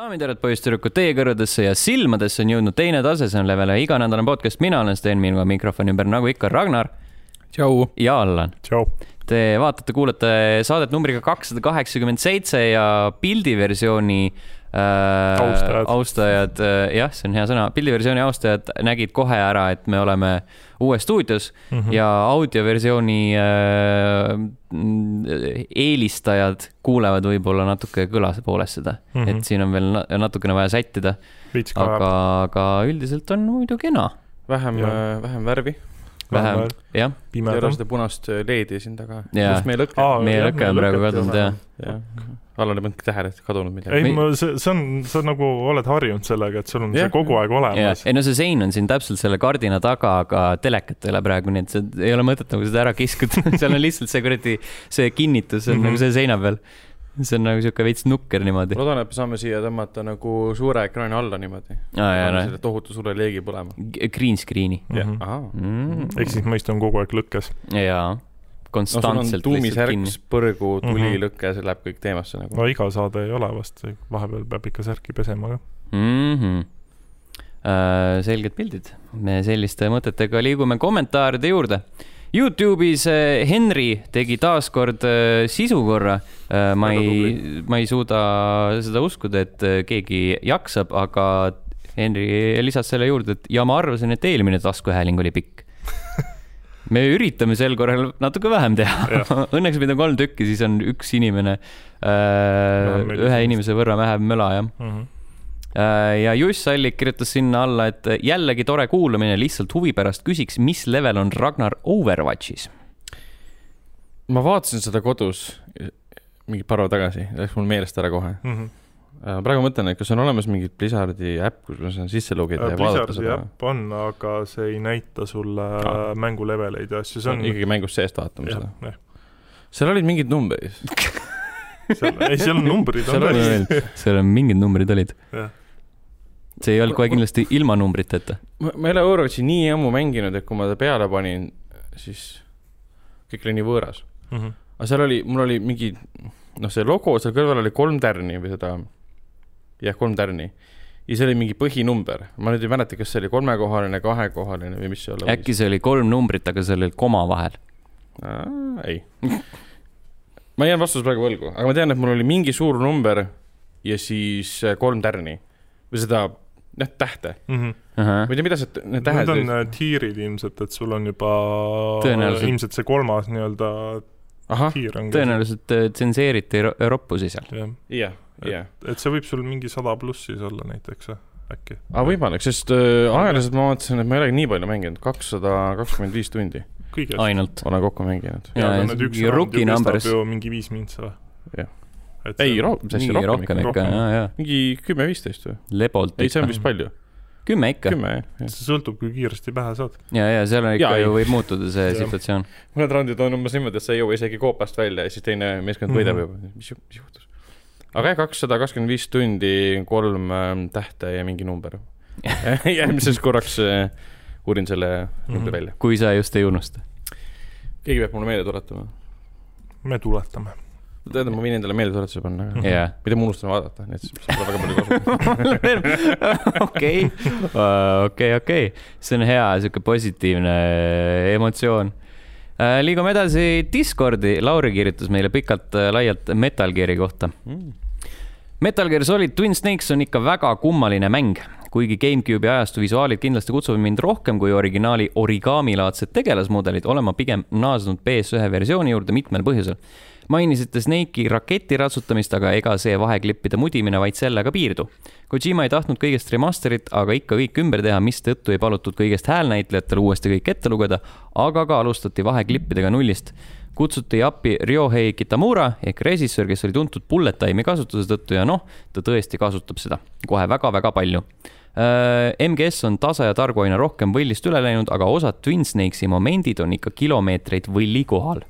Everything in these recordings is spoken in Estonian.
daamid ja härrad, poisssüdrukud, teie kõrvadesse ja silmadesse on jõudnud teine tase, see on Levele iganädalane podcast, mina olen Sten, minuga mikrofoni ümber nagu ikka Ragnar tšau. ja Allan. tšau. Te vaatate, kuulate saadet numbriga kakssada kaheksakümmend seitse ja pildiversiooni äh, Austajad. austajad äh,, jah, see on hea sõna, pildiversiooni austajad nägid kohe ära, et me oleme uues stuudios mm. -hmm. ja audioversiooni äh, eelistajad kuulevad võib-olla natuke kõlase poolest seda mm. -hmm. et siin on veel na- natukene vaja sättida, aga aga üldiselt on muidu kena, vähem Jah., vähem värvi. Vähem jah, ei ole seda punast leedi siin taga. Meie lõke. Aa, meie jah, lõke on praegu kadunud ei jah Allan ei pannud tähele, et kadunud midagi. ei, ma, see, see on, sa nagu oled harjunud sellega, et sul on Jah. see kogu aeg ja olemas. ei no see sein on siin täpselt selle kardina taga, aga telekat ei ole praegu, nii et see ei ole mõtet nagu seda ära kiskuda, seal on lihtsalt see kuradi, see kinnitus on mm Mhm. -hmm. nagu see seina peal. See on nagu sihuke veits nukker niimoodi. ma loodan, et me saame siia tõmmata nagu suure ekraani alla niimoodi. noh, selle tohutu suure leegi põlema. green screen'i Mhm. ahah. mm.. ehk siis mõist on kogu aeg lõkkes. jaa, no konstantselt lihtsalt tuumisärk kinni., põrgu, tuli mm, -hmm. lõke, see läheb kõik teemasse nagu no iga saade ei ole vast, vahepeal peab ikka särki pesema ka. mm. -hmm. Uh, selged pildid, me selliste mõtetega liigume kommentaaride juurde. Youtube'is äh, Henry tegi taaskord äh, sisukorra uh,. ma Väga ei, ma ei suuda seda uskuda, et äh, keegi jaksab, aga Henry lisas selle juurde, et ja ma arvasin, et eelmine taskuhääling oli pikk. me üritame sel korral natuke vähem teha. Õnneks meid on kolm tükki, siis on üks inimene äh,, ühe inimese võrra vähem möla, jah. Äh, ja Juss Allik kirjutas sinna alla, et jällegi tore kuulamine, lihtsalt huvi pärast küsiks, mis level on Ragnar Overwatchis? ma vaatasin seda kodus mingi paar päeva tagasi, läks mul meelest ära kohe. Mhm. praegu mõtlen, et kas on olemas mingi Blizzardi äpp, kus ma saan sisse logida ja vaadata Blizzardi seda. äpp on, aga see ei näita sulle Aa. mänguleveleid ja asju, see on. ikkagi mängust seest vaatame jah seda., seal olid mingid numbrid. ei, seal on numbrid on Seal täis. seal on mingid numbrid olid Jah.. See ei olnud kohe kindlasti ilma numbriteta. ma ma ei ole Overwatchi nii ammu mänginud, et kui ma ta peale panin, siis kõik oli nii võõras. Mhm. aga seal oli, mul oli mingi, noh, see logo seal kõrval oli kolm tärni või seda, jah, kolm tärni. ja see oli mingi põhinumber, ma nüüd ei mäleta, kas see oli kolmekohaline, kahekohaline või mis see olla äkki see oli kolm numbrit, aga seal oli koma vahel. võis. ei. ma jään vastuse praegu võlgu, aga ma tean, et mul oli mingi suur number ja siis äh, kolm tärni või seda, jah, tähte. Mhm. ma ei tea, mida see, need tähed Need on äh, tiirid ilmselt, et sul on juba Tõenäoliselt. ilmselt see kolmas nii-öelda tiir on. tõenäoliselt äh, tsenseeriti ro- roppusi seal. jah, jah, et see võib sul mingi sada pluss siis olla näiteks, äkki. aga võimalik, sest äh, aeglaselt ma vaatasin, et ma ei olegi nii palju mänginud, kakssada kakskümmend viis tundi ainult. olen kokku mänginud. Jaa, ja ja need üks rookie ju kestab ju mingi viis mintsa või? Jah. ei, ro-, mis asja, rohkem rohkem ikka. ikka, ja, ja. mingi kümme-viisteist või? lebolt ei, see on ikka. vist palju. kümme ikka. kümme, jah, see sõltub, kui kiiresti pähe saad. ja, ja seal on ikka ei. ju võib muutuda see situatsioon. mõned raundid on umbes niimoodi, et sa ei jõua isegi koopast välja ja siis teine meeskond võidab Mhm. juba. mis, mis juhtus? aga jah, kakssada kakskümmend viis tundi, kolm ähm, tähte ja mingi number. järgmiseks korraks äh, uurin selle numbri Mhm. välja. kui sa just ei unusta. keegi peab mulle meelde tuletama. me tuletame. tead, ma võin endale meeldetuletuse panna, aga jaa. mida ma unustan vaadata, nii et siis saab väga palju kasu. okei, okei, okei, see on hea sihuke positiivne emotsioon. liigume edasi Discordi, Lauri kirjutas meile pikalt-laialt Metal Gear'i kohta. Metal Gear Solid Twin Snakes on ikka väga kummaline mäng, kuigi GameCube'i ajastu visuaalid kindlasti kutsuvad mind rohkem kui originaali origami-laadsed tegelasmudelid, olen ma pigem naasnud PS1 versiooni juurde mitmel põhjusel. Mainisite Snake'i raketi ratsutamist, aga ega see vaheklippide mudimine vaid sellega piirdu. Kojima ei tahtnud kõigest remaster'it, aga ikka kõik ümber teha, mistõttu ei palutud kõigest häälnäitlejatel uuesti kõik ette lugeda, aga ka alustati vaheklippidega nullist kutsuti appi Ryohei Kitamura ehk režissöör, kes oli tuntud bullet time'i kasutuse tõttu ja noh, ta tõesti kasutab seda kohe väga-väga palju. MGS on tasa ja targu aina rohkem võllist üle läinud, aga osad Twin Snakesi momendid on ikka kilomeetreid võlli kohal.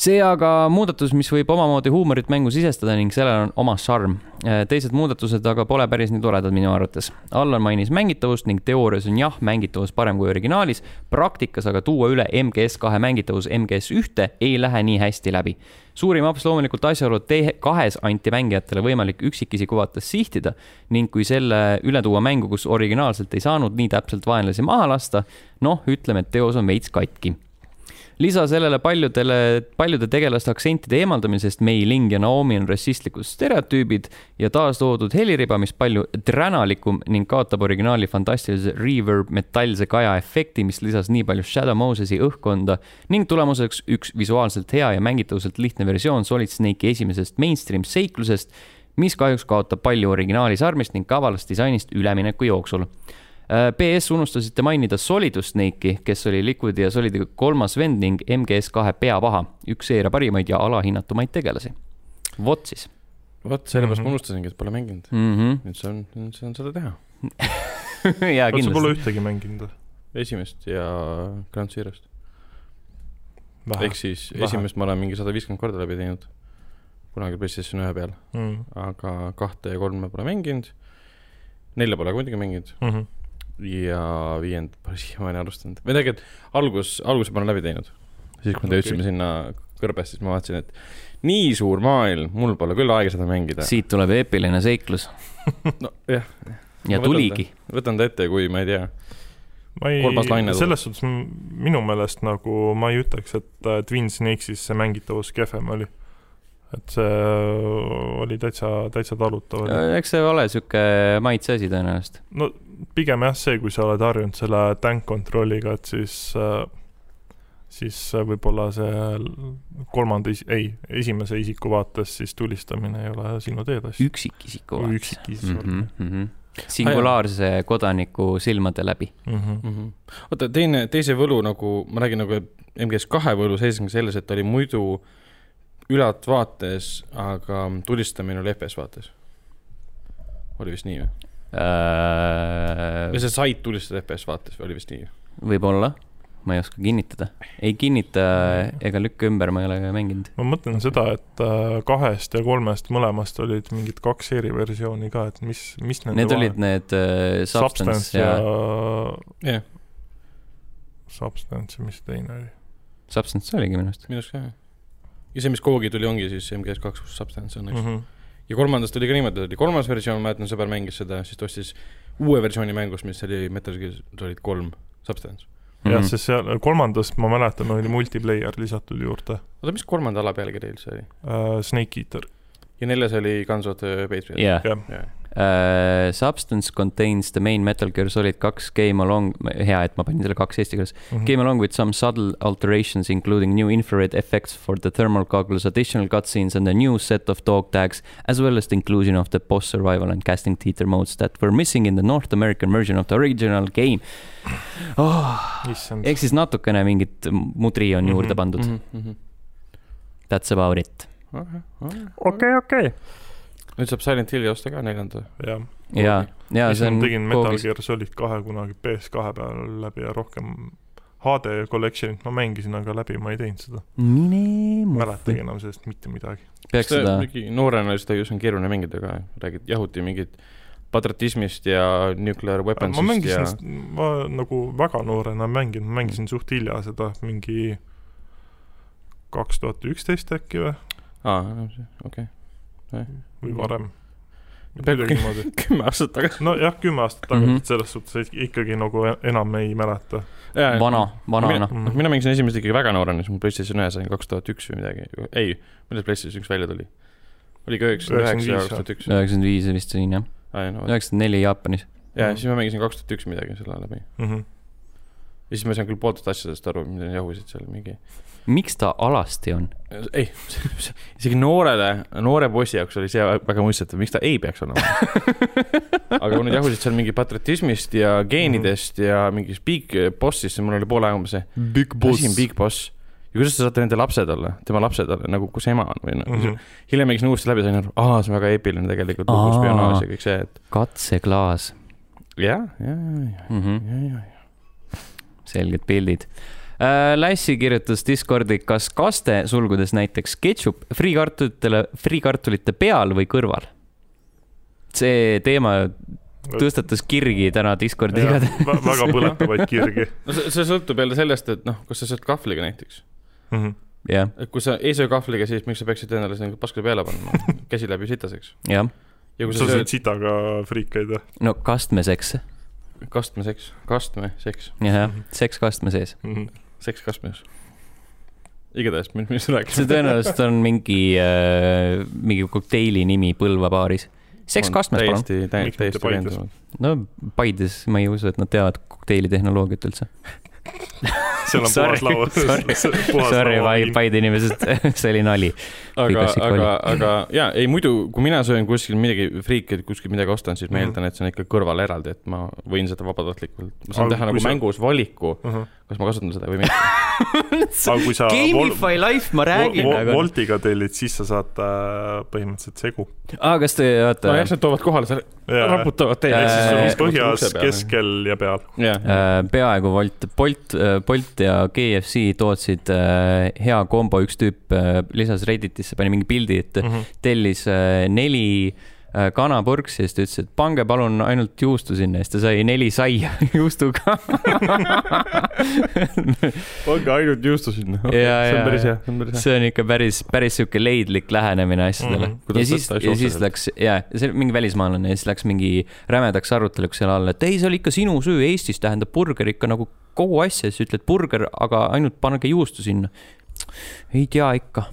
See aga muudatus, mis võib omamoodi huumorit mängu sisestada ning sellel on oma šarm. teised muudatused aga pole päris nii toredad minu arvates. Allan mainis mängitavust ning teoorias on jah, mängitavus parem kui originaalis, praktikas aga tuua üle MGS kahe mängitavus MGS ühte ei lähe nii hästi läbi. suurim aps loomulikult asjaolu, et kahes anti mängijatele võimalik üksikisiku vaates sihtida ning kui selle üle tuua mängu, kus originaalselt ei saanud nii täpselt vaenlasi maha lasta, noh, ütleme, et teos on veits katki lisa sellele paljudele, paljude tegelaste aktsentide eemaldamisest Mei Ling ja Naomi on rassistlikud stereotüübid ja taastoodud heliriba, mis palju tränalikum ning kaotab originaali fantastilise reverb metallse kaja efekti, mis lisas nii palju Shadow Mosesi õhkkonda ning tulemuseks üks visuaalselt hea ja mängitavuselt lihtne versioon Solid Snake'i esimesest mainstream seiklusest, mis kahjuks kaotab palju originaali sarmist ning kavalast disainist ülemineku jooksul BS äh, unustasite mainida Solidus Snake'i, kes oli Liquidi ja Solidi kolmas vend ning MGS kahe peavaha, üks seeria parimaid ja alahinnatumaid tegelasi. vot siis. vot sellepärast mm -hmm. ma unustasingi, et pole mänginud mm. -hmm. nüüd saan, nüüd saan seda teha jaa, kindlasti. sa pole ühtegi mänginud või? esimest ja Grand Zero'st. ehk siis Vähe. esimest ma olen mingi sada viiskümmend korda läbi teinud, kunagi PlayStation ühe peal mm., aga kahte ja kolme pole mänginud, nelja pole muidugi mänginud mm. -hmm ja viiendat pole siiamaani alustanud. või tegelikult algus, alguse ma olen läbi teinud. siis, kui me okay. jõudsime sinna kõrbest, siis ma vaatasin, et nii suur maailm, mul pole küll aega seda mängida. siit tuleb eepiline seiklus nojah. ja ma tuligi. võtan ta ette, kui ma ei tea. ma ei, selles suhtes minu meelest nagu ma ei ütleks, et Twin Snakes'is see mängitavus kehvem oli et see oli täitsa, täitsa talutav. eks see ole sihuke maitse asi tõenäoliselt. no pigem jah, see, kui sa oled harjunud selle tank control'iga, et siis, siis võib-olla see kolmanda is-, ei, esimese isiku vaates siis tulistamine ei ole sinu teed asja. üksikisiku vaates. üksikisiku mm. -hmm. singulaarse ah, kodaniku silmade läbi mm. -hmm. Mm -hmm. oota, teine, teise võlu nagu, ma räägin nagu MGS kahe võlu seisneb selles, et oli muidu ülevaates, aga tulistamine oli FPS vaates. oli vist nii või? äh.... või sa said tulistada FPS vaates või oli vist nii? võib-olla, ma ei oska kinnitada. ei kinnita ega lükka ümber, ma ei ole mänginud. ma mõtlen seda, et äh, kahest ja kolmest mõlemast olid mingid kaks eriversiooni ka, et mis, mis nende Need vahe? olid need uh, Substance, substance ja, ja... Yeah. Substance ja mis teine oli? Substance oligi minu arust. minu arust ka, jah. Ja see, mis koogi tuli, ongi siis MGS kaks Substance õnneks mm. -hmm ja kolmandast oli ka niimoodi, oli kolmas versioon, ma mäletan, sõber mängis seda, siis ta ostis uue versiooni mängust, mis oli Metal Gear Solid kolm Substance. jah mm -hmm., sest seal kolmandas, ma mäletan, oli multiplayer lisatud juurde. oota, mis kolmanda ala pealkiri üldse oli uh,? Snake Eater. ja neljas oli Guns of the Patriot yeah. yeah. yeah uh,. Substance contains the main Metal Gear Solid kaks game along, hea, et ma panin selle kaks eesti keeles mm. -hmm. Game along with some subtle alterations including new infrared effects for the thermal goggles, additional cutscenes and a new set of dog tags, as well as the inclusion of the boss survival and casting theater modes that were missing in the North American version of the original game oh.. ehk siis natukene mingit mudri on mm -hmm, juurde pandud mm. -hmm. That's about it. okei, okei nüüd saab Silent Hilli osta ka neljanda. jah. ja, ja see on. tegin Metal Gear Solid kahe kunagi PS2 peal läbi ja rohkem HD Collectionit ma mängisin, aga läbi ma ei teinud seda. mäletagi enam sellest mitte midagi. peaks seda. noorena seda just on keeruline mängida ka, räägid jahuti mingit patriotismist ja nuclear weapons'ist ma mängisin ja..., ma nagu väga noorena mänginud, ma mängisin suht hilja seda, mingi kaks tuhat üksteist äkki või? aa, okei okay või varem. kümme aastat tagasi. nojah, kümme aastat tagasi mm, -hmm. selles suhtes ikkagi nagu e-, enam ei mäleta. vana, vanana. noh mm -hmm., mina mängisin esimest ikkagi väga noorena, siis mul PlayStation ühe sain kaks tuhat üks või midagi, ei, millal PlayStation üks välja tuli? oli ka üheksakümmend üheksa ja kaks tuhat üks? üheksakümmend viis vist sain jah. üheksakümmend neli Jaapanis. ja siis ma mängisin kaks tuhat üks midagi selle läbi mm. -hmm. Ja siis ma ei saanud küll pooltest asjadest aru, mida jahusid seal mingi miks ta alasti on? ei, isegi noorele, noore bossi jaoks oli see väga mõistetav, miks ta ei peaks olema aga kui nad jahusid seal mingi patriotismist ja geenidest mm -hmm. ja mingist big boss'ist, siis mul oli poole aega umbes see. Big boss. Big boss. ja kuidas te saate nende lapsed olla, tema lapsed olla, nagu kus ema on või noh mm -hmm., hiljem mängisin uuesti läbi, sain aru, aa, see on väga eepiline tegelikult, lugu spionaaž ja kõik see, et. katseklaas. jah, ja, ja, ja, ja, ja, ja. Selged pildid äh,. Lassi kirjutas Discordi, kas kaste, sulgudes näiteks ketšup, friikartulitele, friikartulite peal või kõrval? see teema tõstatas kirgi täna Discordis igatahes väga põletavaid kirgi. no see, see sõltub jälle sellest, et noh, kas sa sööd kahvliga näiteks mm. -hmm jah. et kui sa ei söö kahvliga, siis miks sa peaksid endale sinna paska peale panema, käsi läheb ju sitaseks. jah. ja kui sa, sa sööd sitaga friikeid või? no kastmeseks. Kastmeseks, kastmeseks. jah, seks kastme sees mm. -hmm. seks kastmes igatahes, millest sa rääkisid? see tõenäoliselt on mingi äh,, mingi kokteili nimi Põlva baaris. seks kastmes, palun. täiesti, täiesti veendunud. no Paides ma ei usu, et nad teavad kokteili tehnoloogiat üldse seal on puhas laua. Sorry, Paide inimesed, see oli nali. aga, aga, aga ja ei muidu, kui mina söön kuskil midagi friiki, et kuskilt midagi ostan, siis ma -hmm. eeldan, et see on ikka kõrval eraldi, et ma võin seda vabatahtlikult, ma saan aga teha nagu sa... mängus valiku uh, -huh. kas ma kasutan seda või mitte Gamify life, ma räägin vol. Aga... Woltiga tellid, siis sa saad äh, põhimõtteliselt segu. aa, kas te, oota. nojah, nad toovad kohale selle, raputavad teed. ehk siis on põhjas, keskel ja peal. Äh, peaaegu Wolt, Bolt, Bolt ja KFC tootsid äh, hea kombo, üks tüüp lisas Redditisse, pani mingi pildi, et mm -hmm. tellis neli Äh, kanapurks ja siis ta ütles, et pange palun ainult juustu sinna ja siis ta sai neli saia juustuga pange ainult juustu sinna okay,. see on päris hea, see on päris hea. see on ikka päris, päris sihuke leidlik lähenemine asjadele mm. -hmm. ja siis, ja siis läks, ja, see mingi välismaalane ja siis läks mingi rämedaks aruteluks seal all, et ei, see oli ikka sinu süü, Eestis tähendab burger ikka nagu kogu asja, siis ütled burger, aga ainult pange juustu sinna. ei tea ikka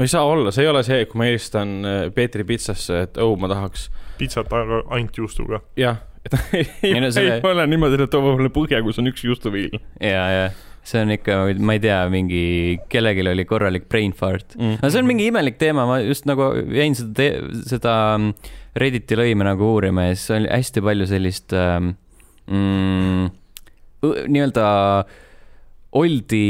no ei saa olla, see ei ole see, kui ma helistan äh, Peetri pitsasse, et oh, ma tahaks. pitsat ainult juustuga. jah, et ei, ei, no selle... ei ole niimoodi, et toob mulle põhja, kus on üks juustuviil. ja, ja see on ikka, ma ei tea, mingi, kellelgi oli korralik brain fart mm.. no see on mingi imelik teema, ma just nagu jäin seda, seda mm, Redditi lõime nagu uurima ja siis oli hästi palju sellist ähm, mm, nii-öelda oldi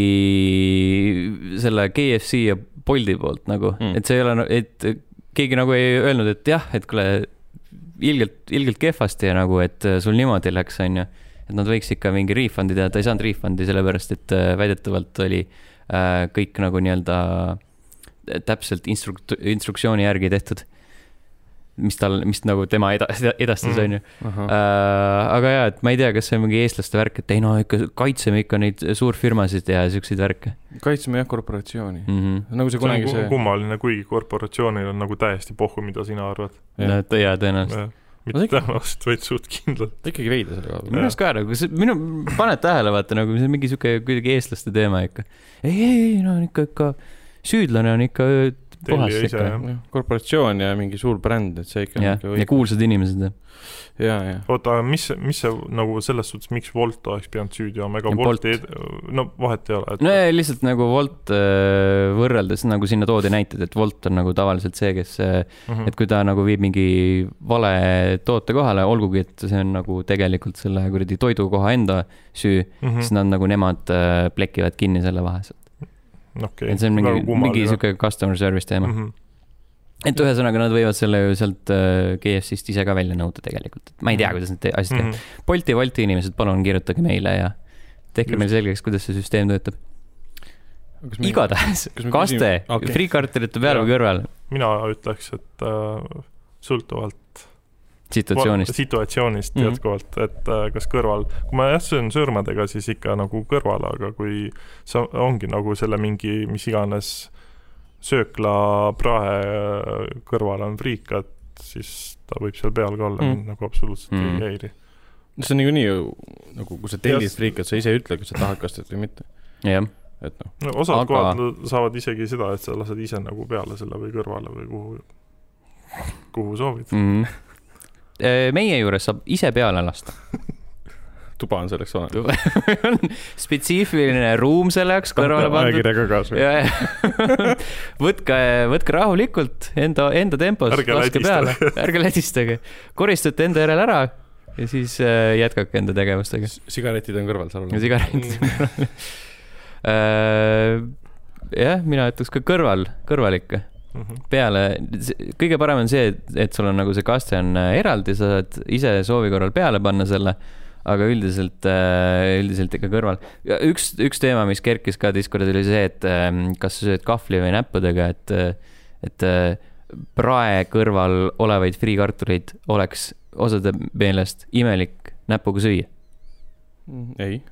selle KFC ja Bolti poolt nagu mm., et see ei ole, et keegi nagu ei öelnud, et jah, et kuule, ilgelt, ilgelt kehvasti ja nagu, et sul niimoodi läks, onju. et nad võiks ikka mingi refund'i teha, ta ei saanud refund'i sellepärast, et äh, väidetavalt oli äh, kõik nagu nii-öelda täpselt instruk-, instruktsiooni järgi tehtud mis tal, mis nagu tema eda-, edastas, mm. onju. Uh, aga jaa, et ma ei tea, kas see on mingi eestlaste värk, et ei no ikka kaitseme ikka neid suurfirmasid ja siukseid värke. kaitseme jah korporatsiooni mm. -hmm. nagu see kunagi see. kummaline, kuigi korporatsioonil on nagu täiesti pohhu, mida sina arvad. no jaa, tõenäoliselt mitte tõenäoliselt, vaid suht kindlalt. ikkagi veidi selle koha peal. minu arust ka nagu see, minu, paned tähele, vaata nagu see on mingi sihuke kuidagi eestlaste teema ikka. ei, ei, ei, no ikka, ikka süüdlane on ikka ise, jah. korporatsioon ja mingi suur bränd, et see ikka ja, ja kuulsad inimesed, jah. ja, ja. oota, aga mis, mis see nagu selles suhtes, miks Wolt oleks pidanud süüdi olema, ega Wolt ei, no vahet ei ole et.... no ja lihtsalt nagu Wolt äh, võrreldes nagu sinna toodi näited, et Wolt on nagu tavaliselt see, kes mm, -hmm. et kui ta nagu viib mingi vale toote kohale, olgugi et see on nagu tegelikult selle kuradi toidukoha enda süü mm, -hmm. siis nad nagu nemad äh, plekivad kinni selle vahe okay.. et see on mingi, mingi sihuke customer service teema mm. -hmm et ühesõnaga, nad võivad selle ju sealt äh, GFC-st ise ka välja nõuda tegelikult, et ma ei tea, mhm. kuidas need asjad käivad mm -hmm.. Bolti, Wolti inimesed, palun kirjutage meile ja tehke meile selgeks, kuidas see süsteem töötab. igatahes, kaste okay. friikartulite peal või kõrval? mina ütleks, et äh, sõltuvalt situatsioonist, situatsioonist mm -hmm. jätkuvalt, et äh, kas kõrval, kui ma jah, söön sõrmedega, siis ikka nagu kõrval, aga kui see ongi nagu selle mingi mis iganes söökla prae äh, kõrval on friikad, siis ta võib seal peal ka olla mm, -hmm. nagu absoluutselt mm -hmm. ei häiri. see on niikuinii ju, nagu kui sa tellid friikat, sa ise ei ütle, kas sa tahad kastet või mitte. jah et noh. no osad aga... kohad saavad isegi seda, et sa lased ise nagu peale selle või kõrvale või kuhu, kuhu soovid mm. -hmm meie juures saab ise peale lasta tuba on selleks olemas spetsiifiline ruum selle jaoks kõrvale pandud. ajakirjaga kaasa. võtke, võtke rahulikult enda, enda tempos, laske peale, ärge lädistage. koristate enda järel ära ja siis äh, jätkake enda tegevustega. sigaretid on kõrval, sa arvad? sigaretid on kõrval äh, jah, mina ütleks ka kõrval, kõrval ikka Mm -hmm. peale, kõige parem on see, et, et sul on nagu see kaste on äh, eraldi, sa saad ise soovi korral peale panna selle. aga üldiselt, üldiselt ikka kõrval. üks, üks teema, mis kerkis ka Discordis oli see, et kas sa sööd kahvli või näppudega, et, et prae kõrval olevaid friikartuleid oleks osade meelest imelik näpuga süüa? ei.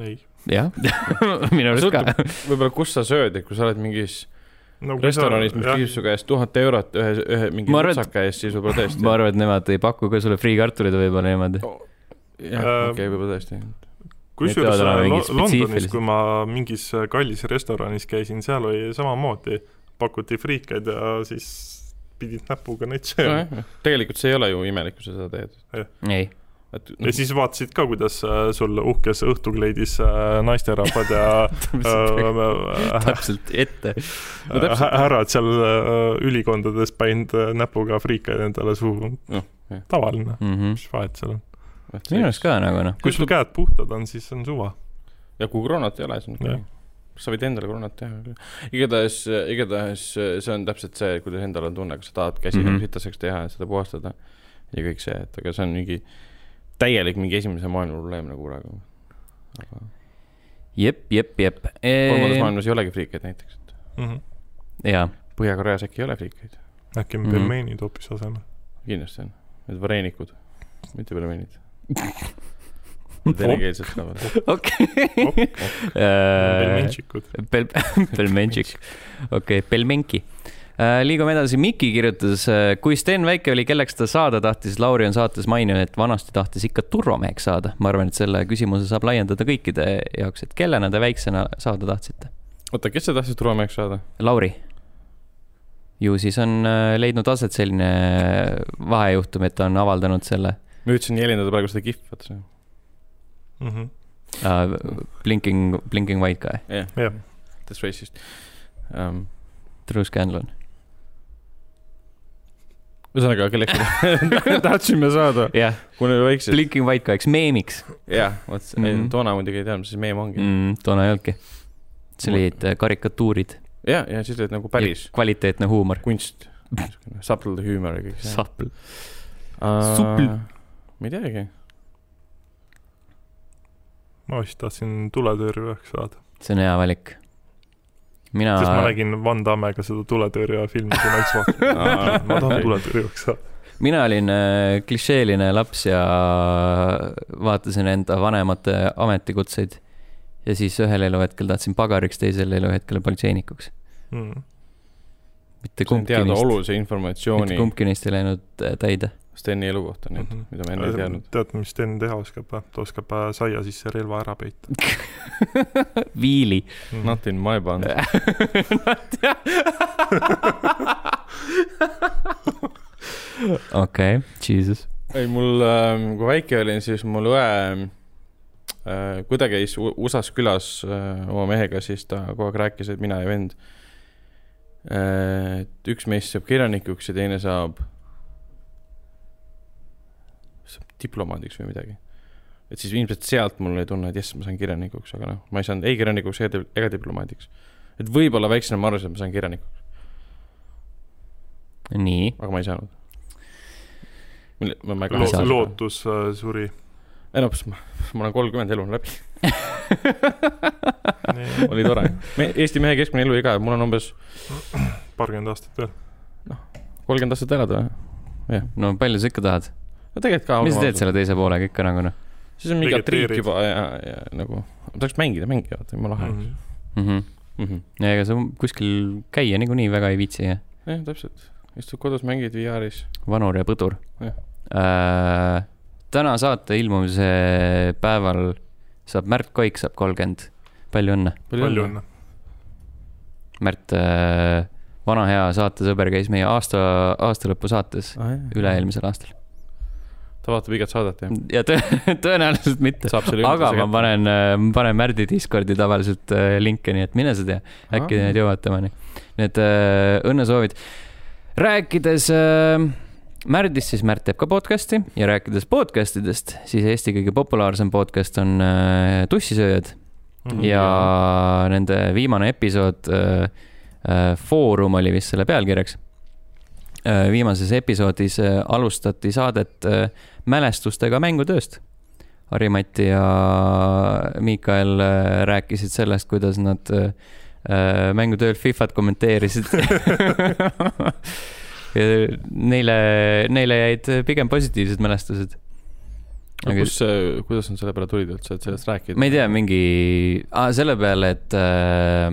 ei. jah minu arust ka. võib-olla, kus sa sööd, et kui sa oled mingis no, restoranis, mis küsib su käest tuhat eurot ühe, ühe mingi mutsaka eest, siis võib-olla tõesti. ma arvan, et nemad ei paku ka sulle friikartuleid võib-olla niimoodi oh,. jah äh,, okei okay,, võib-olla tõesti. kusjuures Londonis, kui ma mingis kallis restoranis käisin, seal oli samamoodi pakuti friikeid ja siis pidid näpuga neid sööma no,. tegelikult see ei ole ju imelik, kui sa seda teed. ei. Et ja siis vaatasid ka, kuidas äh, sul uhkes õhtukleidis äh, naisterahvad ja äh, täpselt ette no,. härrad seal ülikondades pannud näpuga friikeid endale suhu no,. tavaline mm, -hmm. mis vahet seal on. minu arust ka nagu noh. kui sul käed puhtad on, siis on suva. ja kui kroonat ei ole, siis on okei sa võid endale koroonat teha igatahes, igatahes see on täpselt see, kuidas endal on tunne, kas sa tahad käsi mm -hmm. sitaseks teha ja seda puhastada ja kõik see, et aga see on mingi täielik mingi esimese maailma probleem nagu praegu. aga. jep, jep, jep e.... kolmandas maailmas ei olegi friikeid näiteks mm. -hmm. jaa. Põhja-Koreas äkki ei ole friikeid. äkki on mm -hmm. pelmeenid hoopis asemel? kindlasti on, need vareenikud, mitte pelmeenid venekeelset ka veel. okei. pelmenšikud. Pel-, pelmenšik, okei, pelmenki äh, liigume edasi, Miki kirjutas, äh, kui Sten Väike oli, kelleks ta saada tahtis, Lauri on saates maininud, et vanasti tahtis ikka turvameheks saada. ma arvan, et selle küsimuse saab laiendada kõikide jaoks, et kellena te väiksena saada tahtsite? oota, kes sa tahtsid turvameheks saada? Lauri. ju siis on äh, leidnud aset selline vahejuhtum, et ta on avaldanud selle. ma üritasin jälindada praegu seda kihvi, vaata see mm. -hmm. Uh, blinking, blinking white guy. jah yeah. yeah., that's racist um,. True Scanlon. Ühesõnaga, kelleks me tahtsime saada yeah., kui me väiksed. Blinking white guy, eks meemiks. jah, vot mm -hmm. toona muidugi ei teadnud, mis see meem ongi mm,. toona ei olnudki. see olid äh, karikatuurid. ja, ja siis olid nagu päris. kvaliteetne huumor. kunst, subtle humor ja kõik see. Supple uh,. Supl. ma ei teagi ma vist tahtsin tuletõrjujaks saada. see on hea valik. Mina. sest ma nägin Van Dammega seda tuletõrje filmi kunagi, siis ma ma tahan tuletõrjujaks saada. mina olin äh, klišeeline laps ja vaatasin enda vanemate ametikutseid. ja siis ühel eluhetkel tahtsin pagariks, teisel eluhetkel politseinikuks mm.. mitte kumbki neist. olulise informatsiooni. mitte kumbki neist ei läinud äh, täide Steni elukohta nüüd mm, -hmm. mida ma enne ei teadnud. tead, mis Sten teha oskab või? ta oskab äh, saia sisse relva ära peita viili mm.. Not in my band okei, jesus. ei, mul äh,, kui väike olin, siis mul õe äh, kui ta käis USA-s külas äh, oma mehega, siis ta kogu aeg rääkis, et mina ja vend äh,, et üks meist saab kirjanikuks ja teine saab diplomaadiks või midagi. et siis ilmselt sealt mul oli tunne, et jess, ma saan kirjanikuks, aga noh, ma ei saanud ei kirjanikuks ega, diplomaadiks. et võib-olla väiksena ma arvasin, et ma saan kirjanikuks. nii. aga ma ei saanud. Lo lootus äh, suri. ei noh, ma, ma olen kolmkümmend, elu on läbi oli tore. Eesti mehe keskmine eluiga, mul on umbes. paarkümmend aastat veel. noh, kolmkümmend aastat elada, jah. no palju sa ikka tahad? No tegelikult ka. mis sa teed selle teise poolega ikka nagu noh? siis on mingi triik juba ja, ja nagu, tahaks mängida mänge, vaata, jumala lahe mm. -hmm. Mm -hmm. ja ega sa kuskil käia niikuinii väga ei viitsi, jah? jah, täpselt. istud kodus, mängid VR-is. vanur ja põdur. Äh, täna saate ilmumise päeval saab Märt Koik saab kolmkümmend. palju õnne! palju õnne! Märt äh,, vana hea saatesõber käis meie aasta, aastalõpu saates ah, üle-eelmisel aastal ta vaatab igat saadet, jah? ja tõ tõenäoliselt mitte. aga ma panen, äh, panen Märdi Discordi tavaliselt äh, linke, nii et mine sa tea, äkki need jõuavad temani. Need äh, õnnesoovid. rääkides äh, Märdist, siis Märt teeb ka podcast'i ja rääkides podcast idest, siis Eesti kõige populaarsem podcast on äh, Tussisööjad mm. -hmm. ja nende viimane episood äh,, äh, Foorum oli vist selle pealkirjaks Äh, viimases episoodis alustati saadet mälestustega mängutööst. Harimati ja Miikael äh, rääkisid sellest, kuidas nad äh, mängutööl Fifat kommenteerisid Neile, neile jäid pigem positiivsed mälestused aga kus, kuidas nad selle peale tulid üldse, et sellest rääkida? ma ei tea, mingi ah,, selle peale, et äh,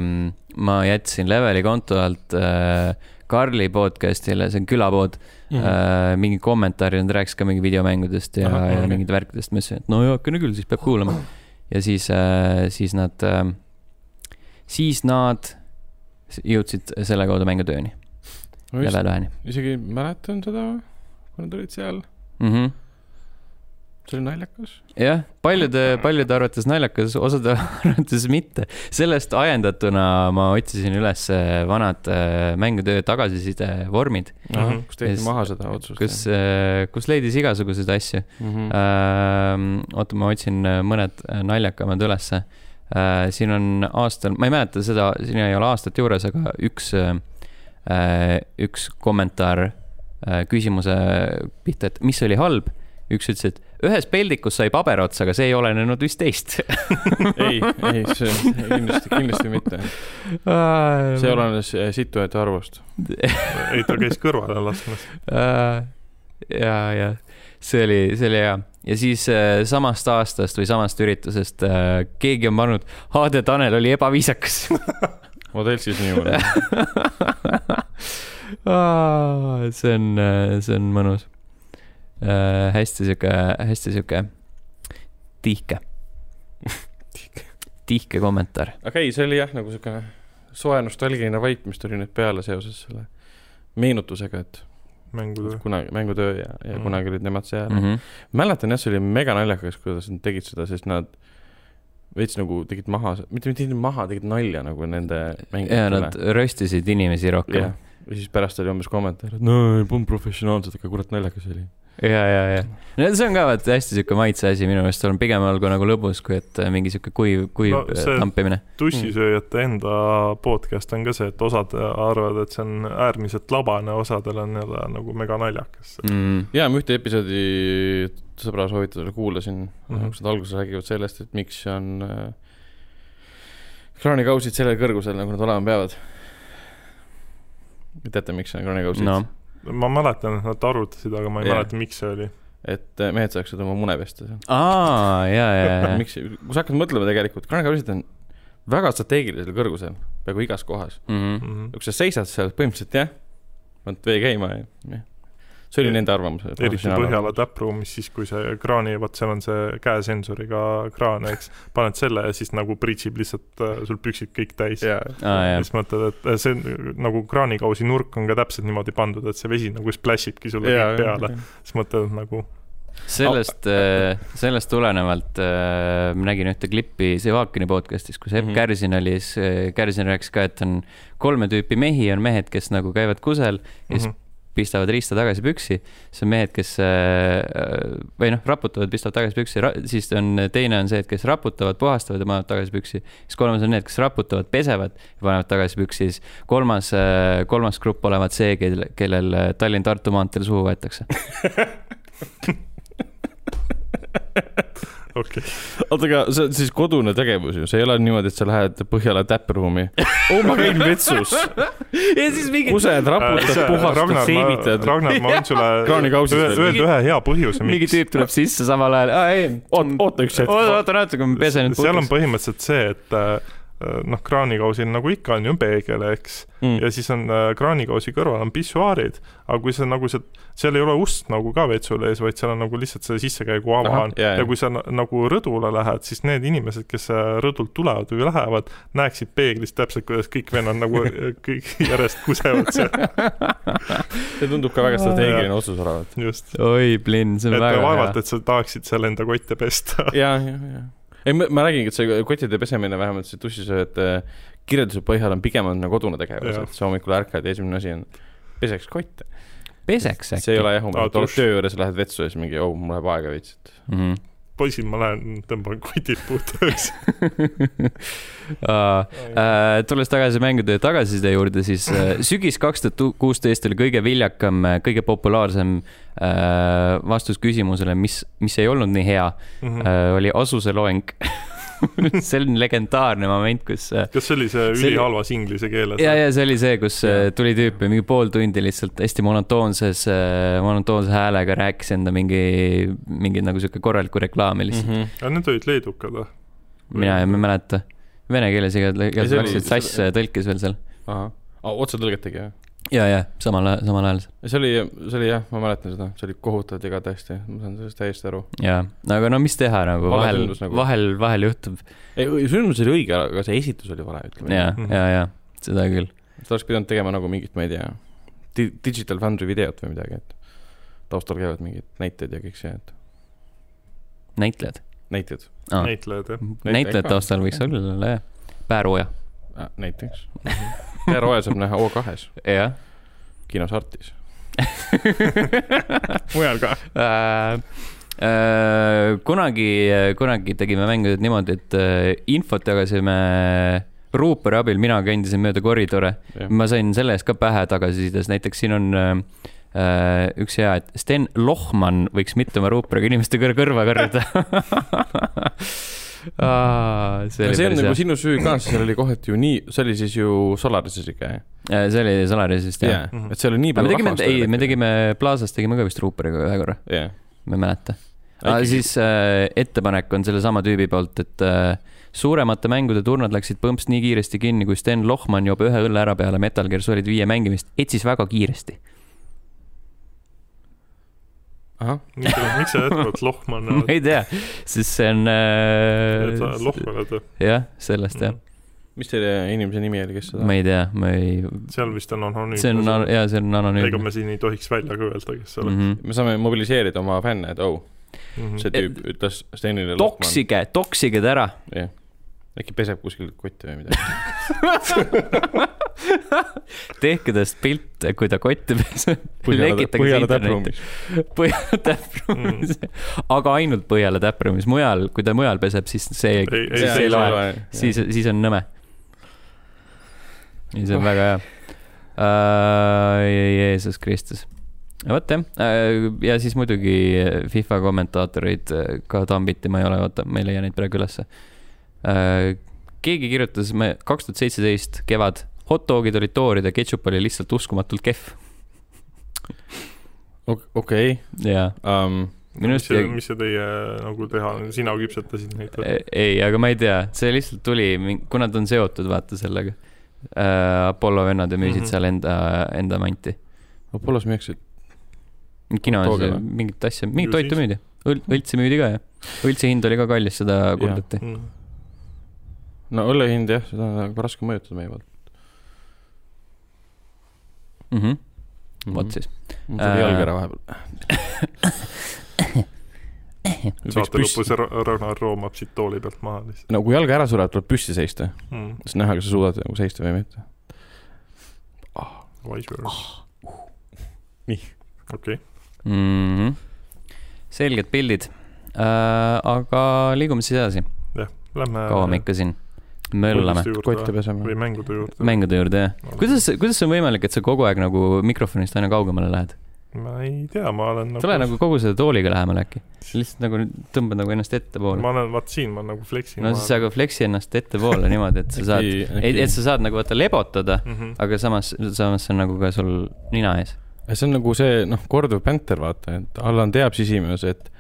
ma jätsin Leveli konto alt äh, Karli podcast'ile, see on külapood mm, -hmm. mingi kommentaari, nad rääkisid ka mingi videomängudest ja, ja okay. mingit värkidest, ma ütlesin, et no heakene küll, siis peab kuulama. ja siis äh,, siis nad äh,, siis nad jõudsid selle kaudu mängutööni. level üheni. isegi mäletan seda, kui nad olid seal mm. -hmm see oli naljakas. jah, paljude, paljude arvates naljakas, osade arvates mitte. sellest ajendatuna ma otsisin üles vanad äh, mängutöö tagasiside vormid. kus tehti yes, maha seda otsust. kus, äh, kus leidis igasuguseid asju mm. -hmm. Uh, oota, ma otsin mõned naljakamad ülesse uh,. siin on aastal, ma ei mäleta seda, siin ei ole aastat juures, aga üks uh,, üks kommentaar küsimuse pihta, et mis oli halb üks ütles, et ühes peldikus sai paber otsa, aga see ei olenenud vist teist ei, ei, see kindlasti, kindlasti mitte. see olenes eh, situati arvust ei, ta käis kõrvale laskmas. ja, ja see oli, see oli hea. ja siis äh, samast aastast või samast üritusest äh, keegi on pannud, Aade Tanel oli ebaviisakas modell siis niimoodi see on, see on mõnus äh, hästi sihuke, hästi sihuke tihke tihke kommentaar. aga ei, see oli jah, nagu sihuke soe nostalgiline vaip, mis tuli nüüd peale seoses selle meenutusega, et mängutöö. kunagi, mängutöö ja, ja mm. kunagi olid nemad seal mm. -hmm. mäletan jah, see oli mega naljakas, kuidas nad tegid seda, sest nad veits nagu tegid maha, mitte, mitte maha, tegid nalja nagu nende mängijatele. ja nad röstisid inimesi rohkem. ja siis pärast oli umbes kommentaar, et no ei polnud professionaalsed, aga kurat naljakas oli ja, ja, ja. no see on ka vaata hästi sihuke maitse asi minu meelest, on pigem olgu nagu lõbus, kui et äh, mingi sihuke kuiv, kuiv no, äh, tampimine. tussisööjate enda podcast on ka see, et osad arvavad, et see on äärmiselt labane, osadel on jälle nagu mega naljakas mm.. ja ma ühte episoodi sõbra soovitusel kuulasin mm, -hmm. kus nad alguses räägivad sellest, et miks on äh, kraanikausid sellel kõrgusel, nagu nad olema peavad. teate, miks on kraanikausid no.? Ma mäletan, et nad arvutasid, aga ma ei yeah. mäleta, miks see oli. et äh, mehed saaksid oma mune pesta seal. aa, ja, ja, ja. miks, kui sa hakkad mõtlema tegelikult, kraanikausid on väga strateegilisel kõrgusel, peaaegu igas kohas mm. -hmm. kui sa seisad seal põhimõtteliselt jah, paned vee käima ja jah see oli nende arvamus. eriti Põhjala täppruumis, siis kui see kraani, vot seal on see käesensoriga kraan, eks, paned selle ja siis nagu pritsib lihtsalt äh, sul püksid kõik täis. ja ah, siis mõtled, et see nagu kraanikausi nurk on ka täpselt niimoodi pandud, et see vesi nagu splash ibki sulle ja, kõik peale, siis mõtled nagu sellest, äh, sellest tulenevalt äh, ma nägin ühte klippi Sevakini podcast'is, kus Epp mm -hmm. Kärsin oli, siis Kärsin rääkis ka, et on kolme tüüpi mehi, on mehed, kes nagu käivad kusel ja siis mm -hmm pistavad riista tagasi püksi, siis on mehed, kes äh, või noh, raputavad, pistavad tagasi püksi, siis on teine on see, et kes raputavad, puhastavad ja panevad tagasi püksi. siis kolmas on need, kes raputavad, pesevad ja panevad tagasi püksi, siis kolmas, äh, kolmas grupp olevat see, kel, kellel Tallinn-Tartu maanteel suhu võetakse okei okay.. oota, aga see on siis kodune tegevus ju, see ei ole niimoodi, et sa lähed Põhjala täppruumi. oh, ma käin vetsus. ja siis mingi. kused, raputad äh,, puhastad, seebitad. Ragnar, ma võin sulle öelda ühe hea põhjuse, miks. mingi tüüp tuleb sisse samal ajal, aa ei. oota, oota üks hetk. oota, oota natuke, ma pesen nüüd seal on põhimõtteliselt see, et Äh, noh, kraanikausil nagu ikka on ju peegel, eks mm., ja siis on äh, kraanikausi kõrval on pissuaarid, aga kui sa nagu see, seal ei ole ust nagu ka vetsul ees, vaid seal on nagu lihtsalt see sissekäigu ava on yeah, ja kui sa nagu rõdule lähed, siis need inimesed, kes äh, rõdult tulevad või lähevad, näeksid peeglist täpselt, kuidas kõik vennad nagu kõik järjest kusevad seal see tundub ka väga strateegiline otsus olevat. just. oi, Blinn, see on et väga hea. vaevalt, et sa tahaksid seal enda kotte pesta ja, ja, ja ei, ma räägingi, et see kottide pesemine vähemalt see tussisööjate kirjelduse põhjal on pigem on nagu kodune tegevus, et sa hommikul ärkad ja esimene asi on peseks kotte. peseks äkki? see ei ole jah, umbes, et oled töö juures, lähed vetsu ja siis mingi, oh, mul läheb aega veits, et mm. -hmm poisid, ma lähen tõmban kotid puhtaks Uh, tulles tagasi mängude tagasiside juurde, siis uh, sügis kaks tuhat kuusteist oli kõige viljakam, kõige populaarsem vastus küsimusele, mis, mis ei olnud nii hea mm. uh,, oli Asuse loeng. see on legendaarne moment, kus uh, kas see oli see See oli- ülihalvas inglise keeles? ja, ja see oli see, kus Jaa. tuli tüüp ja mingi pool tundi lihtsalt hästi monotoonses uh,, monotoonse häälega rääkis enda mingi, mingi nagu sihuke korralikku reklaami lihtsalt mm. -hmm. aga need olid leedukad või? mina ei mäleta. Vene keeles igatahes läksid sass ja tõlkis veel seal. ahah, otsetõlget tegi jah? ja, ja samal ajal, samal ajal see oli, see oli jah, ma mäletan seda, see oli kohutavalt viga tõesti, ma saan sellest täiesti aru. jaa, aga no mis teha nagu Vale vahel nagu. vahel, vahel juhtub ei, sündmus oli õige, aga see esitus oli vale, ütleme ja, Mhm. ja, ja seda küll. ta oleks pidanud tegema nagu mingit, ma ei tea, Digital Foundry videot või midagi, et taustal käivad mingid näited ja kõik see, et näitlejad näited ah.. näitlejad jah. näitlejad taustal võiks olla jah, päärooja. äh,, näiteks. Pearooja saab näha O2-s, jah kinos Artis. mujal ka. äh,. Äh, kunagi, kunagi tegime mängusid niimoodi, et äh, infot jagasime ruupori abil, mina kõndisin mööda koridore. ma sain selle eest ka pähe tagasisides, näiteks siin on äh, äh, üks hea, et Sten Lohman võiks mitte oma ruuporiga inimeste kõr kõrva karjuda ah,. see oli see on nagu sinu süü ka, seal oli kohati ju nii, see oli siis ju Solarises ikka, jah? See oli Solaris vist jah jah, et seal oli nii palju tegime, ei, me. tegime Plaza's tegime ka vist ruuporiga ühe korra, jah, ma ei mäleta. aga siis äh, ettepanek on sellesama tüübi poolt, et äh, suuremate mängude turnad läksid põmps nii kiiresti kinni, kui Sten Lohman joob ühe õlle ära peale Metal Gear Solid viie mängimist, etsis väga kiiresti. Miks sa, miks sa jätkuvalt lohman ma ei tea, sest see on oled? sa äh,. lohman oled või? jah, sellest jah, mis teile inimese nimi oli, kes seda ma ei tea, ma ei, seal vist on anonüümne. see on, jaa, see on ega anonüümne me siin ei tohiks välja ka öelda, kes see oleks mm. -hmm. me saame mobiliseerida oma fänne, et oh, mm. see -hmm. tüüp ütles Stenile. toksige, toksige ta ära. jah, äkki peseb kuskil kotti või midagi. tehke tast pilt, kui ta kotti peseb. Põhjala, täppruumis. Põhjala täppruumis, aga ainult Põhjala täppruumis, mujal, kui ta mujal peseb, siis see, Ei- ei- siis see ei loe, siis, siis on nõme. ja see on väga hea uh,. Jeesus Kristus. vot jah uh,, ja siis muidugi FIFA kommentaatoreid äh, ka tambiti, ma ei ole, oota, ma ei leia neid praegu ülesse uh,. keegi kirjutas, me kaks tuhat seitseteist kevad, hot dog'id olid toorid ja ketšup oli lihtsalt uskumatult kehv okei, ja um, minu mis arust see, mis see teie nagu teha, sina küpsetasid neid ei, aga ma ei tea, see lihtsalt tuli, kuna ta on seotud, vaata sellega äh,. Apollo vennad ja müüsid mm. -hmm. seal enda, enda manti. Apollos müüakse, kinos mingit asja, mingit Ju toitu siis. müüdi. õl-, õltsi müüdi ka, jah. õltsi hind oli ka kallis, seda kurdeti. Mm. no õlle hind jah, seda on nagu raske mõjutada meie poolt. Mhm. vot siis. mul tuli Äh. jalg ära vahepeal. saate lõpus Ra- Ragnar roomab siit tooli pealt maha lihtsalt no kui jalg ära sureb, tuleb püsti seista, mm.. siis näha, kas sa suudad nagu seista või mitte. Wise words. Nii. okei, Mhm. selged pildid äh,. aga liigume siis edasi, jah, lähme kaua me ikka siin möllame juurde kotti või- pesema või. mängude juurde. mängude juurde, jah. kuidas, kuidas see on võimalik, et sa kogu aeg nagu mikrofonist aina kaugemale lähed? ma ei tea, ma olen nagu tule nagu kogu selle tooliga lähemale äkki, lihtsalt nagu tõmbad nagu ennast ettepoole. ma olen, vaat siin ma nagu flexin. no siis aga flexi ennast ettepoole niimoodi, et sa saad, et, et sa saad nagu vaata lebotada, mm. -hmm. aga samas, samas see on nagu ka sul nina ees. see on nagu see noh, korduv Panther, vaata, et Allan teab sisimas, et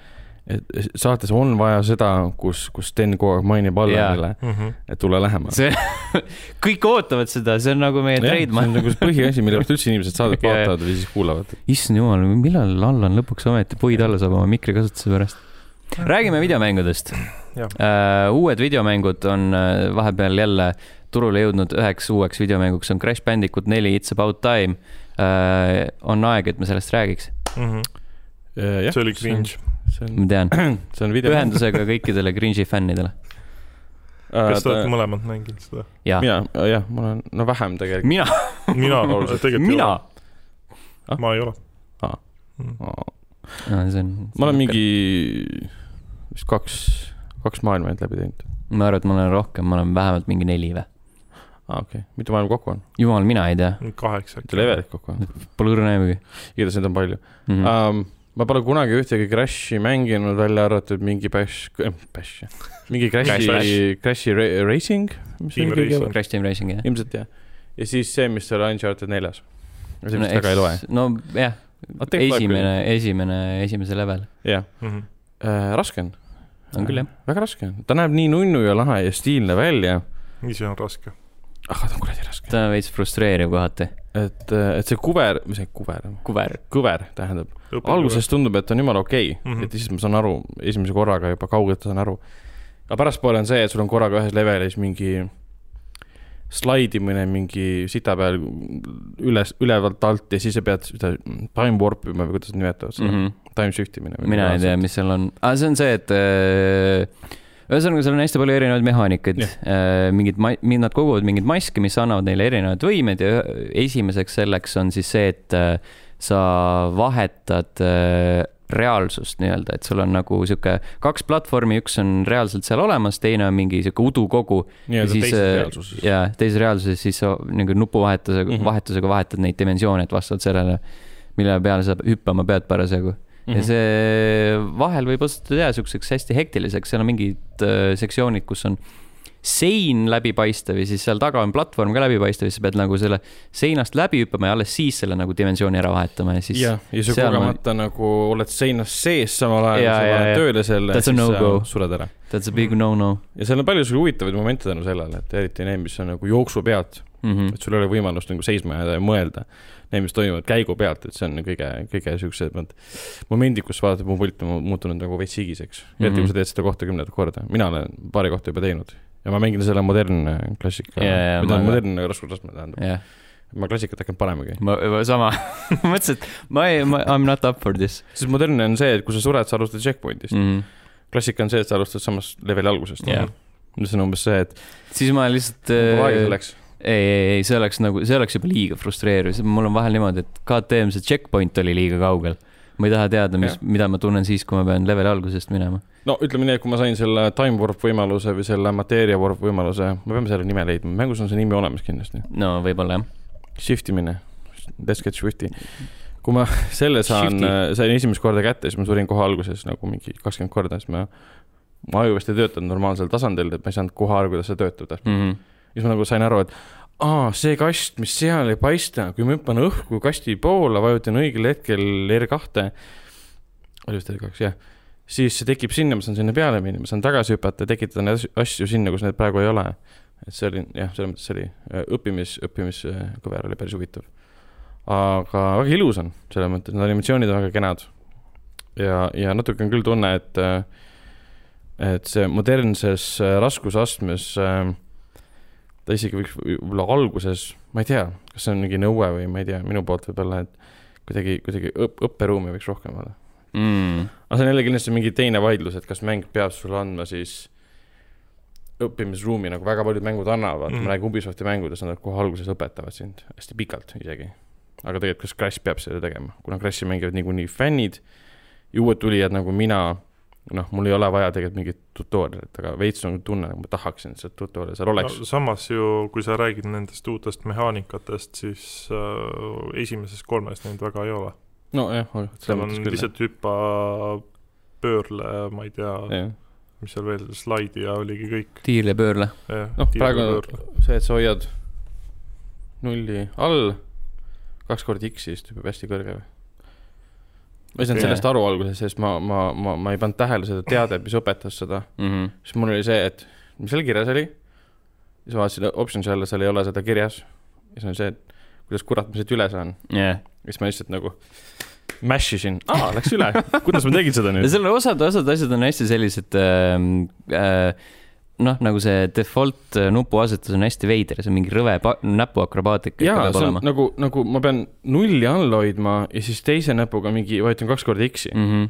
et saates on vaja seda, kus, kus Sten kogu aeg mainib Allanile, Mm -hmm. et tule lähemale. see, kõik ootavad seda, see on nagu meie see on trademark. nagu see põhiasi, mille pärast üldse inimesed saadet vaatavad või siis kuulavad. issand jumal, millal Allan lõpuks ometi puid alla saab oma mikri kasutuse pärast? räägime videomängudest Jah. uh,. uued videomängud on uh, vahepeal jälle turule jõudnud üheks uueks videomänguks on Crash Bandicoot neli It's about time uh,. on aeg, et me sellest räägiks, Mm -hmm. jah, see oli cringe. See ma on, tean, see on video. ühendusega kõikidele cringe'i fännidele. kas te olete mõlemad mänginud seda? mina, jah, ma olen, no vähem tegelikult. mina, mina tegelikult ei mina ole., ma ei ole Aa. mm.. see on. ma olen. mingi vist kaks, kaks maailma ainult läbi teinud. ma arvan, et ma olen rohkem, ma olen vähemalt mingi neli või? aa ah,, okei okay., mitu maailma kokku on? jumal, mina ei tea. kaheksa. mitu levelit kokku on? Pole õrna aimugi. igatahes neid on palju mm. -hmm. Um, ma pole kunagi ühtegi Crashi mänginud, välja arvatud mingi Bash äh,, Bash, mingi Crashi, Crashi Racing. Crash Team Racing, jah. ilmselt jah. ja siis see, mis oli Uncharted neljas. see vist väga ei loe. nojah, esimene, esimene, esimese level. jah mm -hmm. äh,, raske on. on küll, jah. väga raske on, ta näeb nii nunnu ja lahe ja stiilne välja. ise on raske ah, ta on kuradi raske. ta on veits frustreeriv kohati. et, et see kuver, mis see kuver? kuver. kõver tähendab. Alguses tundub, et on jumala okei okay, mm, -hmm. et siis ma saan aru, esimese korraga juba kaugelt saan aru. aga pärastpoole on see, et sul on korraga ühes levelis mingi slaidimine mingi sita peal üles, ülevalt alt ja siis sa pead seda time warp ima või kuidas nad nimetavad seda mm, -hmm. time shift imine. mina ei tea, mis seal on, ah, see on see, et äh, ühesõnaga, seal on hästi palju erinevaid mehaanikaid yeah., äh, mingid, nad koguvad mingeid maske, mis annavad neile erinevaid võimeid ja esimeseks selleks on siis see, et äh, sa vahetad äh, reaalsust nii-öelda, et sul on nagu sihuke kaks platvormi, üks on reaalselt seal olemas, teine on mingi sihuke udukogu. nii-öelda teises reaalsuses. ja teises reaalsuses siis sa nagu nupuvahetusega mm, -hmm. vahetusega vahetad neid dimensioone, et vastavalt sellele, mille peale sa hüppama pead parasjagu Mm -hmm. ja mhm. see vahel võib osutuda siukseks hästi hektiliseks, seal on mingid äh, sektsioonid, kus on sein läbipaistev ja siis seal taga on platvorm ka läbipaistev ja siis sa pead nagu selle seinast läbi hüppama ja alles siis selle nagu dimensiooni ära vahetama ja siis. jah, ja sa kogemata ma... nagu oled seinas sees samal ajal, kui sa paned tööle selle, siis no sa sured ära. That's a big no-no. ja seal on palju sul huvitavaid momente tänu sellele, et eriti need, mis on nagu jooksu pealt mm, -hmm. et sul ei ole võimalust nagu seisma jääda ja mõelda need, mis toimuvad käigu pealt, et see on kõige, kõige siuksed momendid, kus vaatad, mu pult on muutunud nagu veits higiseks mm. -hmm. eriti kui sa teed seda kohta kümnendat korda, mina olen paari kohta juba teinud ja ma mängin selle modernne klassika yeah,, või tähendab modernne raskusastme tähendab yeah ma klassikat hakkan panemagi. ma, sama ma mõtlesin, et ma ei, ma, I m not up for this. sest modernne on see, et kui sa sured, sa alustad checkpoint'ist mm. -hmm. klassika on see, et sa alustad samast leveli algusest yeah.. mis on umbes see, et. siis ma lihtsalt. aega selleks ei, ei, ei, see oleks nagu, see oleks juba liiga frustreeriv, mul on vahel niimoodi, et KTM see checkpoint oli liiga kaugel. Ma ei taha teada, mis, mida ma tunnen siis, kui ma pean leveli algusest minema. no ütleme nii, et kui ma sain selle time warp võimaluse või selle mateeria warp võimaluse, me peame selle nime leidma, mängus on see nimi olemas kindlasti. no võib-olla jah. Shift imine, let's get shifty kui ma selle saan, sain esimest korda kätte, siis ma surin kohe alguses nagu mingi kakskümmend korda, siis ma, mu aju vist ei töötanud normaalsel tasandil, et ma ei saanud kohe aru, kuidas see töötab täpselt mm. -hmm siis ma nagu sain aru, et aa, see kast, mis seal ei paista, kui ma hüppan õhku kasti poole, vajutan õigel hetkel R2, oli vist R2, jah, siis see tekib sinna, ma saan sinna peale minna, ma saan tagasi hüpata tekitada neid asju sinna, kus need praegu ei ole. et see oli jah, selles mõttes oli äh, õppimis, õppimiskõver oli päris huvitav. aga väga ilus on, selles mõttes, need animatsioonid on väga kenad. ja, ja natuke on küll tunne, et, äh, et see modernses äh, raskusastmes äh, ta isegi võiks võib-olla alguses, ma ei tea, kas see on mingi nõue või ma ei tea, minu poolt võib-olla, et kuidagi, kuidagi õp-, õpperuumi võiks rohkem olla mm.. aga see on jälle kindlasti mingi teine vaidlus, et kas mäng peab sulle andma siis õppimisruumi, nagu väga paljud mängud annavad mm., ma räägin Ubisofti mängudest, nad kohe alguses õpetavad sind hästi pikalt isegi. aga tegelikult, kas Crash peab seda tegema, kuna Crashi mängivad niikuinii fännid ja uued tulijad nagu mina noh, mul ei ole vaja tegelikult mingit tutorial'it, aga veits on tunne, nagu ma tahaksin, et see tutorial seal oleks no,. samas ju, kui sa räägid nendest uutest mehaanikatest, siis äh, esimeses kolmes neid väga ei ole. nojah, seal on lihtsalt hüppa, pöörle, ma ei tea yeah., mis seal veel, slaidi ja oligi kõik. tiirle, pöörle. noh, praegu on see, et sa hoiad nulli all, kaks korda X-i, siis hüppab hästi kõrge või ma ei saanud yeah. sellest aru alguses, sest ma, ma, ma, ma ei pannud tähele seda teadet, mis õpetas seda mm. -hmm. siis mul oli see, et mis seal kirjas oli. siis vaatasin option'i alla, seal ei ole seda kirjas. ja siis on see, et kuidas kurat ma siit üle saan yeah.. siis ma lihtsalt nagu mash isin, aa, läks üle, kuidas ma tegin seda nüüd? seal on osad, osad asjad on hästi sellised äh, äh, noh, nagu see default äh, nupuasetus on hästi veider, see on mingi rõve näpuakrobaatika. jaa, see on nagu, nagu ma pean nulli all hoidma ja siis teise näpuga mingi vajutan kaks korda X-i mm. -hmm.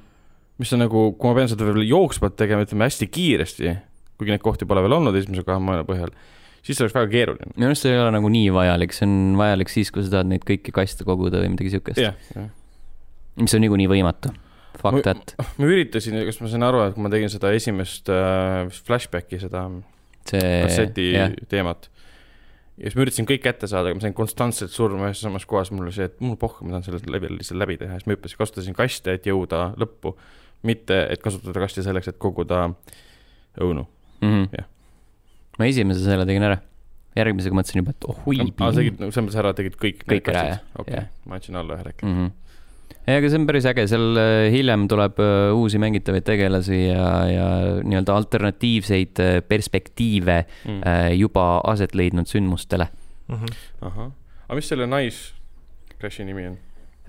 mis on nagu, kui ma pean seda veel jooksvalt tegema, ütleme hästi kiiresti, kuigi neid kohti pole veel olnud esimese kahe maailma põhjal, siis see oleks väga keeruline. minu arust see ei ole nagu nii vajalik, see on vajalik siis, kui sa tahad neid kõiki kaste koguda või midagi siukest mis on niikuinii võimatu fuck that. ma üritasin, kas ma sain aru, et kui ma tegin seda esimest äh, flashback'i, seda see kasseti yeah. teemat ja siis ma üritasin kõik kätte saada, aga ma sain konstantselt surma ühes samas kohas, mul oli see, et mul pohhu, ma tahan selle läbi, lihtsalt läbi teha, siis ma hüppasin, kasutasin kaste, et jõuda lõppu. mitte, et kasutada kasti selleks, et koguda õunu mm. -hmm. jah. ma esimese selle tegin ära. järgmisega mõtlesin juba, et oh hui. aa, sa tegid, selles mõttes ära tegid kõik. kõik ära, jah. okei ma andsin alla ühe rekki mm. -hmm ei, aga see on päris äge, seal äh, hiljem tuleb äh, uusi mängitavaid tegelasi ja, ja nii-öelda alternatiivseid äh, perspektiive mm. juba aset leidnud sündmustele mm. -hmm. ahah, aga mis selle Nice Crashi nimi on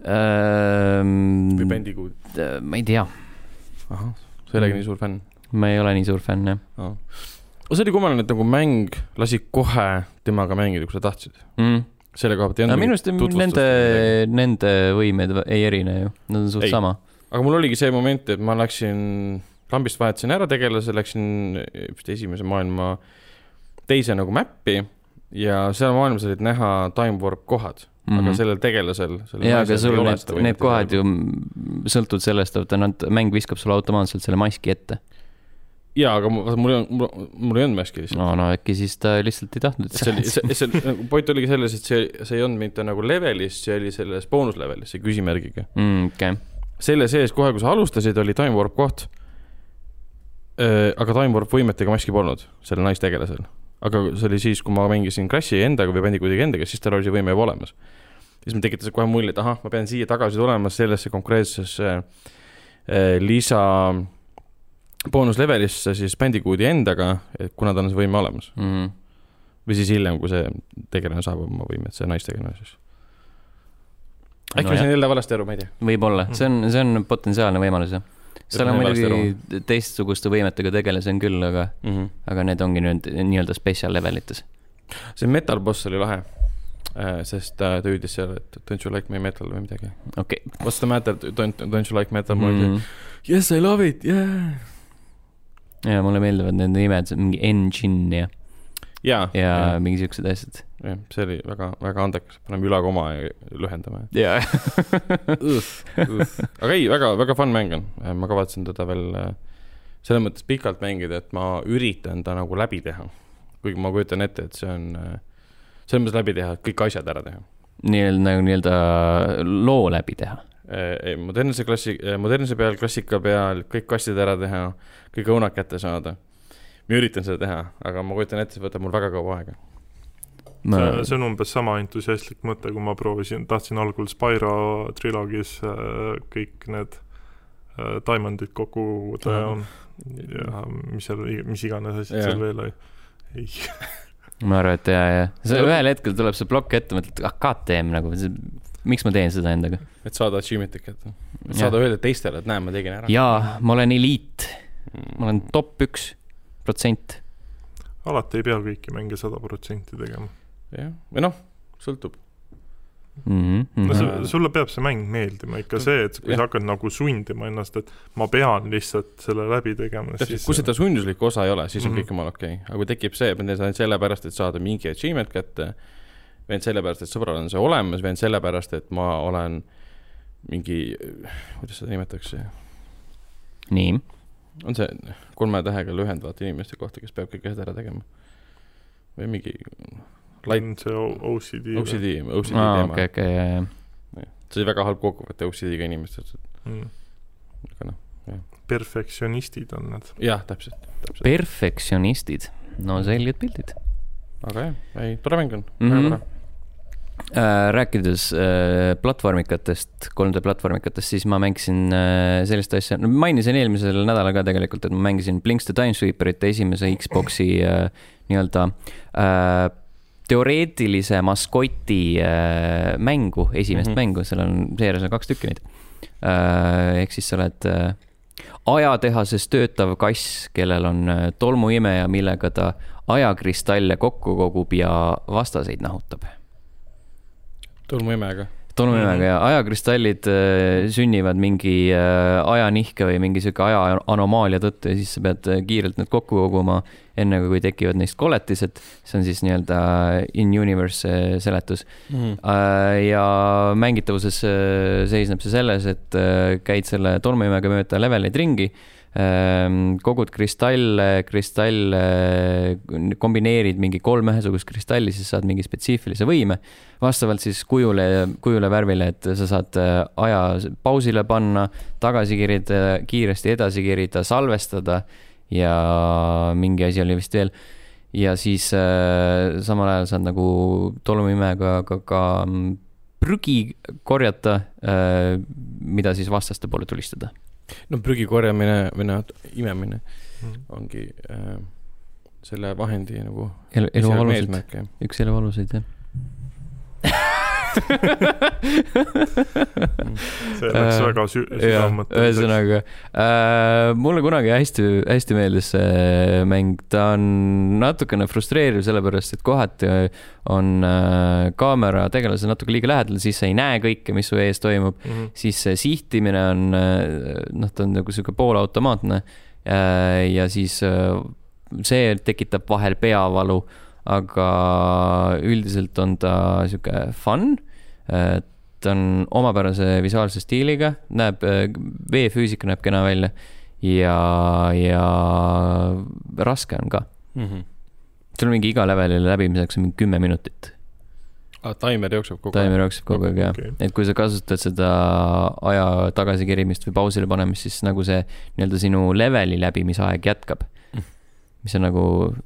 ähm,? või kuud? ma ei tea. ahah, sa ei olegi mm. nii suur fänn? ma ei ole nii suur fänn, jah oh.. see oli kummaline, et nagu mäng lasi kohe temaga mängida, kui sa tahtsid mm selle koha pealt ei olnud minu arust nende, nende võimed ei erine ju, nad on suht ei. sama. aga mul oligi see moment, et ma läksin, lambist vahetasin ära tegelase, läksin vist esimese maailma teise nagu mäppi ja seal maailmas olid näha time warp kohad mm, -hmm. aga mhm. sellel tegelasel. jaa, aga sul need, need kohad ju sõltuvad sellest, et nad, mäng viskab sulle automaatselt selle maski ette jaa, aga mul, ei olnud, mul, ei olnud maski lihtsalt. no, no äkki siis ta lihtsalt ei tahtnud. see oli, see, see nagu point oligi selles, et see, see ei olnud mitte nagu levelis, see oli selles boonuslevelis, see küsimärgiga mm,. Okay. selle sees kohe, kui sa alustasid, oli time warp koht. aga time warp võimetega maski polnud sellel naistegelasel. aga see oli siis, kui ma mängisin Crashi endaga või Bandicooti endaga, siis tal oli see võime juba olemas. siis mul tekitas kohe mulje, et ahah, ma pean siia tagasi tulema sellesse konkreetsesse äh, lisa boonuslevelisse siis Bandicooti endaga, et kuna tal on see võime olemas mm. -hmm. või siis hiljem, kui see tegelane saab oma võimed, see naistegelane siis. äkki no ma sain jälle valesti aru, ma ei tea. võib-olla mm, see on, see on potentsiaalne võimalus, jah. seal on muidugi teistsuguste võimetega tegelasi on küll, aga mm, -hmm. aga need ongi nüüd nii-öelda spetsial levelites. see metal boss oli lahe äh, sest äh, ta hüüdis seal, et don't you like my metal või midagi. okei okay.. What's the matter, don't, don't you like metal mm? -hmm. Yes, I love it, yeah ja mulle meeldivad nende nimed, mingi engine ja ja, ja, ja mingi siuksed asjad. jah, see oli väga, väga andekas, paneme ülakoma ja lühendame. jaa. aga ei, väga, väga fun mäng on, ma kavatsen teda veel äh, selles mõttes pikalt mängida, et ma üritan ta nagu läbi teha. kuigi ma kujutan ette, et see on, äh, selles mõttes läbi teha, et kõik asjad ära teha. nii-öelda nagu nii-öelda loo läbi teha modernse klassi, modernse peal, klassika peal, kõik kastid ära teha, kõik õunad kätte saada. ma üritan seda teha, aga ma kujutan ette, see võtab mul väga kaua aega ma... see, see on umbes sama entusiastlik mõte, kui ma proovisin, tahtsin algul Spyro trilogis äh, kõik need äh, diamondid kokku koguda ja, ja mis seal, mis iganes asjad seal veel oli. ei ma arvan, et jaa, jaa. see ühel hetkel tuleb see plokk ette, mõtled, ah KTM nagu, miks ma teen seda endaga. et saada achievement'i kätte. et saada öelda teistele, et näe, ma tegin ära. jaa, ma olen eliit ma olen top üks protsent. alati ei pea kõiki mänge sada protsenti tegema. jah, või noh, sõltub Mm -hmm. no su, sulle peab see mäng meeldima, ikka see, et kui ja. sa hakkad nagu sundima ennast, et ma pean lihtsalt selle läbi tegema. kui seda sunduslikku osa ei ole, siis on mm -hmm. kõik jumala okei okay., aga kui tekib see, et ma teen seda ainult sellepärast, et saada mingi achievement kätte, ainult sellepärast, et sõbral on see olemas, ainult sellepärast, et ma olen mingi, kuidas seda nimetatakse? nii on see kolme tähega lühendavate inimeste kohta, kes peab kõik asjad ära tegema? või mingi light see OCD OCD, OCD ah, teema. okei, okei, jaa, jaa. see oli väga halb kokkuvõte OCD-ga inimestest mm.. aga noh, jah. perfektsionistid on nad. jah, täpselt, täpselt. perfektsionistid, no selged pildid. aga jah, ei, tore mäng on mm, -hmm. väga tore rääkides äh, platvormikatest, 3D platvormikatest, siis ma mängisin äh, sellist asja, no mainisin eelmisel nädalal ka tegelikult, et ma mängisin Blinks the Timesweeperite esimese Xbox'i nii-öelda teoreetilise maskoti mängu, esimest mm -hmm. mängu, seal on, seejuures on kaks tükki neid. ehk siis sa oled ajatehases töötav kass, kellel on tolmuimeja, millega ta ajakristalle kokku kogub ja vastaseid nahutab tolmuimega? tolmuimega mm -hmm. ja ajakristallid äh, sünnivad mingi äh, ajanihke või mingi sihuke aja anomaalia tõttu ja siis sa pead äh, kiirelt need kokku koguma, enne kui tekivad neist koletised. see on siis nii-öelda in-universe seletus mm. -hmm. Ja mängitavuses äh, seisneb see selles, et äh, käid selle tolmuimega mööda leveleid ringi kogud kristalle, kristalle, kombineerid mingi kolm ühesugust kristalli, siis saad mingi spetsiifilise võime. vastavalt siis kujule, kujule, värvile, et sa saad äh, aja pausile panna, tagasi kerida, kiiresti edasi kerida, salvestada ja mingi asi oli vist veel. ja siis äh, samal ajal saad nagu tolmuimega ka, ka, ka mm, prügi korjata äh,, mida siis vastaste poole tulistada no prügi korjamine või noh, imemine mm. ongi äh, selle vahendi nagu elu, elu aluseid, üks elu aluseid, jah see läks väga sü-, sügavamõtteliselt. ühesõnaga äh,, mulle kunagi hästi, hästi meeldis see mäng, ta on natukene frustreeriv, sellepärast et kohati on äh, kaamera tegelase natuke liiga lähedal, siis sa ei näe kõike, mis su ees toimub mm. -hmm. siis see sihtimine on äh,, noh, ta on nagu sihuke poolautomaatne äh, ja siis äh, see tekitab vahel peavalu aga üldiselt on ta sihuke fun ta on omapärase visuaalse stiiliga, näeb, veefüüsika näeb kena välja ja, ja raske on ka mm. -hmm. sul on mingi iga leveli läbimiseks on mingi kümme minutit ah,. taimer jookseb kogu aeg? taimer jookseb kogu aeg jah okay., et kui sa kasutad seda aja tagasikerimist või pausile panemist, siis nagu see nii-öelda sinu leveli läbimisaeg jätkab mis on nagu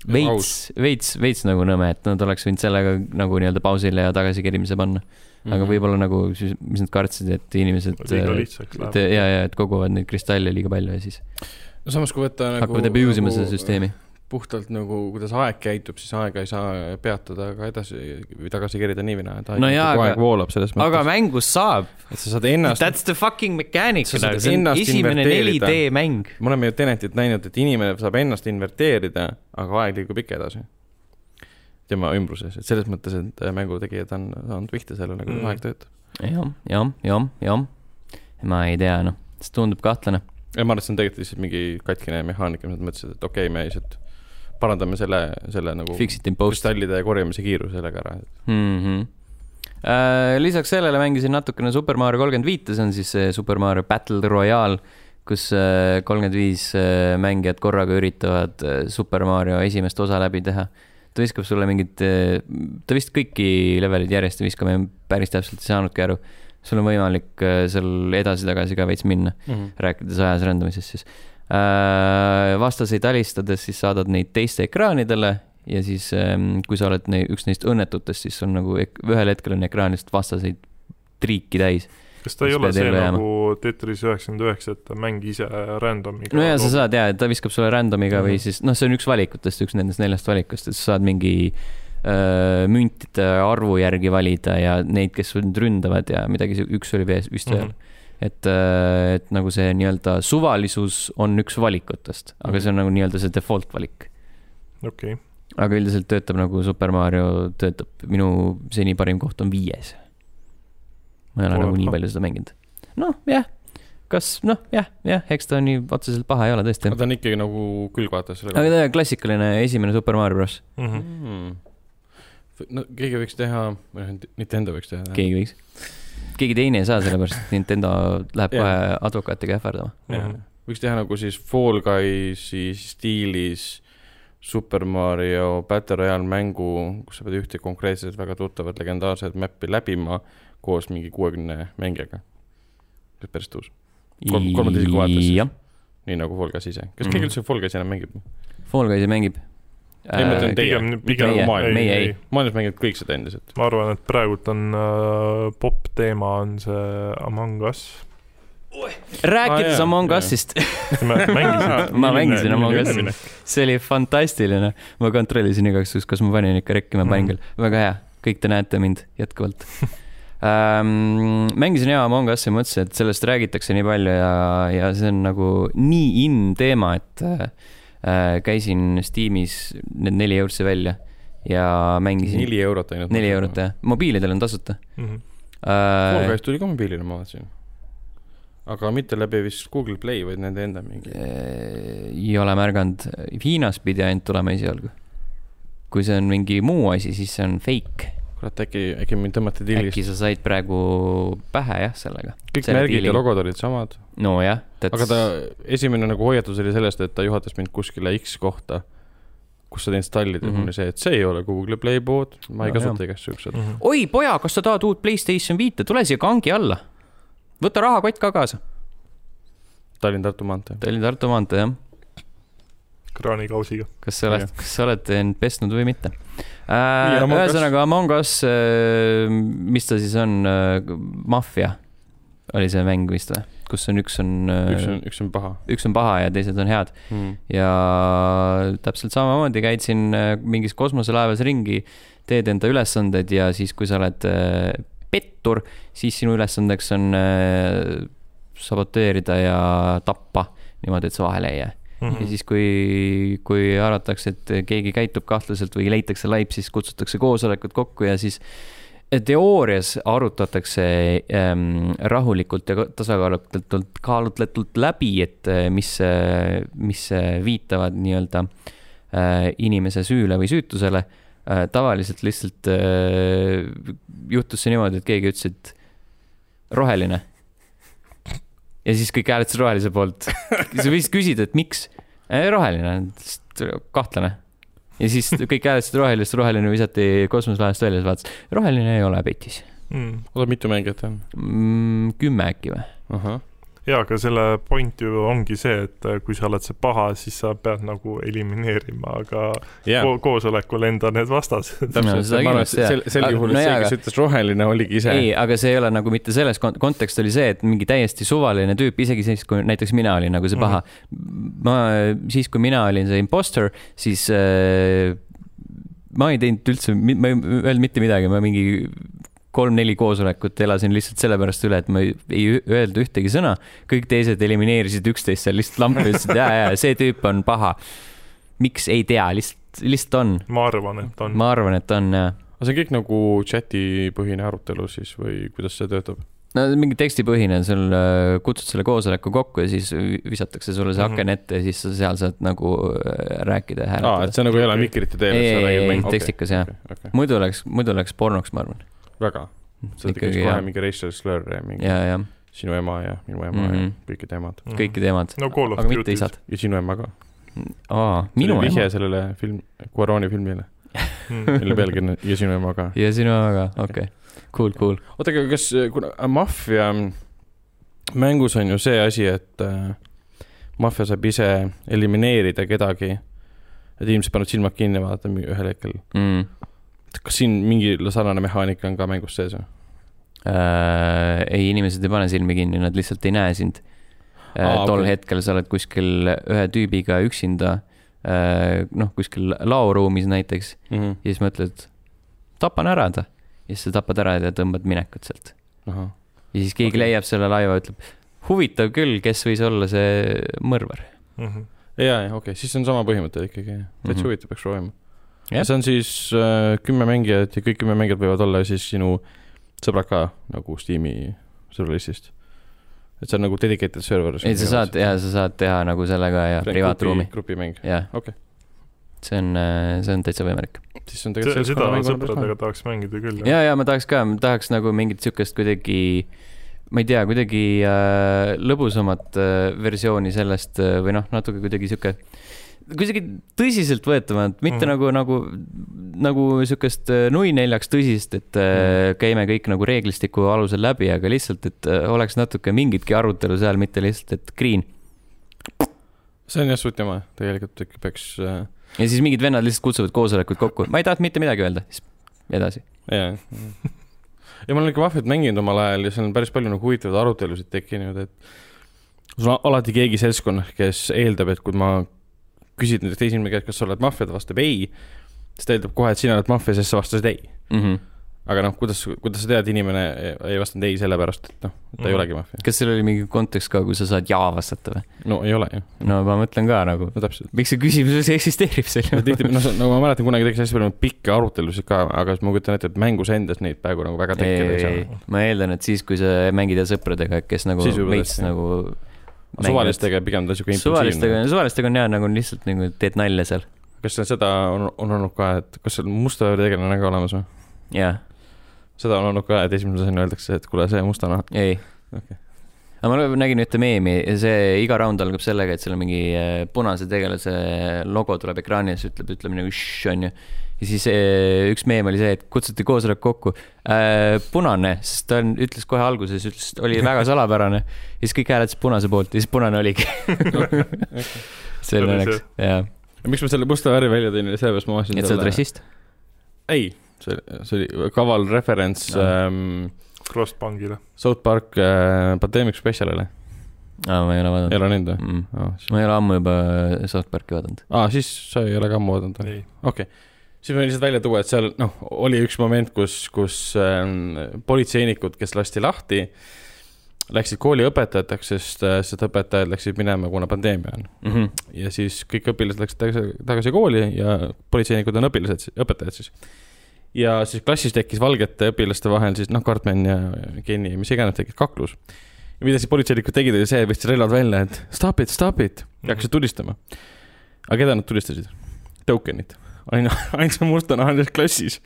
veits, veits, veits nagu nõme, et nad oleks võinud sellega nagu nii-öelda pausile ja tagasikerimise panna. aga mm -hmm. võib-olla nagu, mis nad kartsid, et inimesed. liiga lihtsaks läheb. ja, ja et koguvad neid kristalle liiga palju ja siis. no samas, kui võtta nagu. hakkavad abuse ima nagu, seda süsteemi puhtalt nagu, kuidas aeg käitub, siis aega ei saa peatada ka edasi või tagasi kerida nii või naa, et aeg no jaa, kogu aeg voolab selles mõttes. aga mängus saab. et sa saad ennast. That's the fucking mechanic, see on esimene 4D mäng. me oleme ju Tenetit näinud, et inimene saab ennast inverteerida, aga aeg liigub ikka edasi. tema ümbruses, et selles mõttes, et äh, mängutegijad on saanud pihta sellele, kuidas mm. aeg töötab. jah, jah, jah, jah. ma ei tea, noh, see tundub kahtlane ja ma arvan, et see on tegelikult lihtsalt mingi katkine mehaanika, mis nad mõtlesid, et okei okay,, me lihtsalt parandame selle, selle nagu kristallide korjamise kiiruse sellega ära mm. -hmm. Äh, lisaks sellele mängisin natukene Super Mario kolmkümmend viite, see on siis see Super Mario Battle Royale, kus äh, kolmkümmend viis äh, mängijat korraga üritavad äh, Super Mario esimest osa läbi teha. ta viskab sulle mingid, ta vist kõiki levelid järjest ei viska, ma päris täpselt ei saanudki aru sul on võimalik seal edasi-tagasi ka veits minna mm, -hmm. rääkides ajas rändamisest siis vastaseid alistades siis saadad neid teiste ekraanidele ja siis ähm, kui sa oled ne, üks neist õnnetutest, siis on nagu ühel hetkel on ekraanist vastaseid triiki täis. kas ta ei ole see jääma. nagu Tetris üheksakümmend üheksa, et ta mängi ise random'iga? no jaa, sa saad jaa, ta viskab sulle random'iga mm -hmm. või mhm. siis noh, see on üks valikutest, üks nendest neljast valikust, et sa saad mingi öö, äh, müntide arvu järgi valida ja neid, kes sind ründavad ja midagi, üks oli vist veel mm. -hmm et, äh, et nagu see nii-öelda suvalisus on üks valikutest, aga mhm. see on nagu nii-öelda see default valik. okei okay. aga üldiselt töötab nagu Super Mario töötab, minu seni parim koht on viies. ma ei ole nagu nii palju seda mänginud. noh, jah, kas noh, jah, jah, eks ta nii otseselt paha ei ole tõesti. ta on ikkagi nagu külgvaates. aga ta on klassikaline esimene Super Mario Bros mm. -hmm. no keegi võiks teha, noh, Nintendo võiks teha. keegi võiks keegi teine ei saa, sellepärast et Nintendo läheb kohe advokaatiga ähvardama. võiks teha nagu siis Fall Guysi stiilis Super Mario Battle Royale mängu, kus sa pead ühte konkreetset väga tuttavat legendaarset map'i läbima koos mingi kuuekümne mängijaga. päris tõus. kolm, kolmanda isiku vaates siis. nii nagu Fall Guys ise. kas mm -hmm. keegi üldse Fall Guysi enam mängib? Fall Guysi mängib ei, ma ütlen teie, pigem nagu maailm. meie ei. maailmas mängivad kõik seda endiselt. ma arvan, et praegult on äh, popp teema on see Among Us. rääkides ah, Among Usist ma mängisin Among Us'i, see oli fantastiline. ma kontrollisin igaks juhuks, kas ma panin ikka rekkima mm. mängil, väga hea, kõik te näete mind jätkuvalt ähm, mängisin hea Among Us'i, mõtlesin, et sellest räägitakse nii palju ja, ja see on nagu nii in teema, et äh, Äh, käisin Steamis need neli eurtsi välja ja mängisin. neli eurot ainult. neli eurot jah, mobiilidel on tasuta mm. -hmm. Fall Guys tuli ka mobiilile, ma vaatasin. aga mitte läbi vist Google Play, vaid nende enda mingi. ei ole märganud, Hiinas pidi ainult tulema esialgu. kui see on mingi muu asi, siis see on fake. kurat, äkki, äkki mind tõmmati dillist. äkki sa said praegu pähe jah, sellega. kõik Selle märgid ja logod olid samad. nojah. Aga ta, esimene nagu hoiatus oli sellest, et ta juhatas mind kuskile X kohta kus seda installida mm, -hmm. oli see, et see ei ole Google Play pood, ma ei no, kasuta igast siuksed mm. -hmm. oi, poja, kas sa tahad uut Playstation viite, tule siia kangi alla. võta rahakott ka kaasa. Tallinn-Tartu maantee. Tallinn-Tartu maantee, jah. kraanikausiga. kas sa oled, kas sa oled end pesnud või mitte äh,? ühesõnaga Among Us äh,, mis ta siis on äh,, Mafia oli see mäng vist või? kus on üks on. üks on, üks on paha. üks on paha ja teised on head mm.. ja täpselt samamoodi käid siin äh, mingis kosmoselaevas ringi, teed enda ülesanded ja siis, kui sa oled äh, pettur, siis sinu ülesandeks on äh, saboteerida ja tappa niimoodi, et sa vahele ei jää Mm -hmm. ja siis, kui, kui arvatakse, et keegi käitub kahtlaselt või leitakse laip, siis kutsutakse koosolekud kokku ja siis äh, teoorias arutatakse ähm, rahulikult ja tasakaalutletult, kaalutletult läbi, et äh, mis, mis viitavad nii-öelda äh, inimese süüle või süütusele äh,. tavaliselt lihtsalt äh, juhtus see niimoodi, et keegi ütles, et roheline. ja siis kõik hääletasid rohelise poolt. sa võisid küsida, et miks äh,? roheline, kahtlane ja siis kõik hääletasid rohelist, roheline visati kosmoselahest välja, siis vaatas, roheline ei ole petis mm.. oota, mitu mängijat on mm,? kümme äkki või? Jaa, aga selle point ju ongi see, et äh, kui sa oled see paha, siis sa pead nagu elimineerima, aga yeah. ko koosolekul enda need vastased. täpselt ma arvan, et sel, sel juhul no, see, kes ütles roheline, oligi ise. ei, aga see ei ole nagu mitte selles kont-, kontekst oli see, et mingi täiesti suvaline tüüp, isegi siis, kui näiteks mina olin nagu see paha mm. -hmm. ma, siis kui mina olin see imposter, siis äh, ma ei teinud üldse, ma ei öelnud mitte midagi, ma mingi kolm-neli koosolekut elasin lihtsalt sellepärast üle, et ma ei, ei öelnud ühtegi sõna. kõik teised elimineerisid üksteist seal lihtsalt lampi, ütlesid ja, ja see tüüp on paha. miks, ei tea, lihtsalt, lihtsalt on. ma arvan, et on. ma arvan, et on, jah. aga see on kõik nagu chati põhine arutelu siis või kuidas see töötab? no mingi tekstipõhine, sul äh, kutsud selle koosoleku kokku ja siis visatakse sulle see -hmm. aken ette ja siis sa seal saad nagu äh, rääkida ja hääletada. aa, et see nagu ei ole mikrite teel? ei, ei, ei, tekstikas jah okay,. Okay. muidu oleks, muidu oleks pornoks, ma arvan väga. sa tekiks kohe jah. mingi racial slur ja mingi ja, ja. sinu ema ja minu ema mm -hmm. ja mhm. kõikide emad mm. -hmm. kõikide emad no,, aga mitte isad. ja sinu ema ka. aa, minu ema? vihje sellele film, Cuaroni filmile mm. mille pealkiri on Ja sinu ema ka. ja sinu ema ka, okei okay.. Cool, cool. oota, aga kas, kuna äh, maffia mängus on ju see asi, et äh, maffia saab ise elimineerida kedagi, et inimesed panevad silmad kinni, vaata ühel hetkel mm kas siin mingi sarnane mehaanika on ka mängus sees või äh,? ei, inimesed ei pane silmi kinni, nad lihtsalt ei näe sind äh,. Tol okay. hetkel sa oled kuskil ühe tüübiga üksinda äh,, noh, kuskil laoruumis näiteks mm -hmm. ja siis mõtled, tapan ära ta. ja siis sa tapad ära ja tõmbad minekut sealt. ja siis keegi okay. leiab selle laiva, ütleb, huvitav küll, kes võis olla see mõrvar mm. -hmm. ja, ja okei okay., siis on sama põhimõte ikkagi, täitsa mm -hmm. huvitav, peaks proovima yeah.. see on siis äh, kümme mängijat ja kõik kümme mängijat võivad olla siis sinu sõbrad ka nagu Steam'i sõbralistist. et see on nagu dedicated server. ei, sa saad ja sa saad teha nagu selle ka ja privaatruumi. grupimäng. okei see on, äh, see on täitsa võimalik. siis on tegelikult seda sõpradega tahaks mängida küll. ja, ja ma tahaks ka, ma tahaks nagu mingit siukest kuidagi ma ei tea, kuidagi äh, lõbusamat äh, versiooni sellest äh, või noh, natuke kuidagi sihuke kuidagi tõsiseltvõetavat, mitte mm. nagu, nagu, nagu sihukest äh, nui neljaks tõsist, et mm. käime kõik nagu reeglistiku alusel läbi, aga lihtsalt, et äh, oleks natuke mingitki arutelu seal, mitte lihtsalt, et green. see on jah suht jama, tegelikult ikka peaks ja siis mingid vennad lihtsalt kutsuvad koosolekuid kokku, ma ei tahtnud mitte midagi öelda, siis edasi. jaa ja ma olen ikka Wafet mänginud omal ajal ja seal on päris palju nagu huvitavaid arutelusid tekkinud, et sul on alati keegi seltskonnas, kes eeldab, et kui ma küsid näiteks teise inimese käest, kas sa oled maffia, ta vastab ei, siis ta eeldab kohe, et sina oled maffia, sest sa vastasid ei mm. -hmm. aga noh, kuidas, kuidas sa tead, inimene ei vastanud ei sellepärast, et noh, ta mm. ei olegi maffia. kas seal oli mingi kontekst ka, kui sa saad jaa vastata või? no ei ole ju. no ma mõtlen ka nagu no,, miks see küsimus üldse eksisteerib seal no tihti, noh, nagu ma mäletan kunagi tegin hästi palju pikki arutelusid ka, aga siis ma kujutan ette, et mängus endas neid praegu nagu väga tekkida ei saa. ma eeldan, et siis, kui sa mängid sõpradega, kes nagu veits nagu suvalistega pigem ta impulsiivne. suvalistega, suvalistega on hea nagu lihtsalt nagu teed nalja seal. kas seda on, on olnud ka, et kas seal musta tegelane ka olemas või? jah seda on olnud ka, et esimese asjana öeldakse, et kuule, see mustana. ei okay.. aga ma nägin ühte meemi, see iga round algab sellega, et seal on mingi äh, punase tegelase logo tuleb ekraani ja siis ütleb, ütleme nagu šš, onju. ja siis äh, üks meem oli see, et kutsuti koosolek kokku äh,. punane, sest ta on, ütles kohe alguses, ütles, oli väga salapärane. ja siis kõik hääletasid punase poolt ja siis punane oligi selline läks, jaa. miks ma selle musta värvi välja tõin, oli sellepärast ma vaatasin. et sa oled rassist? ei see, see oli kaval referents no. ähm, Frostbankile. South Park äh, Pandemic Specialile. aa, ma ei ole vaadanud. ei ole näinud või mm.? Oh, ma ei ole ammu juba South Parki vaadanud. aa, siis sa ei ole ka ammu vaadanud või? okei okay. Siis võin lihtsalt välja tuua, et seal noh, oli üks moment, kus, kus ähm, politseinikud, kes lasti lahti, läksid kooli õpetajateks, sest, äh, sest õpetajad läksid minema, kuna pandeemia on mm. -hmm. ja siis kõik õpilased läksid tagasi, tagasi kooli ja politseinikud on õpilased, õpetajad siis ja siis klassis tekkis valgete õpilaste vahel siis noh, Cartman ja Kenny ja mis iganes tekkis kaklus. ja mida siis politseinikud tegid, oli see, võtsid relvad välja, et stop it, stop it ja hakkasid tulistama. aga keda nad tulistasid? Tokenit, aina, ainsa mustanahalise klassis,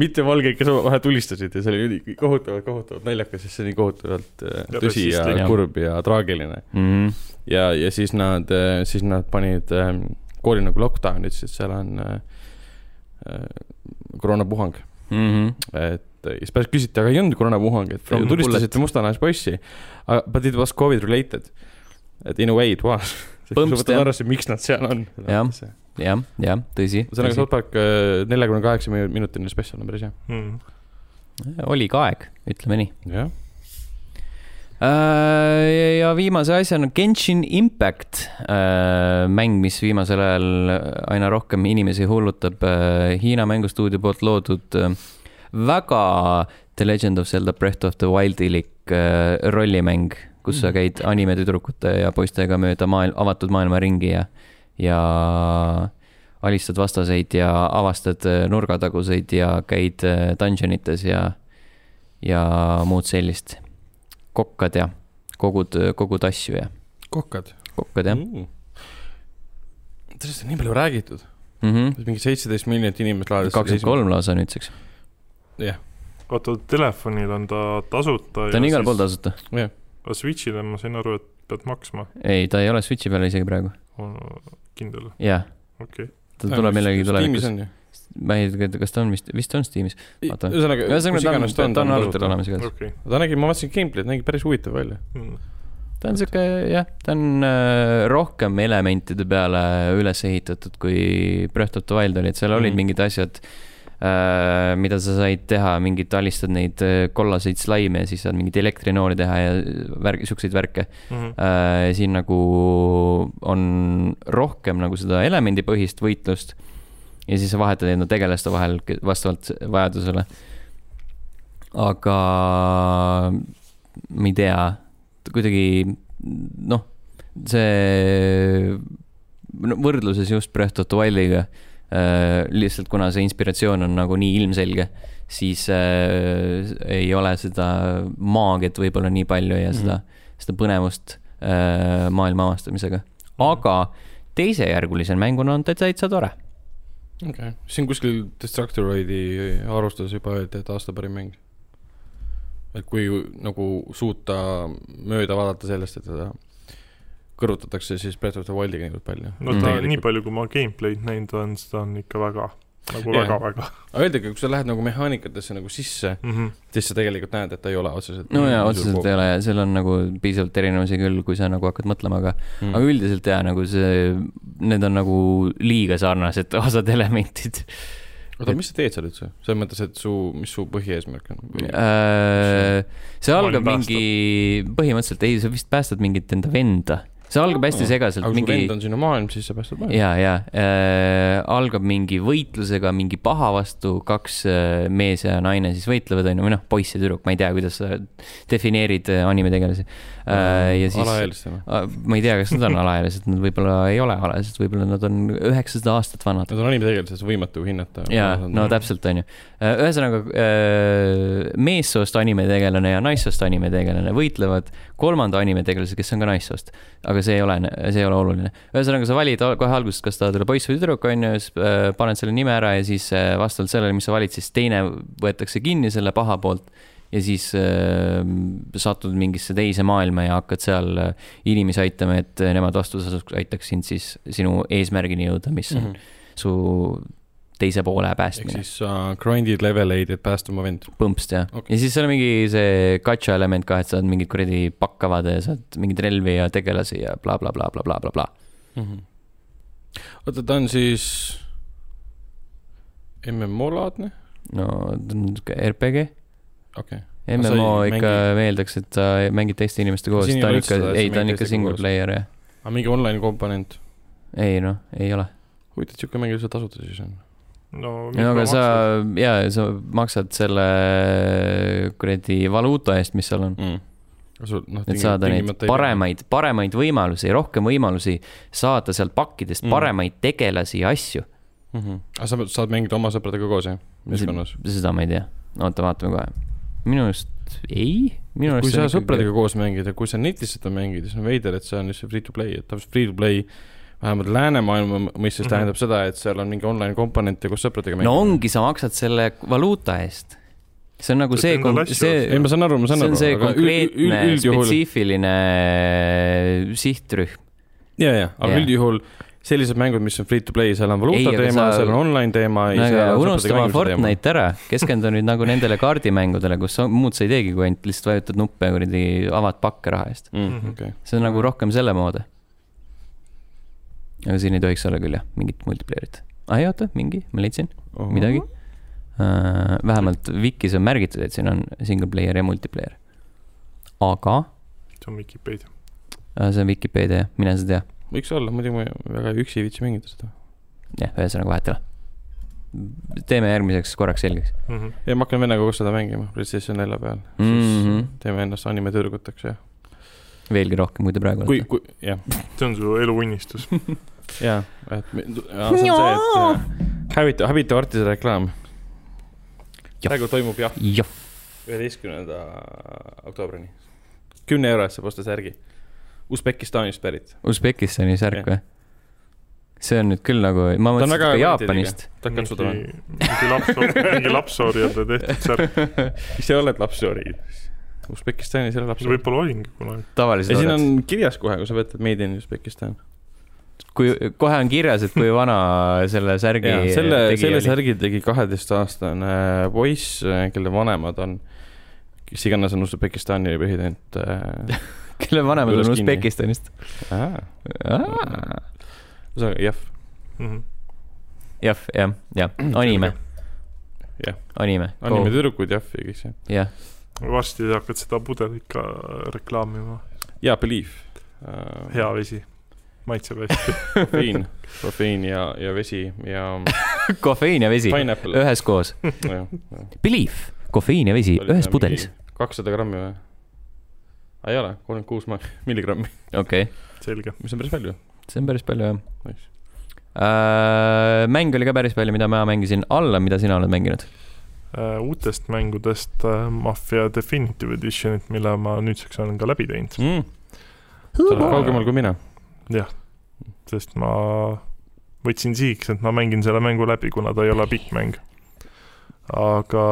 mitte valgeid, kes omavahel tulistasid ja see oli üli kohutavalt, kohutavalt naljakas, sest see oli kohutavalt äh, tõsi ja, ja kurb ja traagiline mm. -hmm. ja, ja siis nad, äh, siis nad panid ähm, kooli nagu lockdown'id, sest seal on äh, koroonapuhang mm. -hmm. et ja siis pärast küsiti, aga ei olnud koroonapuhang, et te tulistasite mustanahas poissi. But it was covid related. et in a way it was. võtad arvesse, miks nad seal on. jah, jah, jah, tõsi. ühesõnaga South Park äh, neljakümne kaheksa minutine spetsial on päris hea mm.. oli ka aeg, ütleme nii. jah Äh, ja viimase asjana Genshin Impact, äh, mäng, mis viimasel ajal aina rohkem inimesi hullutab. Äh, Hiina mängustuudio poolt loodud väga The Legend of Zelda Breath of the Wildilik rollimäng, kus sa mhm. käid animetüdrukute ja poistega mööda maailm, avatud maailma ringi ja, ja alistad vastaseid ja avastad nurgataguseid ja käid dungeonites ja, ja muud sellist kokkad ja kogud, kogud asju ja. kokkad? kokkad, jah mm.. sellest on nii palju räägitud mm. -hmm. mingi seitseteist miljonit inimest laadis. kakskümmend kolm lausa nüüdseks. jah yeah.. oota, telefonil on ta tasuta. ta on igal pool tasuta. jah yeah.. aga Switch'ile ma sain aru, et pead maksma. ei, ta ei ole Switch'i peal isegi praegu. Kindel? jah. okei. Okay.. ta tuleb millalgi tulevikus. ma ei tea, kas ta on vist, vist on Steamis. ühesõnaga, iganes ta on, ta on arvutil olemas igatahes. Okay.. ta nägi, ma vaatasin gameplay'd, nägi päris huvitav välja. Mm.. ta on sihuke jah, ta on äh, rohkem elementide peale üles ehitatud kui Breath of the Wild oli, et seal mm. olid mingid asjad äh,, mida sa said teha, mingid alistad neid äh, kollaseid slaime ja siis saad mingeid elektrinooli teha ja värk, siukseid värke mm. -hmm. Äh, siin nagu on rohkem nagu seda elemendipõhist võitlust ja siis sa vahetad enda tegelaste vahel vastavalt vajadusele. aga ma ei tea, kuidagi noh, see no, võrdluses just Breath of the Wildiga äh,, lihtsalt kuna see inspiratsioon on nagu nii ilmselge, siis äh, ei ole seda maagiat võib-olla nii palju ja seda mm, seda põnevust äh, maailma avastamisega. aga teisejärgulisel mänguna on ta täitsa tore okei okay., siin kuskil Destructoroidi arvustuses juba öeldi, et aasta parim mäng. et kui nagu suuta mööda vaadata sellest, et kõrvutatakse siis Breath of the Wildiga niivõrd palju. no ta mm., nii palju, kui ma gameplay'd näinud olen, seda on ikka väga nagu väga-väga. aga öeldagi, kui sa lähed nagu mehaanikatesse nagu sisse mm, -hmm. siis sa tegelikult näed, et ta ei ole otseselt. no jaa, otseselt ei ole ja seal on nagu piisavalt erinevusi küll, kui sa nagu hakkad mõtlema, aga mm., aga üldiselt jaa, nagu see, need on nagu liiga sarnased osad elementid oota, mis sa teed seal üldse? selles mõttes, et su, mis su põhieesmärk on äh,? see algab mingi, põhimõtteliselt ei, sa vist päästad mingit enda venda see algab hästi segaselt. aga kui mingi... vend on sinu maailm, siis sa päästad maailma. ja, ja äh, algab mingi võitlusega mingi paha vastu, kaks äh, mees ja naine siis võitlevad, onju, või noh, poiss ja tüdruk, ma ei tea, kuidas sa defineerid äh, animetegelasi äh,. ja siis. alaealistena äh,. ma ei tea, kas nad on alaealised, nad võib-olla ei ole alaealised, võib-olla nad on üheksasada aastat vanad. Nad on animetegelased, võimatu hinnata. jaa, no täpselt, onju. Äh, ühesõnaga äh, meessoost animetegelane ja naissoost animetegelane võitlevad kolmanda animetegelase, kes on ka naissoost aga see ei ole, see ei ole oluline. ühesõnaga, sa valid kohe alguses, kas tahad olla poiss või tüdruk, on ju, siis äh, paned selle nime ära ja siis äh, vastavalt sellele, mis sa valid, siis teine võetakse kinni selle paha poolt ja siis äh, satud mingisse teise maailma ja hakkad seal äh, inimesi aitama, et nemad vastuseks aitaks sind siis sinu eesmärgini jõuda, mis on mm -hmm. su teise poole päästmine. ehk siis uh, grind'id leveleid, et päästa oma vend? põmpst jah okay., ja siis seal on mingi see gacha element ka, et saad mingit kuradi pakka avada ja saad mingeid relvi ja tegelasi ja blablabla, blablabla bla, bla, bla. -hmm. oota, ta on siis MMO-laadne? no ta on niisugune RPG. okei okay. MMO ikka mängi... meeldaks, et sa mängid teiste inimeste koos, ta on ikka, ei, ta on ikka single player jah. aga mingi online komponent? ei noh, ei ole. huvitav, et siuke mäng üldse tasuta siis on no, no aga sa, jaa, sa maksad selle kuradi valuuta eest, mis seal on mm sul noh. et saada neid paremaid, paremaid võimalusi, rohkem võimalusi saada sealt pakkidest mm. paremaid tegelasi ja asju mm. -hmm. aga sa saad mängida oma sõpradega koos, jah, meeskonnas? seda ma ei tea, oota, vaatame kohe. minu arust ei. kui sa sõpradega koos mängid ja kui sa netis seda mängid, siis on veider, et see on lihtsalt free to play, et täpselt free to play vähemalt läänemaailma mõistes mm -hmm. tähendab seda, et seal on mingi online komponent ja koos sõpradega mängida. no ongi, sa maksad selle valuuta eest. see on nagu see, see. ei, ma saan aru, ma saan aru. see on see konkreetne spetsiifiline sihtrühm. ja, ja, aga üldjuhul sellised mängud, mis on free to play, seal on valuuta ei, teema sa..., seal on online teema. unusta oma Fortnite ära, keskendu nüüd nagu nendele kaardimängudele, kus muud sa ei teegi, kui ainult lihtsalt vajutad nuppe ja kuradi avad pakke raha eest mm,. Okay. see on nagu rohkem selle moodi siin ei tohiks olla küll jah, mingit multiplayer'it. aa ei oota, mingi, ma leidsin uh -huh. midagi uh,. vähemalt Wikis on märgitud, et siin on single player ja multiplayer. aga. see on Vikipeedia uh,. see on Vikipeedia jah, mine sa tea. võiks olla, muidu ma väga üksi ei viitsi mängida seda. jah, ühesõnaga vahet ei ole teeme järgmiseks korraks selgeks mm. -hmm. ja ma hakkan vennaga koos seda mängima PlayStation nelja peal mm. -hmm. siis teeme ennast anime tüdrukuteks ja veelgi rohkem, kui te praegu kui, kui, jah. see on su eluunistus jaa, et ja, see on see, et Habit-, Habit Artise reklaam. praegu toimub jah ja.. üheteistkümnenda oktoobrini. kümne euro eest saab osta särgi. Usbekistanist pärit. Usbekistani särk või? see on nüüd küll nagu, ma mõtlesin, et ka Jaapanist. ta hakkab seda mingi, mingi laps, mingi lapsoorijate tehtud särk. mis sa oled lapsoori? Usbekistanis ei ole lapsi. võib-olla olingi kunagi. tavaliselt ja siin on kirjas kohe, kui sa võtad Made in Usbekistan. Kui, kohe on kirjas, et kui vana selle särgi selle, selle oli. särgi tegi kaheteistaastane poiss, kelle vanemad on, kes iganes on Usbekistani president äh, kelle vanemad on Usbekistanist? ühesõnaga, jah. Mhm. jah, jah, jah, anime. jah. anime. anime tüdrukud, jah, ja kõik see. jah varsti hakkad seda pudelit ka reklaamima. jaa, Believe uh,. hea vesi, maitseb hästi kofeiin, kofeiin ja, ja vesi ja kofeiin ja vesi üheskoos Believe, kofeiin ja vesi ühes pudelis. kakssada grammi või? ei ole, kolmkümmend kuus milligrammi. okei okay.. selge. mis on päris palju. see on päris palju, jah nice.. Uh, mänge oli ka päris palju, mida ma mängisin. Alla, mida sina oled mänginud? Äh, uutest mängudest äh, Mafia Definitive Editionit, mille ma nüüdseks olen ka läbi teinud mm.. sa oled kaugemal kui mina. Jah, sest ma võtsin sihiks, et ma mängin selle mängu läbi, kuna ta ei ole pikk mäng. aga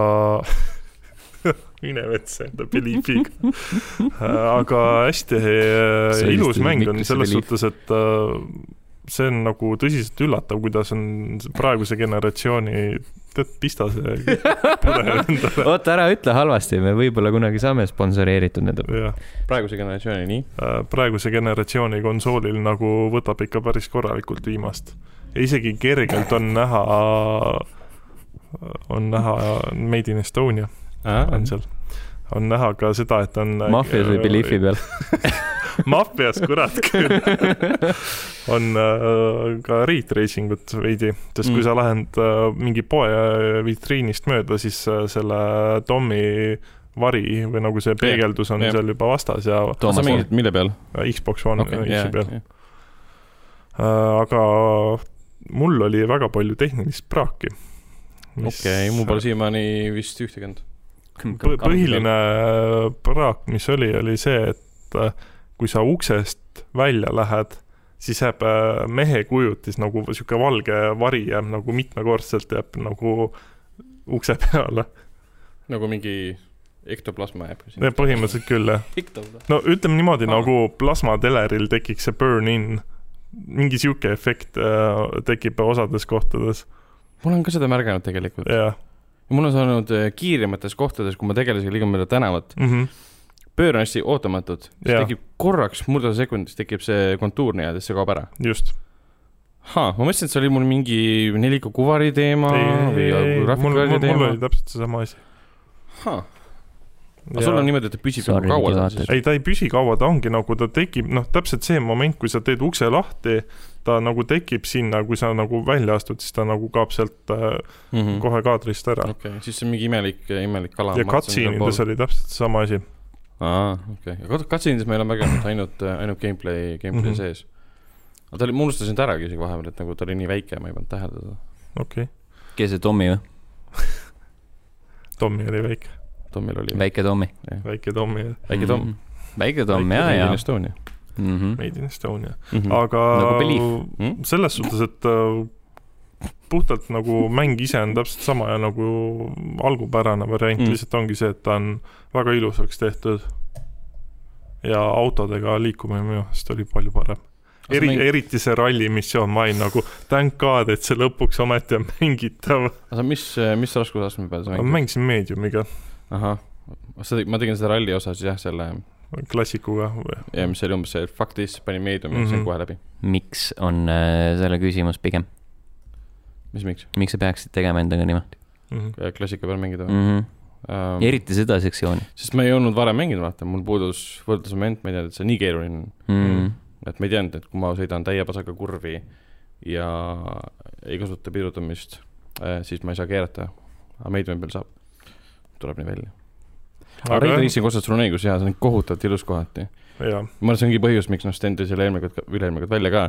mine vetsa enda Beliefiga äh, aga hästi ilus mäng on selles suhtes, et see on nagu tõsiselt üllatav, kuidas on praeguse generatsiooni, tead, pista see pudel endale. oota, ära ütle halvasti, me võib-olla kunagi saame sponsoreeritud nende. praeguse generatsiooni, nii? Äh, praeguse generatsiooni konsoolil nagu võtab ikka päris korralikult viimast. ja isegi kergelt on näha, on näha Made in Estonia on seal on näha ka seda, et on. maffias või Beliefi peal. maffias, kurat küll. on äh, ka rate racing ut veidi, sest mm. Mm. kui sa lähed äh, mingi poe vitriinist mööda, siis äh, selle Tommy vari või nagu see peegeldus on jah. seal juba vastas ja sa mängid mille peal? äh, Xbox One okay, X-i, peal. aga mul oli väga palju tehnilist praaki. okei, mul pole siiamaani vist ühtegi olnud. Põ- põhiline praak, mis oli, oli see, et äh, kui sa uksest välja lähed, siis jääb äh, mehe kujutis nagu sihuke valge vari jääb nagu mitmekordselt jääb nagu ukse peale. nagu mingi ektoplasma jääb põhimõtteliselt küll jah. no ütleme niimoodi ah. nagu plasmateleril tekiks see burn-in, mingi sihuke efekt äh, tekib osades kohtades ma olen ka seda märganud tegelikult. ja mul on saanud äh, kiiremates kohtades, kui ma tegelasega liigun mööda tänavat, mm. -hmm. pööran hästi ootamatult, siis tekib korraks, murda sekundis tekib see kontuur nii-öelda, siis see kaob ära. just. ahah, ma mõtlesin, et see oli mul mingi neliko kuvari teema või mul, graafikakaardi mul, teema oli. täpselt seesama asi. aga sul on niimoodi, et ta püsib nagu kaua seal siis? ei, ta ei püsi kaua, ta ongi nagu ta tekib, noh, täpselt see moment, kui sa teed ukse lahti, ta nagu tekib sinna, kui sa nagu välja astud, siis ta nagu kaob sealt äh, Mhm. kohe kaadrist ära. okei, siis see on mingi imelik, imelik kala. ja cutscene'ides oli täpselt seesama asi. aa, okei, aga cutscene'ides ma ei ole märganud ainult, ainult gameplay, gameplay Mhm. sees. aga ta oli, ma unustasin ta äragi isegi vahepeal, et nagu ta oli nii väike, ma ei pannud tähele teda. okei okay., kes see Tommy või? Tommy oli väike, Tomil oli väike Tommy. väike Tommy, väike Tom. väike Tom, ja, ja. Estonia. Mhm. Made in Estonia, Mhm. aga Nagu Belief. Mm? selles suhtes, et äh, puhtalt nagu mäng ise on täpselt sama ja nagu algupärane variant Mm. mm. lihtsalt ongi see, et ta on väga ilusaks tehtud. ja autodega liikumine minu meelest oli palju parem. eri, eriti see rallimissioon, ma olin nagu thank god, et see lõpuks ometi on mängitav. aga mis, mis raskusastme peal sa ma mängid? mängisin Mediumiga, ahah, ma tegin seda ralli osa siis jah, selle, klassikuga. ja mis oli umbes see fuck this, panin meediumi mm, -hmm. sain Mhm. kohe läbi. miks on äh, selle küsimus pigem, mis, miks? miks sa peaksid tegema endaga niimoodi Mhm. klassika peal mängida või mm? -hmm. um,? eriti seda sektsiooni sest ma ei olnud varem mänginud, vaata, mul puudus võrdlusmoment, ma ei teadnud, et see nii keeruline on. mm. Mm.. et ma ei teadnud, et kui ma sõidan täie pasaga kurvi ja ei kasuta pidurdamist, siis ma ei saa keerata. aga meediumi peal saab. tuleb nii välja. Aga Raid jah, Racing osas sul on õigus, jaa, see on kohutavalt ilus kohati. ma arvan, see ongi põhjus, miks noh, Sten tõi selle eelmine kord, üle-eelmine kord välja ka,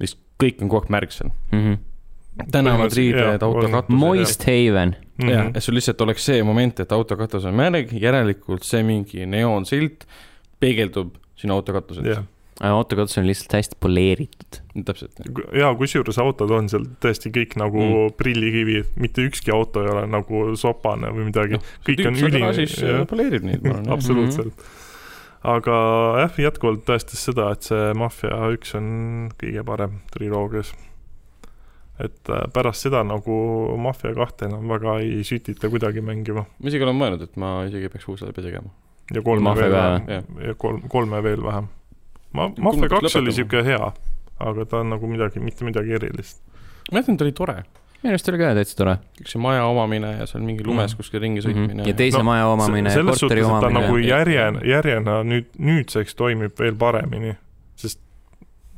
lihtsalt kõik on kogu aeg märg seal. Mm -hmm. tänavad, riided, autokatused. Moist Haven, jah, Mhm. et sul lihtsalt oleks see moment, et autokatus on märg, järelikult see mingi neoonsilt peegeldub sinu autokatuselt jah. Autokatus on lihtsalt hästi poleeritud. täpselt. ja kusjuures autod on seal tõesti kõik nagu Mm. mm. prillikivi, mitte ükski auto ei ole nagu sopane või midagi no,, kõik on üli- siis äh, poleerib neid, ma arvan. absoluutselt. aga jah, jätkuvalt tõestas seda, et see Mafia üks on kõige parem triloogias. et äh, pärast seda nagu Mafia kahte enam väga ei sütita kuidagi mängima ma isegi olen mõelnud, et ma isegi peaks uus läbi tegema. ja kolme Mafia veel vähem ja kolm, kolme veel vähem. ma, Mafia kaks oli siuke hea, aga ta on nagu midagi, mitte midagi erilist. ma mäletan, ta oli tore. minu arust oli ka täitsa tore. kõik see maja omamine ja seal mingi lumes Mm. kuskil ringi sõitmine ja teise No, maja omamine, selles suhtes, korteri et ta nagu omamine. järjena, nüüd, nüüdseks toimib veel paremini,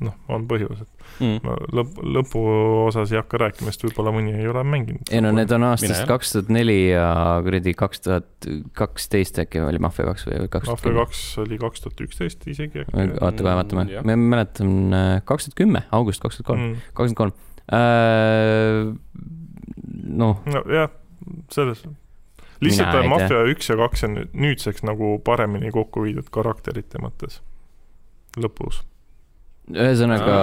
noh, on põhjus, et mm. ma lõpp, lõpuosas ei hakka rääkima, sest võib-olla mõni ei ole mänginud. ei no need on aastast kaks tuhat neli ja kuradi kaks tuhat kaksteist äkki oli Mafia kaks või kaks tuhat Mafia kümme. kaks oli kaks tuhat üksteist isegi äkki. oota kohe vaatame ma mäletan äh, kaks tuhat kümme, august kaks tuhat kolm, Mm. kakskümmend kolm. Äh, noh, nojah, selles, lihtsalt Mafia üks ja kaks on nüüd nüüdseks nagu paremini kokku viidud karakterite mõttes, lõpus. Ühesõnaga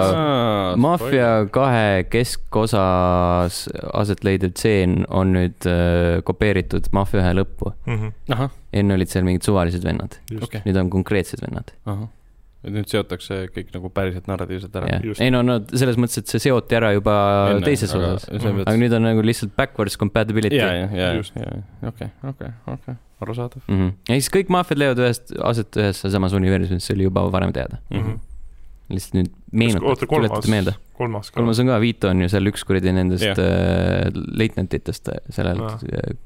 Mafia kahe keskosas aset leidev tseen on nüüd äh, kopeeritud Mafia ühe lõppu. ahah, enne olid seal mingid suvalised vennad, okei, nüüd on konkreetsed vennad. et nüüd seotakse kõik nagu päriselt narratiivselt ära. just. ei no, no selles mõttes, et see seoti ära juba Enne, teises aga osas, Mhm. aga nüüd on nagu lihtsalt backwards compatibility ja, ja, ja, Just. ja, okei, okei, okei, arusaadav mm. -hmm. ja siis kõik maffiad leiavad ühest, aset ühes samas universumis, see oli juba varem teada. mm. -hmm. Lihtsalt nüüd meenutate, tuletate meelde. kolmas ka. kolmas on ka, Vito on ju seal üks kuradi nendest yeah. äh, leitnantitest sellel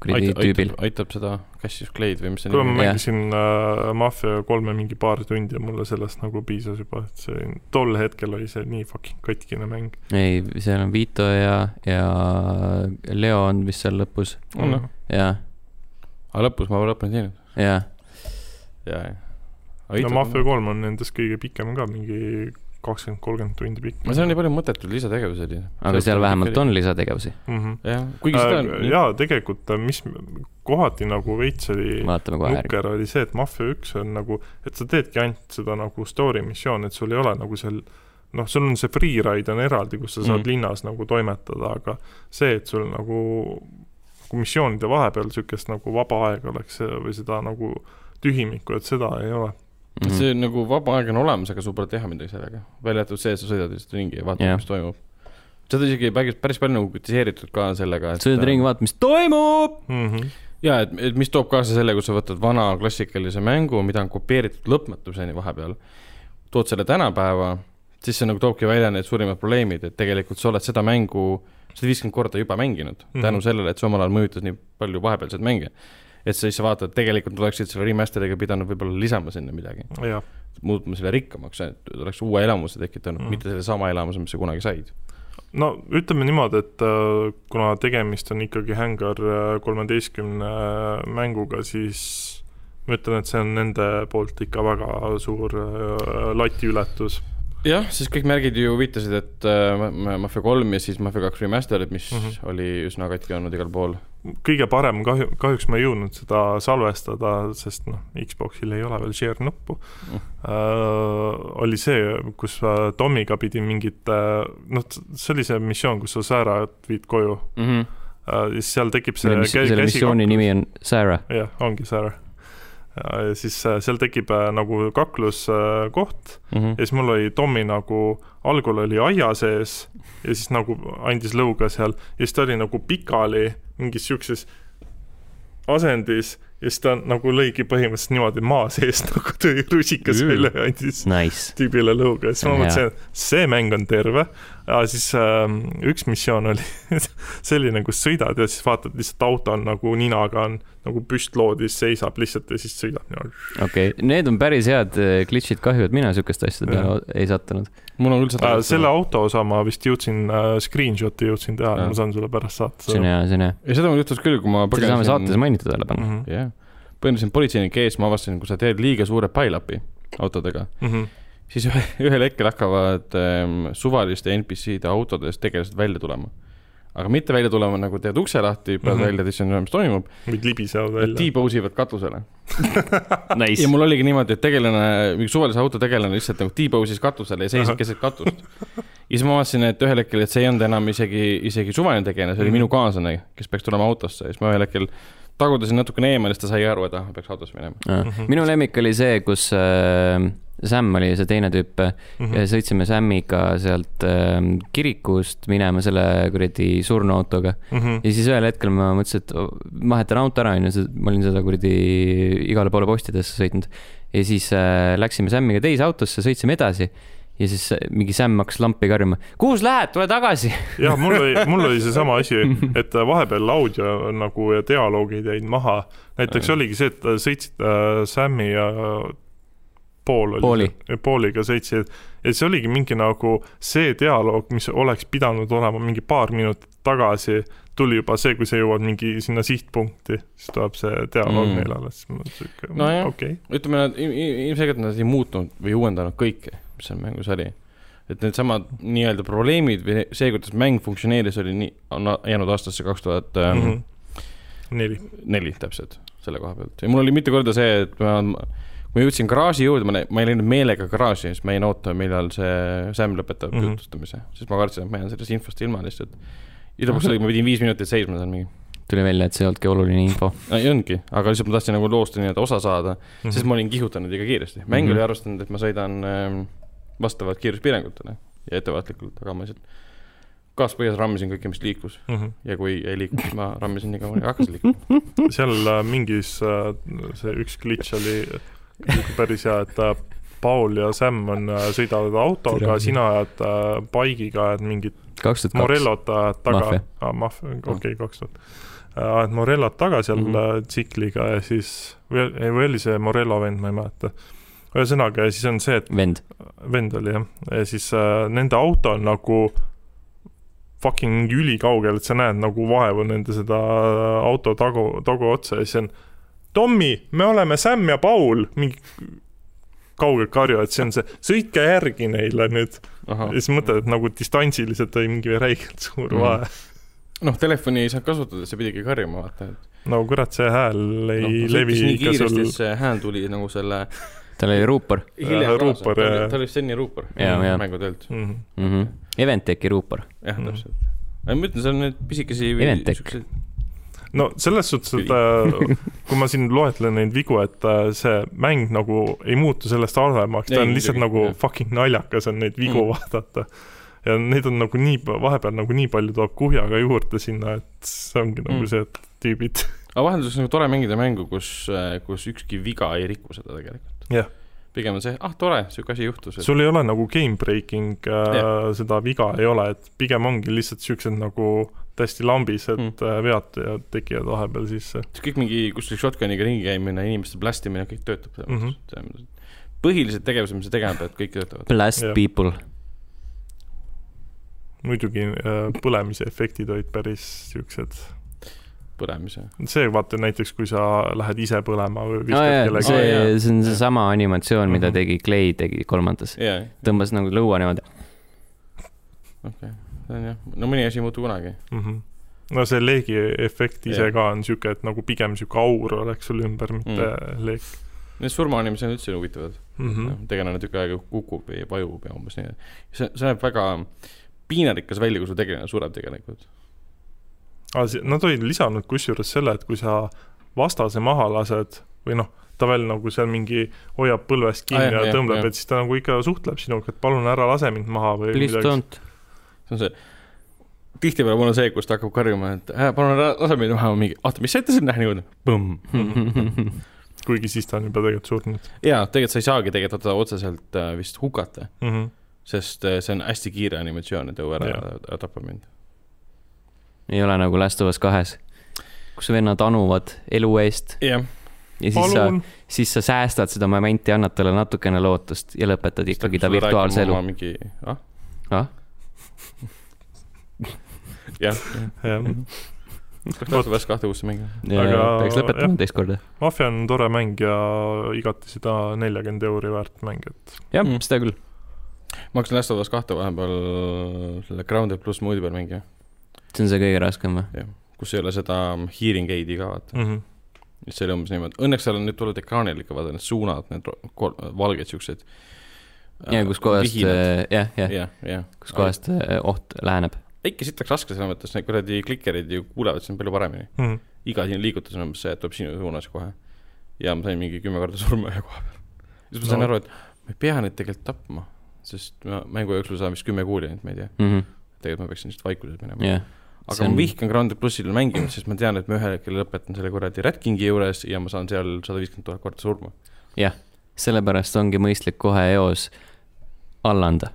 kuradi tüübil. aitab seda Cassius Clay'd või mis see nimi on? ma mängisin äh, Mafia kolme mingi paar tundi ja mulle sellest nagu piisas juba, et see tol hetkel oli see nii fucking katkine mäng. ei, seal on Vito ja, ja Leo on vist seal lõpus mm.. -hmm. jah. aga lõpus ma lõpuni ei teinud. jah. ja, ja no Mafia kolm on nendest kõige pikem ka, mingi kakskümmend, kolmkümmend tundi pikk. no seal on nii palju mõttetuid lisategevusi oli. aga seal vähemalt on lisategevusi mm. -hmm. jah, kuigi seda on äh,. jaa, tegelikult mis kohati nagu veits oli nukker, oli see, et Mafia üks on nagu, et sa teedki ainult seda nagu story missiooni, et sul ei ole nagu seal noh, sul on see freeride on eraldi, kus sa saad mm -hmm. linnas nagu toimetada, aga see, et sul nagu nagu missioonide vahepeal niisugust nagu vaba aega oleks või seda nagu tühimikku, et seda ei ole mm. -hmm. see nagu vaba aeg on olemas, aga sul pole teha midagi sellega. välja arvatud see, et sa sõidad lihtsalt ringi ja vaatad yeah., mis toimub. seda isegi päris, päris palju nagu kritiseeritud ka sellega, et sõidad ringi, vaatad, mis toimub mm. -hmm ja et, et mis toob kaasa selle, kui sa võtad vana klassikalise mängu, mida on kopeeritud lõpmatuseni vahepeal, tood selle tänapäeva, siis see nagu toobki välja need suurimad probleemid, et tegelikult sa oled seda mängu sada viiskümmend korda juba mänginud mm, -hmm. tänu sellele, et see omal ajal mõjutas nii palju vahepealseid mänge et sa siis vaatad, tegelikult oleksid selle remaster'iga pidanud võib-olla lisama sinna midagi. muutma selle rikkamaks, et oleks uue elamuse tekitanud mm., mitte sellesama elamuse, mis sa kunagi said no ütleme niimoodi, et äh, kuna tegemist on ikkagi Hangar äh, kolmeteistkümne äh, mänguga, siis ma ütlen, et see on nende poolt ikka väga suur latiületus jah, siis kõik märgid ju viitasid, et äh, Mafia kolm ja siis Mafia kaks Remastered, mis mm -hmm. oli üsna katki olnud igal pool. kõige parem, kahju, kahjuks ma ei jõudnud seda salvestada, sest noh, Xboxil ei ole veel share nuppu mm.. Äh, oli see, kus äh, Tomiga pidi mingit äh,, noh, see oli see missioon, kus sa Sarah viid koju mm. -hmm. Äh, siis seal tekib see selle, missiooni nimi on Sarah. jah, ongi Sarah ja siis äh, seal tekib äh, nagu kakluskoht mm -hmm. ja siis mul oli Tommy nagu, algul oli aia sees ja siis nagu andis lõuga seal ja siis ta oli nagu pikali mingis siukses asendis ja siis ta nagu lõigi põhimõtteliselt niimoodi maa seest nagu tõi rusikas välja ja andis nice. tüübile lõuga, siis ma mõtlesin, et see mäng on terve. Ja siis äh, üks missioon oli selline, kus sõidad ja siis vaatad lihtsalt auto on nagu ninaga on nagu püstloodis seisab lihtsalt ja siis sõidab niimoodi. okei okay., need on päris head äh, glitch'id, kahju, et mina sihukeste asjade peale ei sattunud. mul on küll seda äh,. selle auto osa ma vist jõudsin äh,, screenshot'i jõudsin teha, ma saan sulle pärast saata. see on hea, see on hea. ja seda mul juhtus küll, kui ma seda saame saates mainida tähele panna mm. -hmm. jah põrndasin politseinike ees, ma avastasin, kui sa teed liiga suure pile-up'i autodega mm, -hmm. Siis ühe, ühel hetkel hakkavad ähm, suvaliste NPC-de autodest tegelased välja tulema. aga mitte välja tulema nagu teed ukse lahti, pead mm -hmm. välja, siis on, mis toimub. mingid libisevad välja. T-pose ivad katusele nice. ja mul oligi niimoodi, et tegelane, mingi suvalise auto tegelane lihtsalt nagu T-pose'is katusele ja seisis keset katust. ja siis ma vaatasin, et ühel hetkel, et see ei olnud enam isegi, isegi suvaline tegelane, see oli mm -hmm. minu kaaslane, kes peaks tulema autosse ja siis ma ühel hetkel tagudasin natukene eemale, siis ta sai aru, et ah, peaks autosse minema. Mm -hmm. minu lemmik oli see, kus äh, Sam oli see teine tüüp mm -hmm. ja sõitsime Samiga sealt äh, kirikust minema selle kuradi surnuautoga mm. -hmm. ja siis ühel hetkel ma mõtlesin, et ma vahetan auto ära, onju, ma olin seda kuradi igale poole postidesse sõitnud. ja siis äh, läksime Samiga teise autosse, sõitsime edasi ja siis mingi Sam hakkas lampi karjuma, kuhu sa lähed, tule tagasi. jah, mul oli, mul oli seesama asi, et vahepeal audio nagu ja dialoogid jäid maha. näiteks oligi see, et sõitsid äh, Sam'i ja Paul oli Pauli. see, Pauliga sõitsid ja see oligi mingi nagu see dialoog, mis oleks pidanud olema mingi paar minutit tagasi, tuli juba see, kui sa jõuad mingi sinna sihtpunkti, siis tuleb see dialoog mm. neile alles. nojah okay., ütleme, nad ilmselgelt nad ei muutnud või uuendanud kõike mis seal mängus oli. et needsamad nii-öelda probleemid või see, kuidas mäng funktsioneeris, oli nii, on jäänud aastasse kaks tuhat ähm, mhm. neli. neli täpselt, selle koha pealt ja mul oli mitu korda see, et ma kui ma jõudsin garaaži juurde, ma, ma ei läinud meelega garaaži, sest ma jäin ootama, millal see Sam lõpetab mm -hmm. jutustamise, sest ma kartsin, et ma jään sellest infost ilma lihtsalt. ja lõpuks oligi, ma pidin viis minutit seisma seal mingi. tuli välja, et see ei olnudki oluline info. ei olnudki, aga lihtsalt ma tahtsin nagu loost nii-öelda osa saada mm, -hmm. sest ma olin kihutanud liiga kiiresti. mäng mm -hmm. oli arvestanud, et ma sõidan äh, vastavalt kiiruspiirangutele ja ettevaatlikult, aga ma lihtsalt gaaspõhjas rammisin kõike, mis liikus mm. -hmm. ja kui ei liikunud, siis ma rammisin nii kaua, kuni hakkas liikuma. seal äh, mingis äh, see üks glitch oli päris hea, et Paul ja Sam on, sõidavad autoga, sina ajad äh, bike'iga, ajad mingit. Morellot ajad taga Mafia., ah, okei okay,, kaks tuhat. ajad Morellot taga seal mm. -hmm. tsikliga ja siis, või ei, või oli see Morello vend, ma ei mäleta. ühesõnaga, ja siis on see, et vend. vend oli jah, ja siis äh, nende auto on nagu fucking ülikaugel, et sa näed nagu vaevu nende seda auto tagu, taguotsa ja siis on Tommy, me oleme Sam ja Paul, mingi kaugelt karjuvad, see on see, sõitke järgi neile nüüd. ja siis mõtled, et nagu distantsiliselt oli mingi räigelt suur Mhm. vahe. noh, telefoni ei saanud kasutada, sa pidigi karjuma, vaata, et no kurat, see hääl ei no, levi nii ikka kiiresti, sul et see hääl tuli nagu selle tal oli ruupor Äh, ruupor, ta oli jah., ta oli Steni ruupor mängutöölt, mm. -hmm. mm. -hmm. Eventeki ruupor. jah, Mhm. täpselt. ma ütlen, seal on neid pisikesi siukseid no selles suhtes, et äh, kui ma siin loetlen neid vigu, et äh, see mäng nagu ei muutu sellest halvemaks, ta on lihtsalt nagu jah. fucking naljakas on neid vigu Mm. vaadata. ja neid on nagu nii, vahepeal nagu nii palju tuleb kuhjaga juurde sinna, et see ongi nagu Mm. see, et tüübid. aga vahelduseks nagu tore mängida mängu, kus, kus ükski viga ei riku seda tegelikult. Jah. pigem on see, ah tore, siuke asi juhtus. sul ei ole nagu game breaking äh, Jah. seda viga ei ole, et pigem ongi lihtsalt siuksed nagu täiesti lambised Mm. mm. vead ja tekivad vahepeal sisse. kõik mingi kuskil shotgun'iga ringi käimine, inimeste blastimine, kõik töötab selles mõttes. põhilised tegevused, mis sa tegema pead, kõik töötavad. Blast Jah. people. muidugi äh, põlemise efektid olid päris siuksed, põlemise. see vaata näiteks, kui sa lähed ise põlema või viskad jaa, kellegi see jaa., see on seesama animatsioon, mida Mhm. tegi Clay tegi kolmandas. jaa, tõmbas nagu lõua niimoodi. okei, see on jah, no mõni asi ei muutu kunagi. mm. -hmm. no see leegi efekt ise Jah. ka on siuke, et nagu pigem siuke aur oleks sul ümber, mitte mm. leek Need surmaanimised on üldse huvitavad mm. mm. -hmm.. tegelane tükk aega kukub või vajub ja umbes nii. see, see näeb väga piinarikas välja, kui su tegelane sureb tegelikult. Nad olid lisanud kusjuures selle, et kui sa vastase maha lased või noh, ta veel nagu seal mingi hoiab põlvest kinni Ah, ah, jah, ja tõmbleb, et siis ta nagu ikka suhtleb sinuga, et palun ära lase mind maha või Please midagi. don't. see on see, tihtipeale mul on see, kus ta hakkab karjuma, et äh, palun ära lase mind maha, mingi, oota, mis sa ütlesid, näe niimoodi, põmm. kuigi siis ta on juba tegelikult surnud jaa, tegelikult sa ei saagi tegelikult teda otseselt äh, vist hukata, mm. -hmm. sest äh, see on hästi kiire animatsioon, et jõua ära ära tappa mind. Ei ole nagu Last of Us kahes, kus vennad anuvad elu eest jah, ja siis sa, palun, siis sa säästad seda momenti, annad talle natukene lootust ja lõpetad ikkagi ta virtuaalse elu. mingi, ah, ah, jah, jah. kas tahad vast kahte uuesti mängida? Aga peaks lõpetama teist korda. Mafia on tore mäng ja igati seda neljakümmend euri väärt mäng, et jah mm., seda küll. ma hakkasin Last of Us kahte vahepeal selle Grounded pluss moodi peal mängima, see on see kõige raskem või? kus ei ole seda hearing aid'i ka vaata mm. -hmm. siis see oli umbes niimoodi, õnneks seal on nüüd tulnud ekraanil ikka vaata need suunad, need valged siuksed. ja kuskohast, jah, jah, jah, jah. kuskohast äh, oht läheneb. väike siit läks raske selles mõttes, need kuradi klikerid ju kuulevad sind palju paremini. Mm -hmm. iga sinu liigutus on umbes see, et tuleb sinu suunas kohe. ja ma sain mingi kümme korda surma ühe koha peal. siis ma sain No. aru, et ma ei pea neid tegelikult tapma, sest ma mängu jooksul saan vist kümme kuuli ainult, ma ei tea. Mhm. tegelikult ma peaksin lihtsalt vaikuses minema. jah, aga on... on- ma vihkan Grounded plussil mängimist, sest ma tean, et ma ühel hetkel lõpetan selle kuradi Rat Kingi juures ja ma saan seal sada viiskümmend tuhat korda surma. sellepärast ongi mõistlik kohe eos alla anda.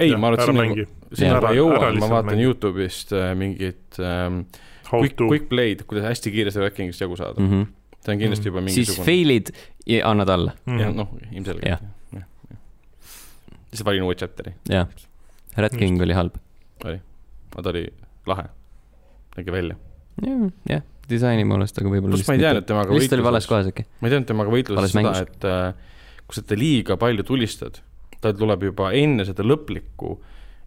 ei, Jah, ma arvan, et sinna sinna Ära- ma jõuan, ma vaatan mängi. Youtube'ist äh, mingit ähm, quick, quick play'd, kuidas hästi kiiresti Rat Kingist jagu saada mm.. see on kindlasti juba Mhm. siis mingisugune. fail'id ja annad alla, jah, mm. noh, ilmselgelt Jah. jah, jah. lihtsalt valin uue chapter'i, jah. Red King Just. oli halb. aga ta oli lahe, nägi välja. jah, disaini poolest, aga võib-olla pluss ma ei teadnud temaga lihtsalt oli vales kohas äkki. ma ei teadnud temaga võitluses Vales seda, et äh, kui sa teda liiga palju tulistad, ta tuleb juba enne seda lõplikku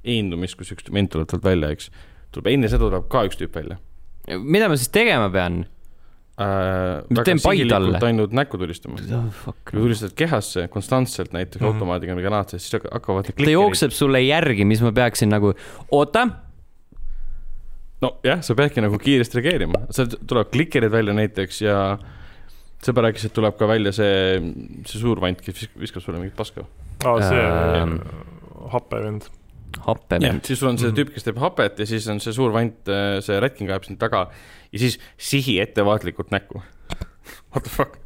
eendumist, kus üks ment tuleb talt välja, eks, tuleb enne seda tuleb ka üks tüüp välja mida ma siis tegema pean? äh,. Teen pai talle. ainult näkku tulistama. Fuck. kui tulistad kehasse konstantselt näiteks mm. -hmm. automaadiga või granaatse, siis hakka- hakkavad need ta jookseb sulle järgi, mis ma peaksin nagu, oota, nojah, sa peadki nagu kiiresti reageerima, seal tuleb klikerid välja näiteks ja sõber rääkis, et tuleb ka välja see, see suur vant, kes viskab, sulle mingit paska. aa, see Ähm. äh, happevend. happevend. siis sul on see Mhm. tüüp, kes teeb hapet ja siis on see suur vant, see rätking ajab sind taga ja siis sihi ettevaatlikult näkku. What the fuck?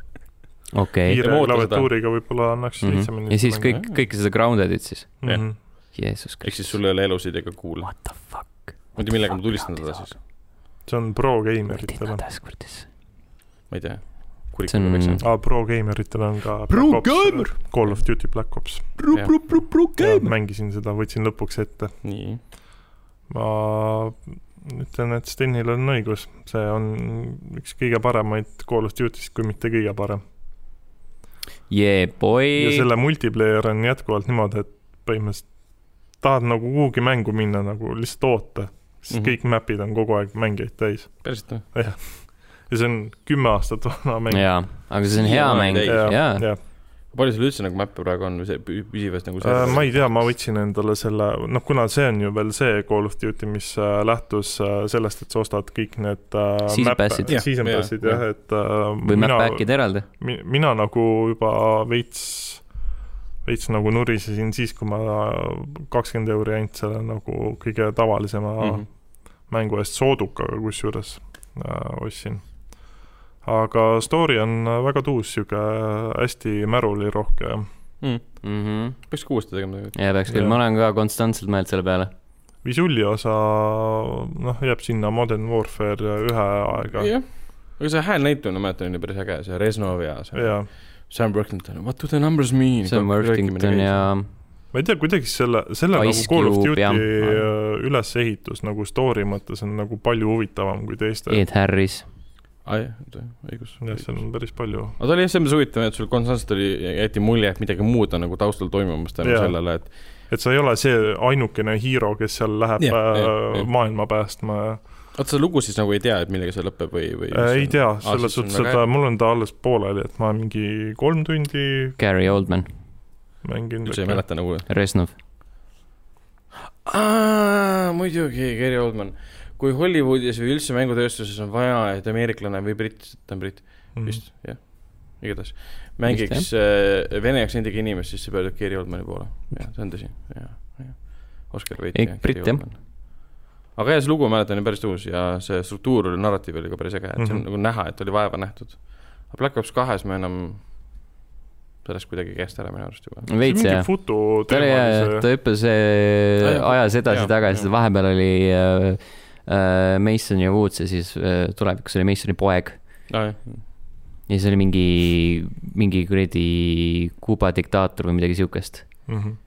okei kiire ootan seda. klaviatuuriga võib-olla annaks mm. lihtsamini -hmm. ja siis kõik, kõike seda grounded'id siis. mm. -hmm. Jeesus ehk Kristus. siis sul ei ole elusid ega kuule. What the fuck? Ma ei tea, millega ma tulistan teda siis, see on pro geimeritele. ma ei tea. See on- kurikuga peksan. aa, pro geimeritele on ka Pro Black gamer! Ops, Call of Duty Black Ops. mängisin seda, võtsin lõpuks ette. nii, ma ütlen, et Stenil on õigus, see on üks kõige paremaid Call of Duty'st, kui mitte kõige parem. Yeah ja boy. selle multiplayer on jätkuvalt niimoodi, et põhimõtteliselt tahad nagu kuhugi mängu minna nagu lihtsalt oota, siis mm. -hmm. kõik map'id on kogu aeg mängijaid täis. päriselt või? ja see on kümme aastat vana mäng. jaa, aga see on hea mäng, jaa. ja palju sul üldse nagu mäppe praegu on või see pü- püsivas nagu see äh, ma ei tea, ma võtsin endale selle, noh, kuna see on ju veel see Call of Duty, mis äh, lähtus äh, sellest, et sa ostad kõik need äh, Season passid. Jah, jah, jah. jah, et äh, või map mina, back'id eraldi. mina nagu juba veits, veits nagu nurisesin siis, kui ma kakskümmend euri ainult selle nagu kõige tavalisema mm. -hmm. Mängu eest soodukaga kusjuures äh, ostsin. aga story on äh, väga tuus, sihuke hästi märulirohke mm.. Mhm. peaks ka uuesti tegema tegelikult. jaa, peaks küll, Jah. ma olen ka konstantselt mõelnud selle peale. Visulli osa, noh, jääb sinna Modern Warfare ühe aega. jah, aga see häälnäitlemine, ma mäletan, oli päris äge, see Reznov ja see ja Sam Worthington, what do the numbers mean? Sam Worthington ja ma ei tea, kuidagi selle, selle Ice nagu Call of Duty äh, ülesehitus nagu story mõttes on nagu palju huvitavam kui teiste. Ed Harris. aa jah, õigus. jah, seal on päris palju. aga ta oli jah selles mõttes huvitav, et sul konstantselt oli, jäeti mulje, et midagi muud on nagu taustal toimumas tänu Jaa. sellele, et et sa ei ole see ainukene hiiro, kes seal läheb yeah, jah, yeah, jah. maailma päästma ja oota, seda lugu siis nagu ei tea, et millega see lõpeb või, või? äh, ei tea, Aa, selles on suhtes, et äh, mul on ta alles pooleli, et ma mingi kolm tundi Gary Oldman, mängin. üldse ei mäleta nagu. Reznov. muidugi, Gary Oldman. kui Hollywoodis või üldse mängutööstuses on vaja, et ameeriklane või britt, ta on britt Mhm. vist, jah, igatahes, mängiks äh, vene aktsendiga inimest, siis sa pöördud Gary Oldmani poole. jah, see on tõsi, jah, jah. Oscar Ikka britt, jah. aga jah, see lugu ma mäletan, on päris uus ja see struktuur oli, narratiiv oli ka päris äge, et see on Mhm. nagu näha, et oli vaeva nähtud. Black Ops kahes ma enam, läks kuidagi käest ära minu arust juba. veits jah. ta oli, teema ta hüppas äh, ajas edasi-tagasi, vahepeal oli äh, äh, Mason ja Woods ja siis äh, tulevikus oli Masoni poeg. jah, ja siis oli mingi, mingi kuradi Kuuba diktaator või midagi siukest, mm. -hmm.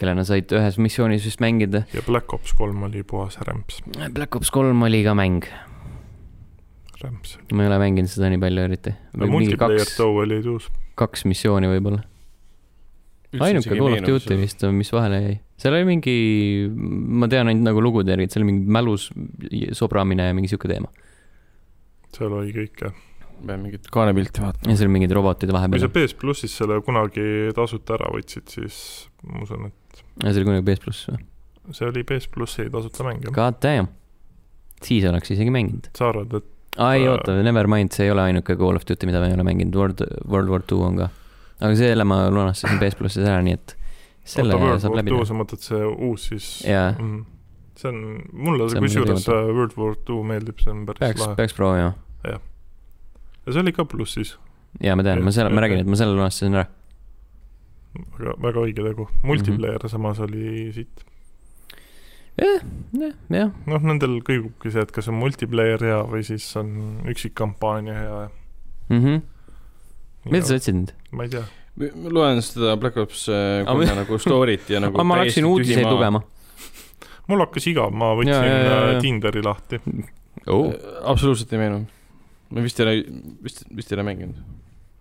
kelle nad said ühes missioonis vist mängida. ja Black Ops kolm oli puhas rämps, Black Ops kolm oli ka mäng, rämps. ma ei ole mänginud seda nii palju eriti. mingi multiplayer kaks, too oli tuus. Kaks missiooni võib-olla. ainuke Call of Duty vist, mis vahele jäi. seal oli mingi, ma tean ainult nagu lugude järgi, et seal oli mingi mälus sobramine ja mingi sihuke teema. seal oli kõike. pean mingit kaanepilti vaatama. ja seal mingid robotid kui vahepeal sa. PS plussis selle kunagi tasuta ära võtsid, siis ma usun, et ja see oli kunagi PS pluss või? see oli PS plussi tasuta mäng jah. God damn. siis oleks isegi mänginud. sa arvad, et aa ei Äh, oota, never mind, see ei ole ainuke Call of Duty, mida ma ei ole mänginud, World, World War Two on ka. aga selle ma lunastasin PS plussis ära, nii et selle oota, World saab läbi sa mõtled see uus siis? jaa, see on, mulle See on kusjuures muidugi äh, World War Two meeldib, see on päris peaks, lahe. peaks proovima. ja see oli ka plussis, jaa, ma tean, ma selle, ma Jah, räägin, jah. et ma selle lunastasin ära. väga, väga õige tegu. multiplayer mm -hmm. samas oli siit. jah, jah, noh, nendel kõigubki see, et kas on multiplayer hea või siis on üksikkampaania hea. mhmh. mida sa ütlesid nüüd? ma ei tea. ma loen seda Black Ops äh, Aga kolme me- nagu story't ja nagu aga ma läksin uudiseid lugema. mul hakkas igav, ma võtsin äh. Tinderi lahti oh.. Äh, absoluutselt ei meenu. ma vist ei ole, vist, vist ei ole mänginud,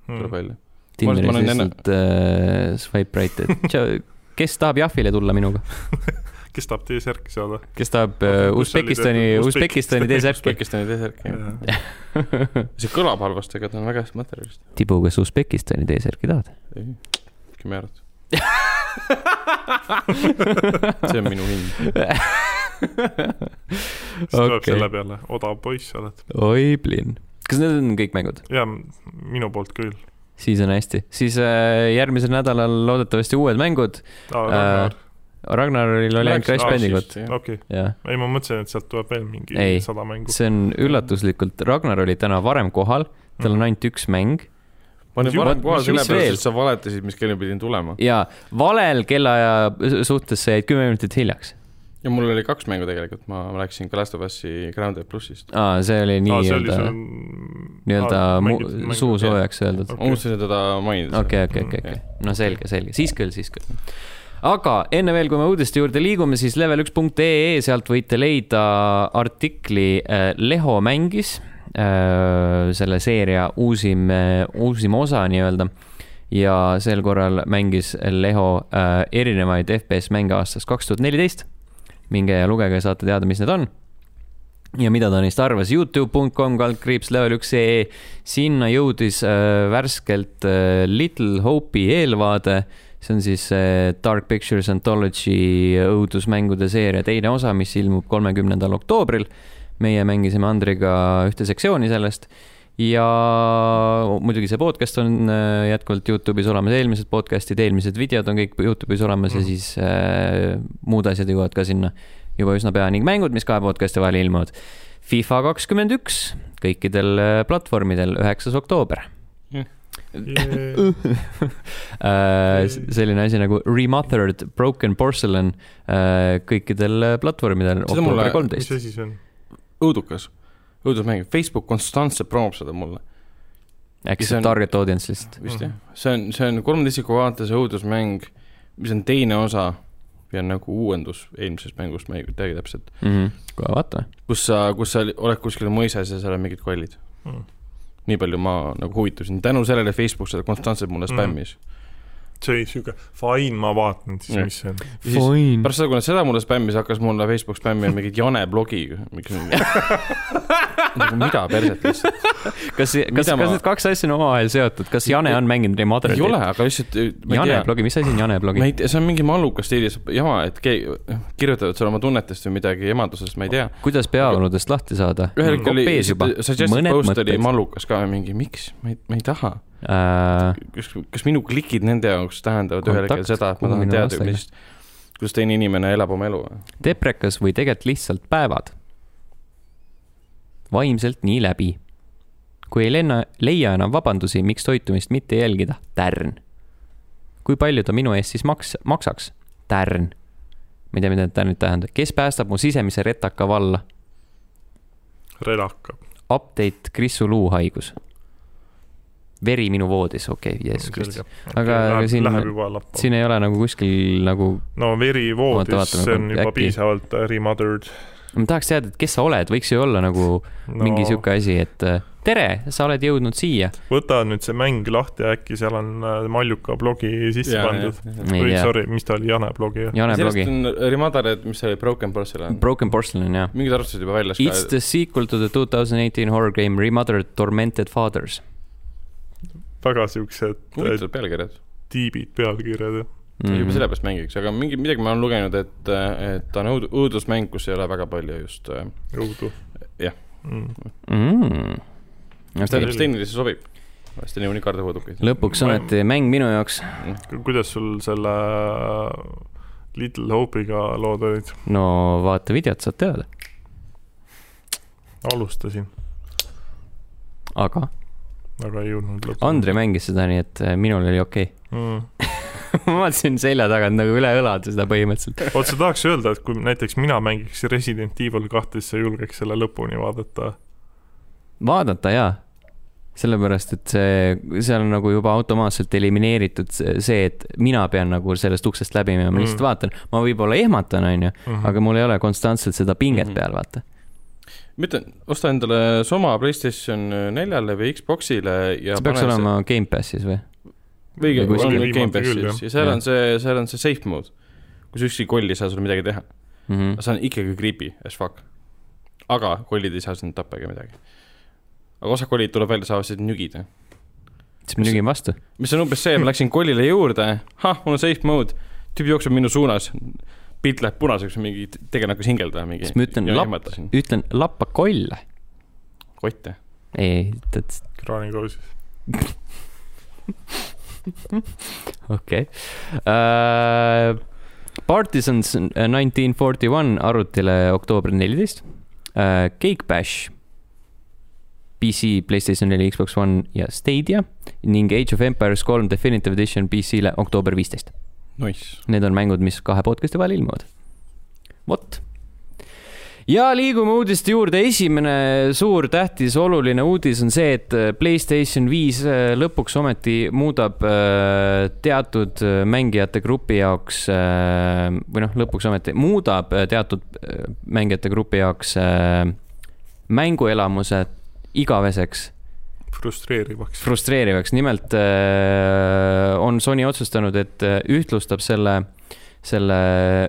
tuleb mm.. välja. Tinderis ma olen enne- lihtsalt äh, swipe right, et kes tahab Jahvile tulla minuga, kes tahab T-särki saada? kes tahab oli Usbekistani? Usbekistani T-särki. Usbekistani T-särk, jah. see kõlab halvasti, aga ta on väga hästi materjalist. Tibu, kas Usbekistani T-särki tahad? kümme eurot. see on minu hind. siis tuleb Okei. selle peale, odav poiss sa oled. oi, plinn. kas need on kõik mängud? jaa, minu poolt küll siis on hästi, siis äh, järgmisel nädalal loodetavasti uued mängud äh,. Ragnar, Ragnaril oli ainult Crash Bandicoot, okei. ei, ma mõtlesin, et sealt tuleb veel mingi Ei. sada mängu. see on üllatuslikult, Ragnar oli täna varem kohal, tal on ainult üks mäng ma olin valel kohal sellepärast, et sa valetasid, mis kell ma pidin tulema. ja valel kellaaja suhtes sa jäid kümme minutit hiljaks. ja mul oli kaks mängu tegelikult, ma ma läksin ka Last of Us'i Grounded plussist. aa, see oli nii-öelda, nii-öelda mu- suu. soojaks öeldud. ma unustasin teda mainida. okei, okei, okei, okei, no selge, selge, siis küll, siis küll. Aga enne veel, kui me uudiste juurde liigume, siis level1.ee, sealt võite leida artikli äh, Leho mängis, selle seeria uusim, uusim osa nii-öelda. ja sel korral mängis Leho äh, erinevaid FPS mänge aastast kaks tuhat neliteist. minge ja lugege, saate teada, mis need on ja mida ta neist arvas, Youtube.com kaldkriips level üks ee, sinna jõudis äh, värskelt äh, Little Hope'i eelvaade, see on siis äh, Dark Pictures Anthology õudusmängude seeria teine osa, mis ilmub kolmekümnendal oktoobril. meie mängisime Andriga ühte sektsiooni sellest ja muidugi see podcast on äh, jätkuvalt Youtube'is olemas, eelmised podcast'id, eelmised videod on kõik Youtube'is olemas mm. ja Mhm. siis äh, muud asjad jõuavad ka sinna juba üsna pea ning mängud, mis kahe podcast'i vahel ilmuvad. FIFA kakskümmend üks kõikidel platvormidel, üheksas oktoober. Äh, selline asi nagu Remothered Broken Porcelain äh, kõikidel äh, platvormidel, mis asi see on? õudukas, õudusmäng, Facebook konstantselt promoob seda mulle, äkki see on- target audience lihtsalt. vist Mhm. jah? see on, see on kolmeteist isiku vaates õudusmäng, mis on teine osa ja nagu uuendus eelmisest mängust, ma ei teagi täpselt, kohe vaatame. kus sa, kus sa oled kuskil mõisas ja seal on mingid kollid. Mm. Nii palju ma nagu huvitusin, tänu sellele Facebook seda konstantselt mulle Mm. See oli siuke, fine, ma vaatan siis, mis see on. pärast seda, kui nad seda mulle spämmis, hakkas mulle Facebook spämmima mingit Jane blogi, miks nagu mida perset lihtsalt. kas, kas, kas ma- need kaks asja on omavahel seotud, kas Jane on mänginud Remothered'i ei ole,? aga lihtsalt Jane blogi, mis asi on Jane blogi ma? ei tea, see on mingi mallukas stiilis jama, et keegi kirjutavad seal oma tunnetest või midagi emadusest, ma ei tea. kuidas peaoludest lahti saada? ühel hetkel oli suggested post oli mallukas ka mingi, miks, ma ei, ma ei taha. Äh, kas, kas minu klikid nende jaoks tähendavad ühel hetkel seda, et ma tahan teada, mis, kuidas teine inimene elab oma elu? deprekas või tegelikult lihtsalt päevad. vaimselt nii läbi. kui ei lenna, leia enam vabandusi, miks toitumist mitte jälgida, tärn. kui palju ta minu eest siis maks-, maksaks, tärn. ma ei tea, mida tärnid tähendab, kes päästab mu sisemise retaka valla, redaka. update Krisu luuhaigus. Veri minu voodis, okei okay,, Jeesus Kristus. Aga- aga siin- Läheb lappa. siin ei ole nagu kuskil nagu, no veri voodis see on juba äkki- piisavalt äh, remothered ma tahaks teada, et kes sa oled, võiks ju olla nagu no, mingi sihuke asi, et äh, tere, sa oled jõudnud siia. võta nüüd see mäng lahti, äkki seal on äh, Maljuka blogi sisse pandud. ei või sorry, mis ta oli, Jane blogi? Jane blogi, on Rimadar, mis see oli, Broken Porcelain. Broken Porcelain jah. mingid arvutused juba väljas It's the sequel to the two thousand eighteen horror game Remothered Tormented Fathers väga siuksed äh, huvitavad pealkirjad. tiibid pealkirjad jah. mm. juba sellepärast mängiks, aga mingi, midagi ma olen lugenud, et, et ta on õud-, õudusmäng, kus ei ole väga palju just äh, jõudu. Jah. mm.. mm.. mis tähendab, tehniliselt sobib. hästi niikuinii kardab õudukaid. lõpuks ometi mäng minu jaoks, kuidas sul selle Little Hope'iga lood olid? no vaata videot, saad teada, alustasin, aga aga ei jõudnud lõpuni. Andri mängis seda nii, et äh, minul oli okei mm.. okay.. ma vaatasin selja tagant nagu üle õlade seda põhimõtteliselt. vot sa tahaks öelda, et kui näiteks mina mängiks Resident Evil kahte, siis sa julgeks selle lõpuni vaadata. vaadata jaa, sellepärast et see, seal on nagu juba automaatselt elimineeritud see- et mina pean nagu sellest uksest läbi minema, ma lihtsalt Mm. vaatan, ma võib-olla ehmatan, onju, aga mul ei ole konstantselt seda pinget Mhm. peal, vaata. Ma ütlen, osta endale Soma Playstation neljale või Xboxile ja see peaks pane olema Gamepassis või? või on Gamepassis ja seal Jah. on see, seal on see safe mode, kus ükski koll ei saa sulle midagi teha. Mhm. see on ikkagi creepy as fuck. aga kollid ei saa sind tappa ega midagi. aga osa kollid tuleb välja, saavad sind nügida. siis ma nügin vastu. mis on umbes see, ma läksin kollile juurde, ah, mul on safe mode, tüüp jookseb minu suunas, pilt läheb punaseks, mingi tegelane hakkas hingeldama, mingi. siis ma ütlen, lapp, ütlen lappa kolle. kotte. ei, tead, kraanikoosis. okei. Partisans nineteen forty one arvutile oktoober neliteist. Cake Bash. PC, Playstation neli, Xbox One ja Stadia ning Age of Empires kolm Definitive Edition PC-le oktoober viisteist. Nice. Need on mängud, mis kahe podcast'i vahel ilmuvad. vot ja liigume uudiste juurde, esimene suur tähtis oluline uudis on see, et äh, Playstation viis äh, lõpuks ometi muudab äh, teatud mängijate grupi jaoks või noh, lõpuks ometi muudab teatud mängijate grupi jaoks mänguelamuse igaveseks frustreerivaks. frustreerivaks, nimelt on Sony otsustanud, et ühtlustab selle selle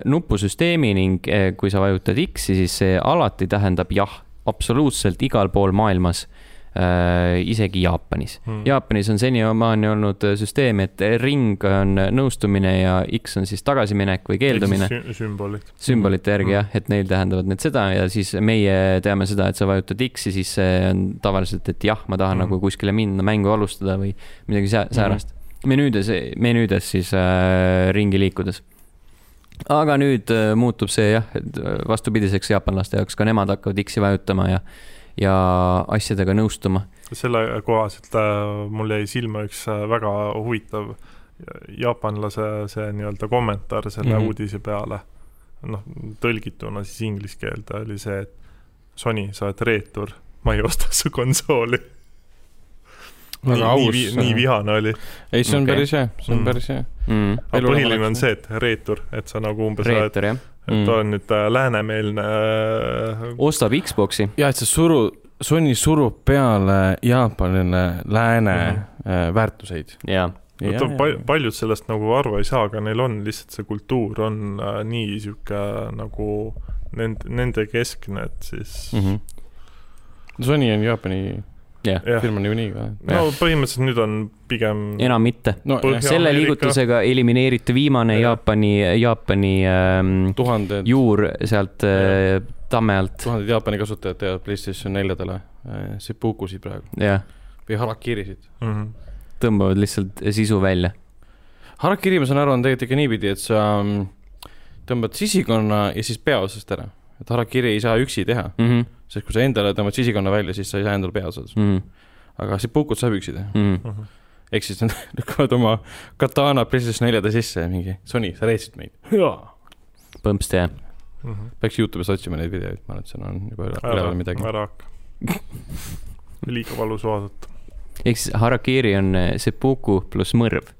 nupusüsteemi ning eh, kui sa vajutad X-i, siis see alati tähendab jah, absoluutselt igal pool maailmas äh,, isegi Jaapanis hmm.. Jaapanis on senimaani olnud süsteem, et ring on nõustumine ja X on siis tagasiminek või keeldumine. sümbolid. sümbolite järgi hmm. jah, et neil tähendavad need seda ja siis meie teame seda, et sa vajutad X-i, siis see on tavaliselt, et jah, ma tahan hmm. nagu kuskile minna, mängu alustada või midagi säärast hmm. menüüdes, menüüdes siis äh, ringi liikudes aga nüüd äh, muutub see jah, äh, vastupidiseks jaapanlaste jaoks, ka nemad hakkavad X-i vajutama ja, ja asjadega nõustuma. selle kohaselt äh, mul jäi silma üks väga huvitav jaapanlase see nii-öelda kommentaar selle mm -hmm. uudise peale. noh, tõlgituna siis inglise keelde oli see, et Sony, sa oled reetur, ma ei osta su konsooli aus. nii, nii vihane oli. ei, see on okay. päris hea, see on mm. päris hea mm.. aga põhiline on see, et reetur, et sa nagu umbes reetur, oled, et mm. olen nüüd äh, läänemeelne äh,. ostab Xbox'i. ja, et sa suru, Sony surub peale Jaapanile lääne mm väärtuseid. jaa Ja, no, pal paljud sellest nagu aru ei saa, aga neil on lihtsalt see kultuur on äh, nii sihuke nagu nende, nende keskne, et siis mm. -hmm. Sony on Jaapani yeah. film on niikuinii ka. no põhimõtteliselt nüüd on pigem. enam mitte no,. selle liigutusega elimineeriti viimane ja. Jaapani, Jaapani ähm, tuhanded juur sealt äh, tamme alt. tuhanded Jaapani kasutajad teevad Playstation neljadele äh, seppukusid praegu. jah. või harakirisid mm. -hmm. tõmbavad lihtsalt sisu välja. harakiri, ma saan aru, on tegelikult ikka niipidi, et sa mm, tõmbad sisikonna ja siis peaosast ära. et harakiri ei saa üksi teha mm. -hmm sest kui sa endale tõmbad sisikonna välja, siis sa ei saa endale peaosas mm. -hmm. aga sepukut saab üksi teha mm. -hmm. ehk siis nad lükkavad oma katana PlayStation neljade sisse ja mingi, Sony, sa reetsid meid. põmpsti jah mm. -hmm. peaks Youtube'is otsima neid videoid, ma arvan, et seal on juba üleval midagi. ära hakka liiga valus vaadata. ehk siis Harakiri on eh, sepuku pluss mõrv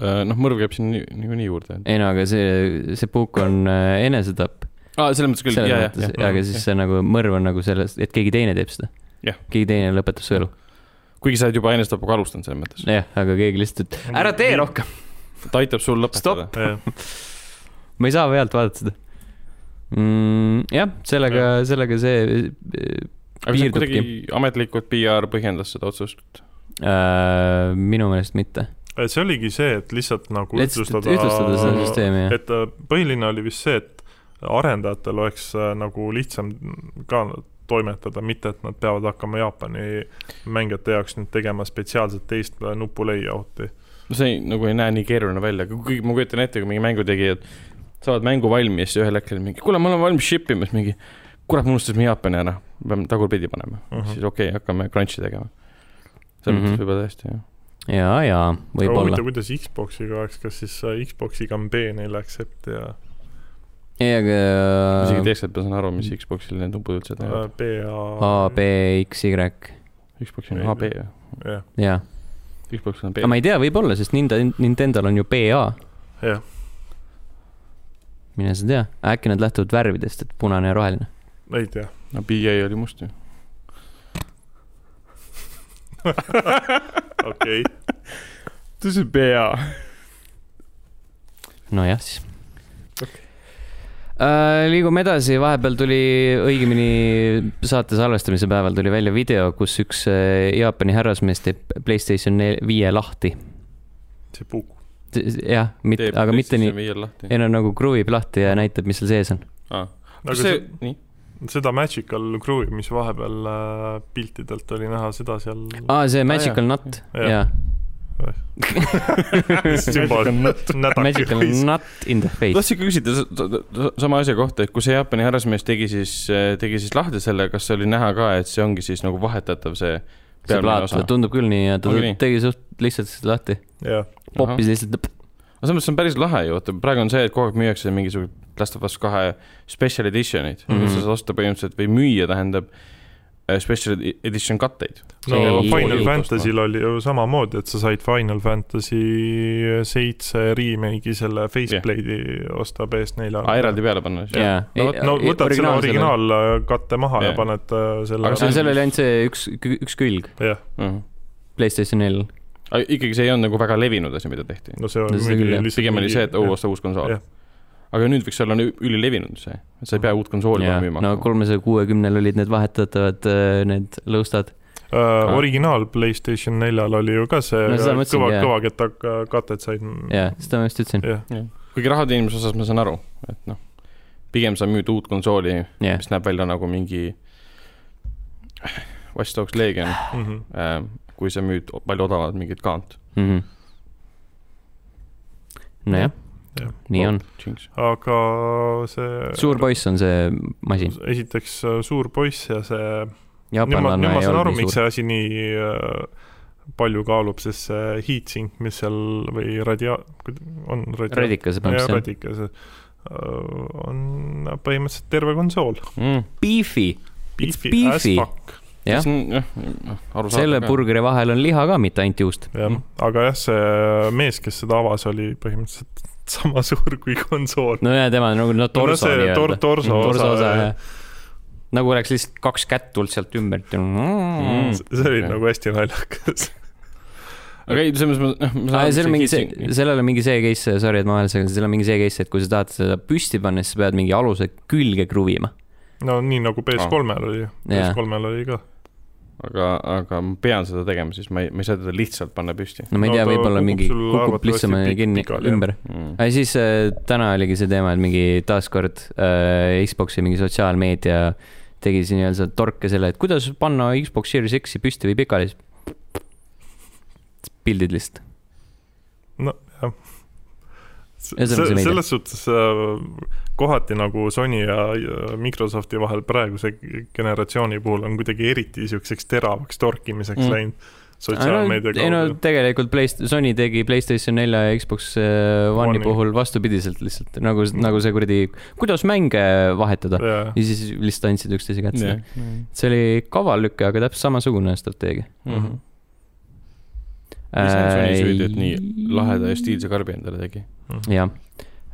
äh, noh, mõrv käib siin niikuinii juurde. ei no aga see, see puuk on eh, enesetapp aa, selles mõttes küll, ja, ja, ja. aga siis see nagu mõrv on nagu selles, et keegi teine teeb seda. keegi teine lõpetab su elu. kuigi sa oled juba enesetapuga alustanud selles mõttes. jah, aga keegi lihtsalt, et ära tee rohkem. ta aitab sul lõpetada. ma ei saa pealt vaadata seda mm,. jah, sellega, sellega see äh, aga see kuidagi ametlikult PR põhjendas seda otsust äh,? minu meelest mitte see oligi see, et lihtsalt nagu ühtlustada, ühtlustada seda süsteemi, jah. et äh, põhiline oli vist see, et arendajatel oleks äh, nagu lihtsam ka toimetada, mitte et nad peavad hakkama Jaapani mängijate jaoks nüüd tegema spetsiaalselt teist nupu layout'i. no see ei, nagu ei näe nii keeruline välja, kuigi ma kujutan ette, kui mingi mängutegijad saavad mängu valmis ja ühel hetkel mingi, kuule, ma olen valmis ship ima, siis mingi kurat, me unustasime Jaapani ära, peame tagurpidi panema uh, -huh. siis okei okay,, hakkame crunch'i tegema. selles mõttes mm -hmm. võib-olla tõesti, jah ja, ja võib-olla. kuidas Xbox'iga oleks, kas siis Xbox'iga on B4 accept ja ei, aga. isegi teised ma saan aru, mis Xbox'il need nupud üldse teevad. B, A. A, B, X, Y. Xbox'il on A, B ju. jah. Xbox'il on B. aga ma ei tea, võib-olla, sest Nintendo'l on ju BA. jah. mine sa tea, äkki nad lähtuvad värvidest, et punane ja roheline. ei tea. no BA oli must ju. okei. this is BA. nojah, siis Uh, liigume edasi, vahepeal tuli, õigemini saate salvestamise päeval tuli välja video, kus üks uh, Jaapani härrasmees teeb Playstation viie lahti. see puuk. jah, mitte, aga mitte nii, ei no nagu kruvib lahti ja näitab, mis seal sees on ah.. aga see, nii? seda Magical Crew'i, mis vahepeal äh, piltidelt oli näha, seda seal. aa, see Magical ah, Nut, jaa. Magical nut in the face. tahtsin ka küsida sama asja kohta, et kui see Jaapani härrasmees tegi siis, tegi siis lahti selle, kas oli näha ka, et see ongi siis nagu vahetatav see see plaat, tundub küll nii ja ta nii? tegi suht lihtsalt lahti. poppis lihtsalt. aga samas see on päris lahe ju, vaata praegu on see, et kogu aeg müüakse mingisugust Last of Us kahe special edition'id mm, -hmm. sa saad osta põhimõtteliselt või müüa tähendab Äh, special edition katteid. no ei, Final Fantasy'l oli ju samamoodi, et sa said Final Fantasy seitse remake'i selle faceplate'i yeah. osta PS4-le. aa, eraldi peale panna siis yeah.? no, no võtad selle originaalkatte maha yeah. ja paned äh, selle aga seal oli ainult see üks, üks külg. jah yeah. uh -huh. PlayStation 4 aga ikkagi see ei olnud nagu väga levinud asi, mida tehti? no see on no, pigem oli see, et oo, osta uus konsool yeah aga nüüd võiks olla ülilevinud see, et sa ei pea uut konsooli yeah. müüma. no kolmesaja kuuekümnel olid need vahetatavad äh, need lõustad uh,. originaal Playstation neljal oli ju ka see no, kõva, kõvaketta katet said. jah, seda ma just ütlesin yeah.. Yeah. kuigi raha teenimise osas ma saan aru, et noh, pigem sa müüd uut konsooli yeah., mis näeb välja nagu mingi Watch Dogs Legion mm, -hmm. kui sa müüd palju odavamat mingit kaant mm. -hmm. nojah nii on. aga see. suur poiss on see masin. esiteks äh, suur poiss ja see. nüüd ma, nüüd ma saan aru, miks see asi nii äh, palju kaalub, sest see heatsink, mis seal või radia-, on radia-. radikas põhimõtteliselt. radikas äh, on põhimõtteliselt terve konsool mm.. Beefy. Beefy as fuck jah, selle burgeri vahel on liha ka, mitte ainult juust. jah mm., aga jah, see mees, kes seda avas, oli põhimõtteliselt sama suur kui konsool. no ja tema nagu no torso no, nii-öelda tor. torso mm, osa, osa, jah. nagu oleks lihtsalt kaks kätt tulnud sealt ümbert ja mm.. see oli nagu hästi naljakas aga ei, selles mõttes ma, noh, ma saan seal on mingi see, sellel on mingi see case, sorry, et ma vahele segan, seal on mingi see case, et kui sa tahad seda püsti panna, siis sa pead mingi aluse külge kruvima. no nii nagu PS3-l oli ju, PS3-l oli ka aga, aga ma pean seda tegema, siis ma ei, ma ei saa teda lihtsalt panna püsti. no ma ei tea no,, võib-olla mingi kukub lihtsamini kinni ümber mm.. aga siis äh, täna oligi see teema, et mingi taaskord äh, Xbox'i mingi sotsiaalmeedia tegi siin nii-öelda torke selle, et kuidas panna Xbox Series X-i püsti või pikali. pildid lihtsalt. no jah. selles suhtes äh, kohati nagu Sony ja Microsofti vahel praeguse generatsiooni puhul on kuidagi eriti niisuguseks teravaks torkimiseks mm. läinud sotsiaalmeedia kaudu. ei no tegelikult Playst-, Sony tegi Playstation nelja ja Xbox äh, One'i puhul vastupidiselt lihtsalt nagu mm., nagu see kuradi, kuidas mänge vahetada yeah. ja siis lihtsalt andsid üksteise kätte yeah.. Mm. see oli kaval lüke, aga täpselt samasugune strateegia mm. -hmm. mis on Sony süüdi, et nii laheda ja stiilse karbi endale tegi? jah Äh,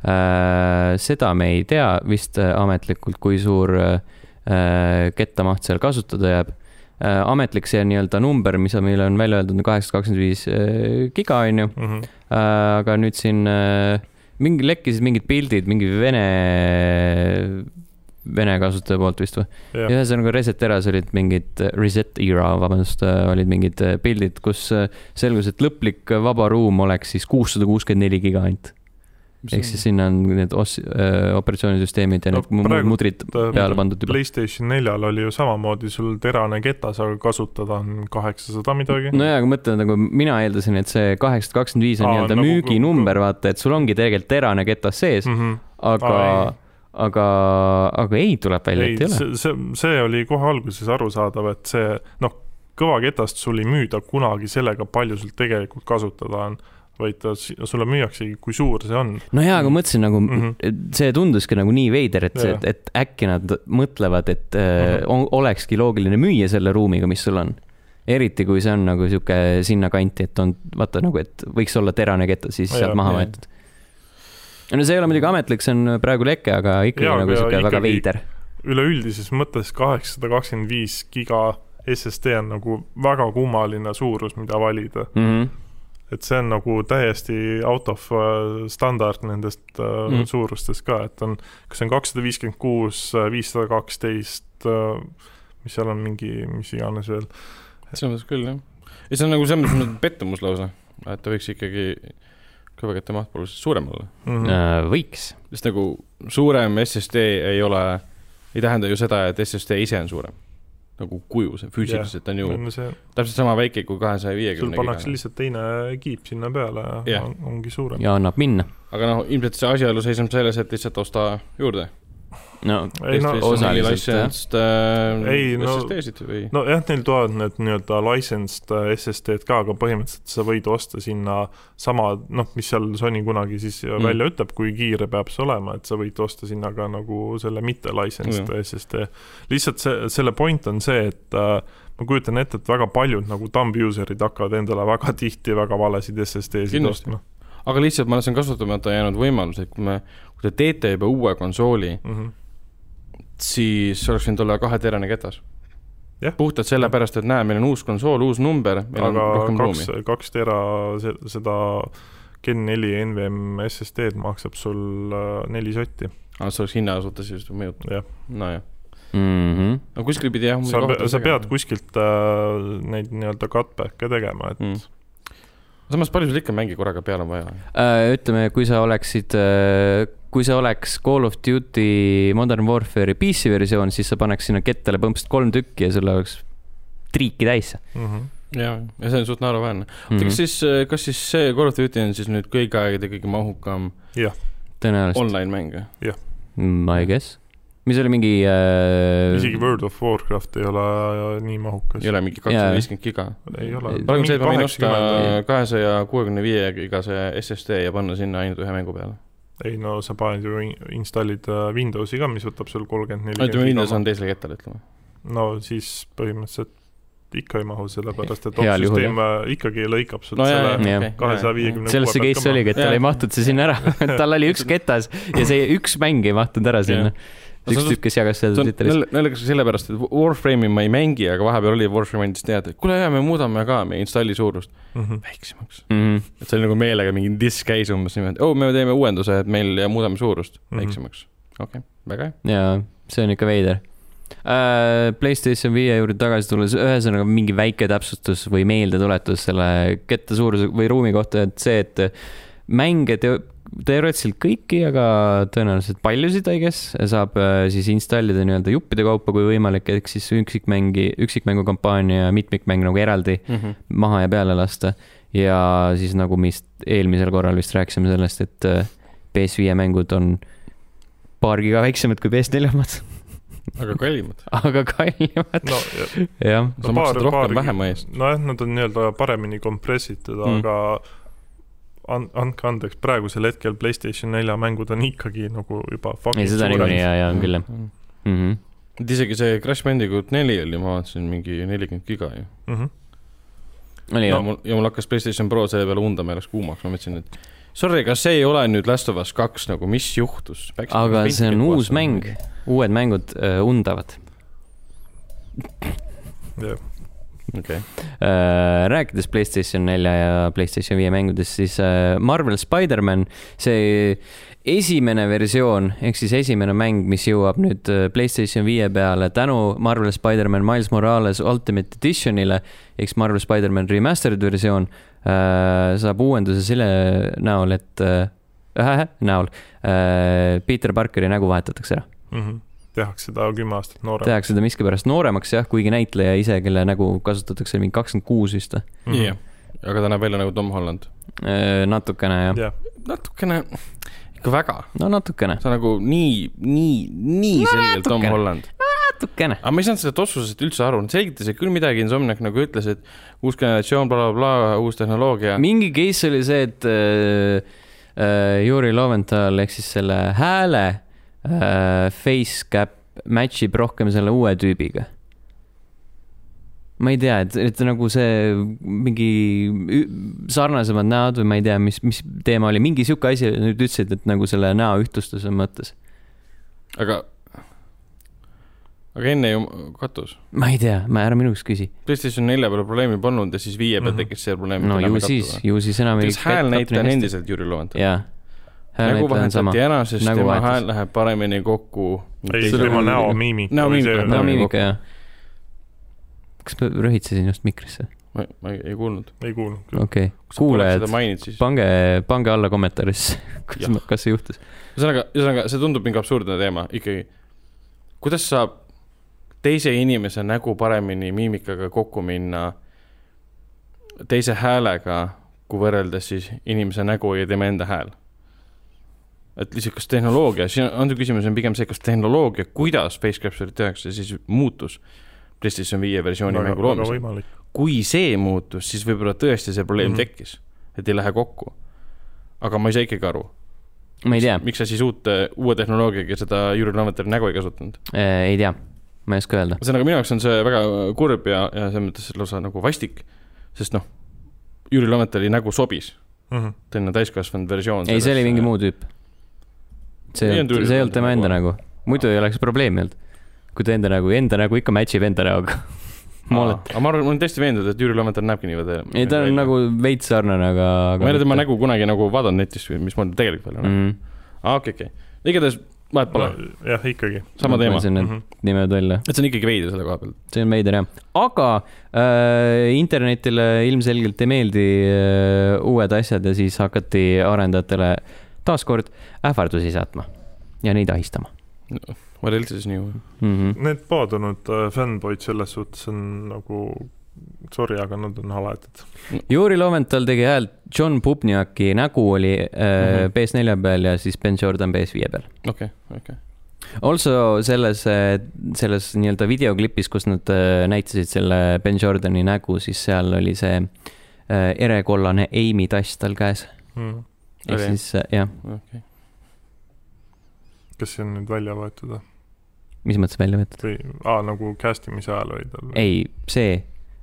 seda me ei tea vist äh, ametlikult, kui suur äh, kettamaht seal kasutada jääb. ametlik see nii-öelda number, mis on meile on välja öeldud, on kaheksasada kakskümmend viis giga, on ju. Mhm. aga nüüd siin mingi, lekkisid mingid pildid, mingi Vene, Vene kasutaja poolt vist või? ühesõnaga Reset Eras olid mingid, Reset Era, vabandust, olid mingid pildid, kus selgus, et lõplik vaba ruum oleks siis kuussada kuuskümmend neli giga ainult ehk siis sinna on need os-, äh, operatsioonisüsteemid ja no, need mudrid peale pandud juba. Playstation neljal oli ju samamoodi sul terane ketas, aga kasutada on kaheksasada midagi. no jaa, aga mõtle nagu mina eeldasin, et see kaheksasada kakskümmend viis on nii-öelda nagu, müüginumber, vaata, et sul ongi tegelikult terane ketas sees mm, -hmm. aga Aa, aga, aga ei, tuleb välja, et ei ole. see, see oli kohe alguses arusaadav, et see noh, kõvaketast sul ei müüda kunagi sellega, palju sul tegelikult kasutada on vaid ta sulle müüaksegi, kui suur see on. no jaa, aga mõtlesin nagu mm, -hmm. see tunduski nagu nii veider, et see, et, äkki nad mõtlevad, et mm -hmm. olekski loogiline müüa selle ruumiga, mis sul on. eriti kui see on nagu sihuke sinnakanti, et on vaata nagu, et võiks olla terane ketas, siis sealt maha võetud. no see ei ole muidugi ametlik, see on praegu leke, aga ikkagi ja, nagu sihuke väga veider. üleüldises mõttes kaheksasada kakskümmend viis giga SSD on nagu väga kummaline suurus, mida valida mm. -hmm et see on nagu täiesti out of uh, standard nendest mm. suurustest ka, et on, kas see on kakssada viiskümmend kuus, uh, viissada kaksteist, mis seal on mingi, mis iganes veel. selles mõttes küll, jah. ja see on nagu selles mõttes pettumus lausa, et ta võiks ikkagi kõvakette maht oluliselt suurem olla mm. -hmm. võiks. sest nagu suurem SSD ei ole, ei tähenda ju seda, et SSD ise on suurem nagu kuju, see füüsiliselt on ju no see, täpselt sama väike kui kahesaja sul viiekümne pannakse giga. lihtsalt teine kiip sinna peale ja Jah. on, ongi suurem. ja annab minna. aga noh, ilmselt see asjaolu seisneb selles, et lihtsalt osta juurde. No ei no, licensed äh, Ei, no- SSD-sid või? nojah, neil tulevad need nii-öelda licensed äh, SSD-d ka, aga põhimõtteliselt sa võid osta sinna sama, noh, mis seal Sony kunagi siis mm. välja ütleb, kui kiire peab see olema, et sa võid osta sinna ka nagu selle mitte licensed mm. SSD. lihtsalt see, selle point on see, et äh, ma kujutan ette, et väga paljud nagu thumb user'id hakkavad endale väga tihti väga valesid SSD-sid ostma aga lihtsalt ma olen kasutamata jäänud võimalus, et kui me, kui te teete juba uue konsooli, mm. -hmm. Siis oleks võinud olla kaheterane ketas puhtalt sellepärast, et näe, meil on uus konsool, uus number, meil aga on rohkem kaks ruumi., kaks tera se- seda Gen neli NVM SSD-d maksab sul äh, neli sotti, aga see oleks hinna suhtes just mõjutab. jah. nojah, mm. -hmm. no kuskil pidi jah. sa, sa pead kuskilt äh, neid nii-öelda cutback'e tegema, et mm.. samas palju sul ikka mänge korraga peale on vaja? Äh, ütleme, kui sa oleksid, kui see oleks Call of Duty Modern Warfare'i PC versioon, siis sa paneks sinna kettale põhimõtteliselt kolm tükki ja sul oleks triiki täis mm -hmm. ja, ja see on suht naeruväärne mm. mm. -hmm. kas siis, kas siis see Call of Duty on siis nüüd kõigi aegade kõige mahukam tõenäoliselt, online mäng? I guess. mis oli mingi äh,. isegi World of Warcraft ei ole äh, nii mahukas ei. ole mingi kakssada viiskümmend giga? ei ole. praegu see, et ma võin osta kahesaja kuuekümne viie gigase SSD ja panna sinna ainult ühe mängu peale. Ei no sa paned ju, installid äh, Windowsi ka, mis võtab sul kolmkümmend, ütleme, Windows on nelikümmend teisele kettale, ütleme. no siis põhimõtteliselt ikka ei mahu, sellepärast et Heal juhul, süsteem äh, ikkagi lõikab sult no selle kahesaja viiekümne selles see case oligi, et tal ei mahtunud see sinna ära. Tal oli üks ketas ja see üks mäng ei mahtunud ära sinna. No üks on- tüüp, kes jagas seda Twitteris. nal- naljakas ka sellepärast, et Warframe'i ma ei mängi, aga vahepeal oli Warframe andis teada, et kuule, me muudame ka meie installi suurust Mhm. väiksemaks. Mhm. et see oli nagu meelega mingi disk käis umbes niimoodi, oh, me teeme uuenduse, et meil ja muudame suurust Mhm. väiksemaks. okei okay,, väga hea. jaa, see on ikka veider äh,. PlayStation viie juurde tagasi tulles, ühesõnaga mingi väike täpsustus või meeldetuletus selle kette suuruse või ruumi kohta, et see, et mänge teo- teoreetiliselt kõiki, aga tõenäoliselt paljusid, I guess, saab äh, siis installida nii-öelda juppide kaupa, kui võimalik, ehk siis üksikmängi, üksikmängu kampaania ja mitmikmäng nagu eraldi maha ja peale lasta. ja siis nagu me eelmisel korral vist rääkisime sellest, et äh, PS5 mängud on paar giga väiksemad kui PS4 omad, aga kallimad. aga kallimad, no ja- jah. sa maksad rohkem vähema eest. nojah, nad on nii-öelda paremini kompressitud mm., Mm. aga an-, andke andeks, praegusel hetkel Playstation nelja mängud on ikkagi nagu juba ei, seda niikuinii ja, ja on küll jah mm.. mm -hmm.. et isegi see Crash Bandicoot neli oli, ma vaatasin mingi nelikümmend giga ju. mm. -hmm. oli ja mul, ja mul hakkas Playstation Pro selle peale undama ja läks kuumaks, ma mõtlesin, et sorry, kas see ei ole nüüd Last of Us kaks nagu, mis juhtus? aga see on uus mäng, uued mängud äh, undavad jah, okei, äh,. rääkides Playstation nelja ja Playstation viie mängudest, siis äh, Marvel Spider-man, see esimene versioon ehk siis esimene mäng, mis jõuab nüüd äh, Playstation viie peale tänu Marvel Spider-man Miles Morales Ultimate Editionile ehk Marvel Spider-man Remastered versioon saab uuenduse selle näol, et äh, näol äh, Peter Parkeri nägu vahetatakse ära. mm -hmm. Tehakse ta kümme aastat noorem. tehakse ta miskipärast nooremaks jah, kuigi näitleja ise, kelle nägu kasutatakse mingi kakskümmend kuus vist või? Mhm. jah, aga ta näeb välja nagu Tom Holland. Äh, natukene jah, jah, natukene, ikka väga, no natukene, see on nagu nii, nii, nii No selgelt Tom. Holland. natukene. aga ma ei saanud sellest otsusest üldse aru, nad selgitasid küll midagi, Insomniac nagu ütles, et uus generatsioon bla,, blablabla, uus tehnoloogia. mingi case oli see, et äh, äh, Juri Loventhal ehk siis selle hääle äh, face cap match ib rohkem selle uue tüübiga. ma ei tea, et, et nagu see mingi sarnasemad näod või ma ei tea, mis, mis teema oli, mingi sihuke asi, nüüd ütlesid, et nagu selle näo ühtlustuse mõttes. aga, aga enne ju katus. ma ei tea, ma ära minu käest küsi. PlayStation nelja peal probleemi polnud ja siis viie peal Mhm. tekkis see probleem. no ju siis, ju siis enam kas häälnäitaja on? endiselt Jüri Loventhal? jaa. Nägu on vahetati. ära, sest Nägu tema hääl läheb paremini kokku. ei, Seda- tema näomiimika. Näomiimika, no näomiimika. miimika jah. kas ma rõhitasin just mikrisse? ma, ma ei, ei kuulnud. ei kuulnud küll. okei okay., kuulajad pange, pange alla kommentaaris, kas kas see juhtus. ühesõnaga, ühesõnaga see tundub mingi absurdne teema ikkagi. kuidas saab teise inimese nägu paremini miimikaga kokku minna teise häälega, kui võrreldes siis inimese nägu ja tema enda hääl et lihtsalt, kas tehnoloogia, siin antud küsimus on pigem see, kas tehnoloogia, kuidas face capture'it tehakse, siis muutus PlayStation viie versiooni väga, mängu loomisel. kui see muutus, siis võib-olla tõesti see probleem mm -hmm. tekkis, et ei lähe kokku. aga ma ei saa ikkagi aru. ma ei tea. miks sa siis uut, uue tehnoloogiaga seda Jüri Lavateri nägu ei kasutanud äh,? ei tea, ma ei oska öelda. ühesõnaga, minu jaoks on see väga kurb ja, ja selles mõttes lausa nagu vastik, sest noh, Jüri Lavateri nägu sobis mm. -hmm. selline täiskasvanud versioon. ei, see oli mingi muu tüüp see ei olnud, see ei olnud tema enda nägu, muidu ei oleks probleemi olnud. kui ta enda nägu, enda nägu ikka match ib enda näoga aga ma arvan, ma olen täiesti veendunud, et Jüri Lametal näebki niimoodi. ei, ta on nagu veits sarnane, aga, aga. ma ei ole tema nägu kunagi nagu vaadanud netist mismoodi ta tegelikult välja näeb -hmm.. aa, okei, okei. igatahes vahet pole no,. jah, ikkagi. sama teema. ma need mm -hmm. nimed välja. et see on ikkagi veider selle koha pealt. see on veider jah, aga äh, internetile ilmselgelt ei meeldi äh, uued asjad ja siis hakati arendajatele taaskord ähvardusi saatma ja neid ahistama no,. What else is new mm? -hmm. Need paadunud äh, fännboid selles suhtes on nagu sorry, aga nad on haledad. Juri Loventhal tegi häält John Pupniaki nägu oli äh, mm -hmm. PS4 peal ja siis Ben Jordan PS5 peal. okei okay,, okei okay. Also selles, äh, selles nii-öelda videoklipis, kus nad äh, näitasid selle Ben Jordani nägu, siis seal oli see äh, erekollane Amy tass tal käes mm ehk okay. siis äh, jah okay.. kas see on nüüd välja võetud või? mis mõttes välja võetud? või, aa, nagu cast imise ajal oli tal? ei, see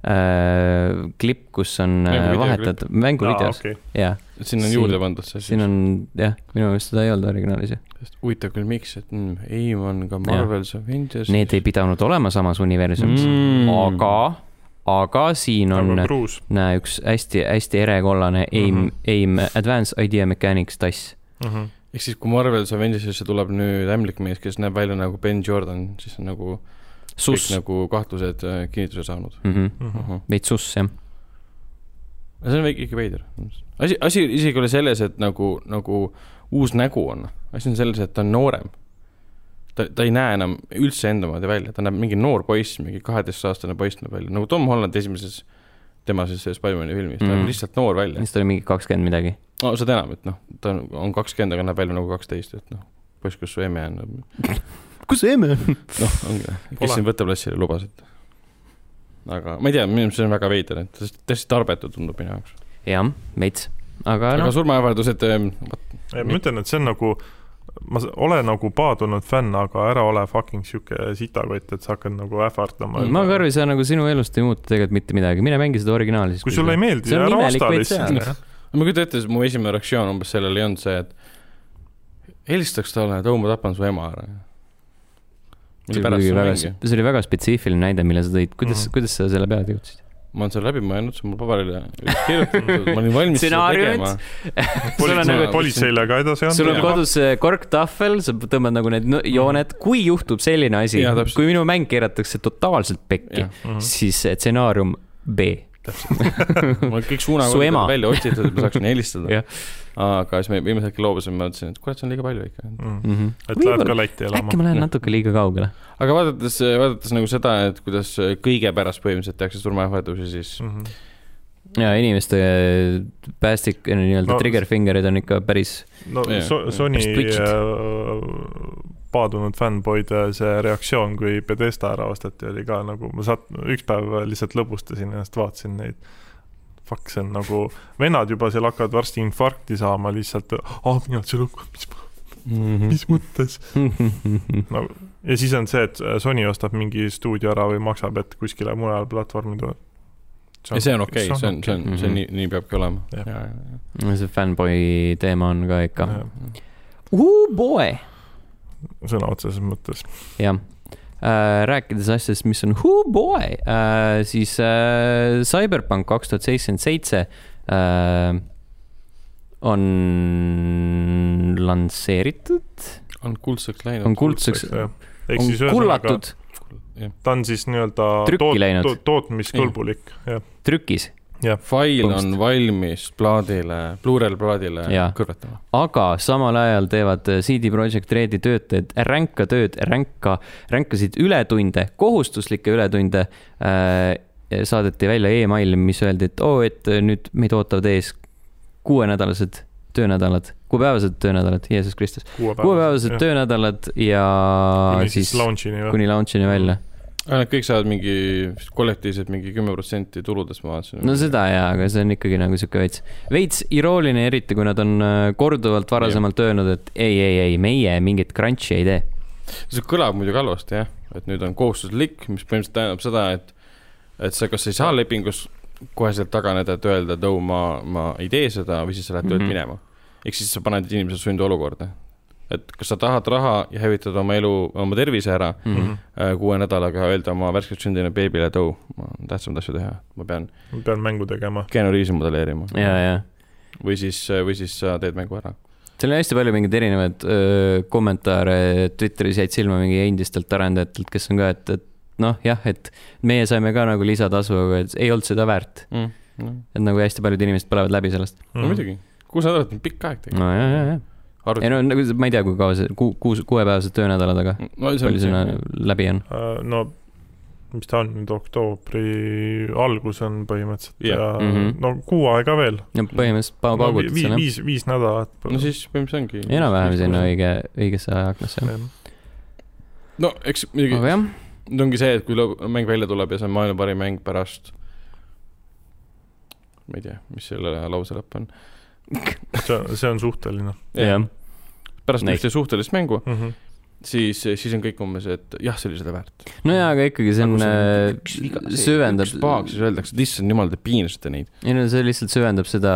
äh, klipp, kus on äh, vahetatud mänguvideos okay., jah. sinna on juurde pandud see siis? siin on jah, minu meelest seda ei olnud originaalis ju. huvitav küll, miks, et mm, AIM on ka Marvel's Avengers. Need ei pidanud olema samas universumis mm., aga aga siin on, näe, üks hästi-hästi erekollane AIM mm, -hmm. AIM Advanced Idea Mechanics tass mm. -hmm. ehk siis, kui Marvel's Avengersisse tuleb nüüd ämblikmees, kes näeb välja nagu Ben Jordan, siis on nagu Sus. kõik nagu kahtlused äh, kinnituse saanud mm. -hmm. Mm -hmm. veits suss, jah. see on väike, ikka veider. asi, asi isegi ei ole selles, et nagu, nagu uus nägu on, asi on selles, et ta on noorem ta, ta ei näe enam üldse enda moodi välja, ta näeb mingi noor poiss, mingi kaheteistaastane poiss näeb välja, nagu Tom Holland esimeses, tema siis Spider-man'i filmis, ta näeb mm. lihtsalt noor välja. siis ta oli mingi kakskümmend midagi. no seda enam, et noh, ta on kakskümmend, aga näeb välja nagu kaksteist, et noh, poiss, kus su emme on? kus su emme on? noh, ongi, kes siin võtteplatsile lubas, et aga ma ei tea, minu meelest see on väga veider, et täiesti tarbetu tundub minu jaoks. jah, veits, aga, aga no. surmaähvardused. ma ütlen, et see on nagu ma olen nagu paadunud fänn, aga ära ole fucking sihuke sitakott, et sa hakkad nagu ähvardama. ma ka arvan, see nagu sinu elust ei muutu tegelikult mitte midagi, mine mängi seda originaali siis. kui sulle ei meeldi, ära osta lihtsalt. ma kujutan ette, mu esimene reaktsioon umbes sellele ei olnud see, et helistaks talle, et oo, ma tapan su ema ära. see oli väga, see oli väga spetsiifiline näide, mille sa tõid, kuidas mm, -hmm. kuidas sa selle peale tegutsesid? Ma olen selle läbi mõelnud, see on mul paberile kirjutatud, ma olin valmis seda tegema. politsei, nagu, politseile ka edasi anda. sul on kodus korktahvel, sa tõmbad nagu need jooned, kui juhtub selline asi, kui minu mäng keeratakse totaalselt pekki, mhm. siis stsenaarium B täpselt. mul kõik suunakoodid välja otsitud, et ma saaksin helistada. aga siis me viimasel hetkel loobusime, ma ütlesin, et kurat, see on liiga palju ikka mm. -hmm. et läheb ka Lätti elama. äkki ma lähen natuke liiga kaugele. aga vaadates, vaadates nagu seda, et kuidas kõige pärast põhimõtteliselt tehakse surmaähvardusi, siis mm. -hmm ja inimeste päästik, nii-öelda no, trigger finger'id on ikka päris. no so, Sony paadunud fännboide see reaktsioon, kui Pedesta ära osteti, oli ka nagu, ma saat-, üks päev lihtsalt lõbustasin ennast, vaatasin neid. Fuck, see on nagu, vennad juba seal hakkavad varsti infarkti saama lihtsalt, ah, mina ütlesin, mis, mm -hmm. mis mõttes no, ja siis on see, et Sony ostab mingi stuudio ära või maksab, et kuskile mujale platvormi tuleb ja see on okei okay., see on, see on, see on nii, nii peabki olema. see fännboi teema on ka ikka. Uh boy sõna otseses mõttes. jah äh,, rääkides asjadest, mis on who boy äh,, siis äh, Cyberpunk kaks tuhat seitsekümmend seitse äh, on lansseeritud. on kuldseks läinud. on kuldseks, on kullatud. ta on siis nii-öelda toot, to, tootmiskõlbulik, jah. trükis fail on valmis plaadile, Blu-ray plaadile kõrvetama. aga samal ajal teevad CD Projekt Redi töötajad ränka tööd, ränka, ränkasid ületunde, kohustuslikke ületunde äh,. saadeti välja email, mis öeldi, et oo oh,, et nüüd meid ootavad ees kuuenädalased töönädalad, kuupäevased töönädalad, Jeesus Kristus. kuupäevased töönädalad ja kuni siis, siis kuni launch'ini välja Nad kõik saavad mingi kollektiivselt mingi kümme protsenti tuludest, ma vaatasin. no seda jaa, aga see on ikkagi nagu sihuke veits, veits irooniline, eriti kui nad on äh, korduvalt varasemalt öelnud, et ei, ei, ei, meie mingit crunch'i ei tee. see kõlab muidugi halvasti jah, et nüüd on kohustuslik, mis põhimõtteliselt tähendab seda, et, et sa kas ei saa lepingus koheselt taganeda, et öelda, et oh, ma, ma ei tee seda või siis sa lähed töölt mm -hmm. minema. ehk siis sa paned inimese sundolukorda et kas sa tahad raha ja hävitada oma elu, oma tervise ära mm -hmm. kuue nädalaga, öelda oma värskelt sündinud beebile, et oh, ma on tähtsamaid asju teha, ma pean. ma pean mängu tegema. Reavesi modelleerima. ja, ja. või siis, või siis sa teed mängu ära. seal on hästi palju mingeid erinevaid öö, kommentaare, Twitteris jäid silma mingi endistelt arendajatelt, kes on ka, et, et noh, jah, et meie saime ka nagu lisatasu, aga et ei olnud seda väärt mm,. No. et nagu hästi paljud inimesed põlevad läbi sellest mm.. no muidugi, kuus nädalat on pikk aeg tegelikult. no ja, ja, ja Arv... ei no nagu ma ei tea, kui kaua see, ku-, kuus, kuuepäevased töönädalad, aga no, palju sinna läbi on uh,? no mis ta on nüüd, oktoobri algus on põhimõtteliselt yeah. ja mm -hmm. no kuu aega veel. no põhimõtteliselt pa-, paugutad no, viis, viis, viis nädalat. no siis põhimõtteliselt ongi. enam-vähem sinna õige, õigesse ajaaknasse. no eks muidugi, nüüd ongi see, et kui mäng välja tuleb ja see on maailma parim mäng pärast, ma ei tea, mis selle lause lõpp on see, see on suhteline. jah. Pärast ühte suhtelist mängu mm, -hmm. siis, siis on kõik umbes, et jah, see oli seda väärt. no jaa, aga ikkagi see on nagu, äh, süvendab. üks paak, siis öeldakse, et issand jumal, te piinasite neid. ei no see lihtsalt süvendab seda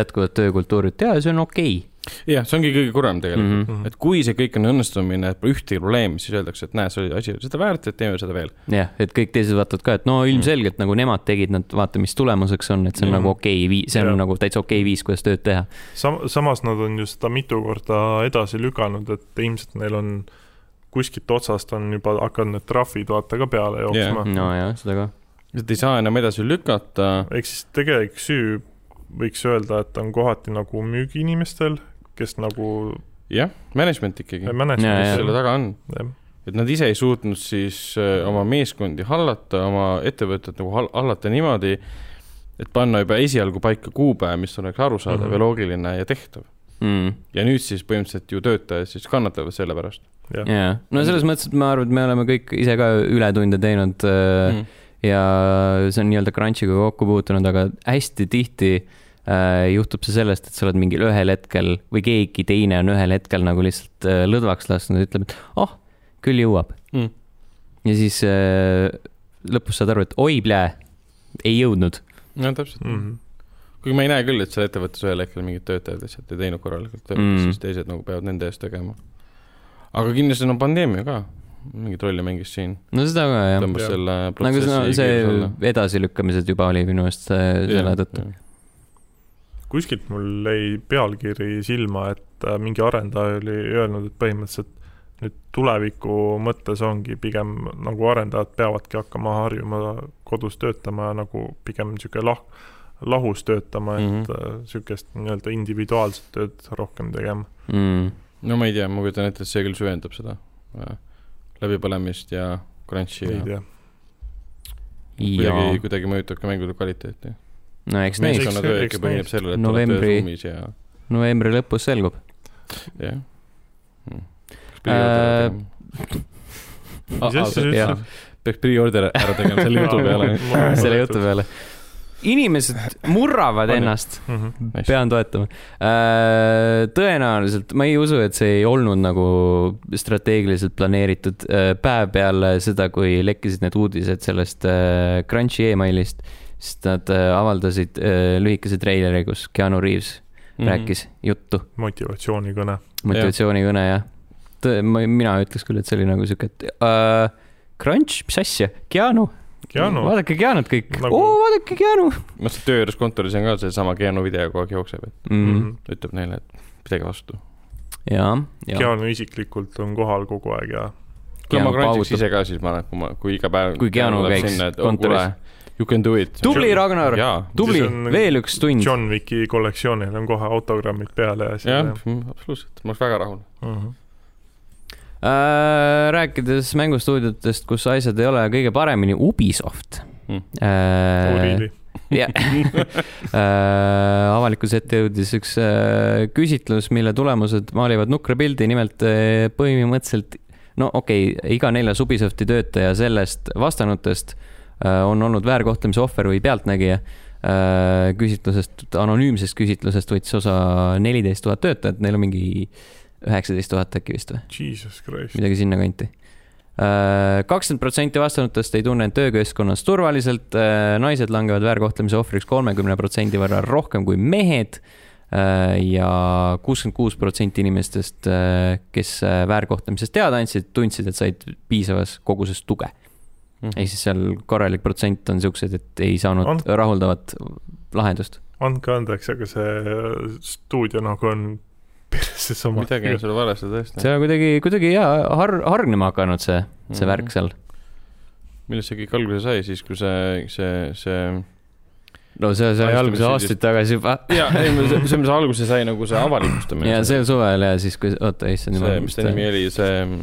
jätkuvat töökultuuri, et jaa, see on okei okay jah, see ongi kõige kurvem tegelikult mm, -hmm. et kui see kõik on õnnestumine, et pole ühtegi probleemi, siis öeldakse, et näe, see oli asi seda väärt, et teeme seda veel. jah, et kõik teised vaatavad ka, et no ilmselgelt mm -hmm. nagu nemad tegid, nad vaata, mis tulemuseks on, et see on mm -hmm. nagu okei okay, viis, see on ja. nagu täitsa okei okay viis, kuidas tööd teha. Sam-, samas nad on ju seda mitu korda edasi lükanud, et ilmselt neil on kuskilt otsast on juba hakanud need trahvid vaata ka peale jooksma yeah.. nojah, seda ka. et ei saa enam edasi lükata. ehk siis tegelik süü võiks öelda, et on kohati nagu müügiinimestel, kes nagu jah, management ikkagi, kes selle taga on. et nad ise ei suutnud siis äh, oma meeskondi hallata, oma ettevõtet nagu hallata niimoodi, et panna juba esialgu paika kuupäev, mis oleks arusaadav mm -hmm. ja loogiline ja tehtav mm.. ja nüüd siis põhimõtteliselt ju töötajad siis kannatavad selle pärast. jaa, no selles mõttes, et ma arvan, et me oleme kõik ise ka ületunde teinud mm. ja see on nii-öelda crunch'iga kokku puutunud, aga hästi tihti äh, Äh, juhtub see sellest, et sa oled mingil ühel hetkel või keegi teine on ühel hetkel nagu lihtsalt äh, lõdvaks lasknud ja ütleb, et oh, küll jõuab mm.. ja siis äh, lõpus saad aru, et oi, plää, ei jõudnud. no täpselt mm. -hmm kuigi ma ei näe küll, et seal ettevõttes ühel hetkel mingid töötajad lihtsalt ei teinud korralikult tööd mm., siis teised nagu peavad nende eest tegema. aga kindlasti no pandeemia ka mingit rolli mängis siin. no seda ka jah. tõmbas ja. selle protsessi nagu see edasilükkamised juba oli minu arust selle tõttu kuskilt mul jäi pealkiri silma, et äh, mingi arendaja oli öelnud, et põhimõtteliselt nüüd tuleviku mõttes ongi pigem nagu arendajad peavadki hakkama harjuma kodus töötama ja nagu pigem niisugune lah-, lahus töötama mm, -hmm. et niisugust nii-öelda individuaalset tööd rohkem tegema mm.. no ma ei tea, ma kujutan ette, et see küll süvendab seda äh, läbipõlemist ja crunch'i ja ei tea. kuidagi, kuidagi mõjutab ka mängude kvaliteeti no eks näis. meeskonnatöö ikka põhineb sellele, et novembri, oled ruumis ja. novembri lõpus selgub. jah hmm.. Äh, peaks pre-order ära tegema selle jutu peale selle jutu peale inimesed murravad ennast mm, -hmm. pean toetama. Äh, tõenäoliselt, ma ei usu, et see ei olnud nagu strateegiliselt planeeritud. Äh, päev peale seda, kui lekkisid need uudised sellest Crunchi emailist sest nad äh, avaldasid äh, lühikese treileri, kus Keanu Reaves mm -hmm. rääkis juttu. motivatsioonikõne. motivatsioonikõne jah. mina ütleks küll, et see oli nagu sihuke, et uh, Crunch, mis asja, Keanu Keanu. vaadake Keanut kõik nagu..., oo vaadake Keanu. ma mõtlesin, et töö juures kontoris on ka seesama Keanu video kogu aeg jookseb, et mm -hmm. ütleb neile, et pidage vastu. ja, ja. Keanu isiklikult on kohal kogu aeg ja. kui ma crunch'iks ise ka, siis ma et kui ma, kui iga päev. kui Keanu käiks kontoris You can do it. tubli, Ragnar, tubli veel üks tund. John Wicki kollektsioonil on kohe autogrammid peale ja siis jah, absoluutselt, ma oleks väga rahul. mm -hmm. Äh, rääkides mängustuudiotest, kus asjad ei ole kõige paremini, Ubisoft Mm. äh,. oh, jah äh,, avalikkuse ette jõudis üks äh, küsitlus, mille tulemused maalivad nukra pildi, nimelt äh, põhimõtteliselt no okei okay,, iga neljas Ubisofti töötaja sellest vastanutest äh, on olnud väärkohtlemise ohver või pealtnägija äh,. küsitlusest, anonüümsest küsitlusest võttis osa neliteist tuhat töötajat, neil on mingi üheksateist tuhat äkki vist või, midagi sinnakanti. kakskümmend protsenti vastanutest ei tunne end töökeskkonnas turvaliselt, naised langevad väärkohtlemise ohvriks kolmekümne protsendi võrra rohkem kui mehed äh, ja kuuskümmend kuus protsenti inimestest, kes äh, väärkohtlemisest teada andsid, tundsid, et said piisavas koguses tuge. Mhm. ehk siis seal korralik protsent on siuksed, et ei saanud On- rahuldavat lahendust. andke andeks, aga see stuudio nagu on perses oma. midagi on seal valesti tõesti. see on kuidagi, kuidagi jaa, har-, hargnema hakanud see, see Mhm. värk seal. millest see kõik alguse sai siis, kui see, see, see no see sai alguse aastaid tagasi juba. jaa, ei, see, see, mis alguse sai nagu see avalikustamine. ja sel suvel ja siis, kui, oota, issand see, mis ta nimi oli, see mm,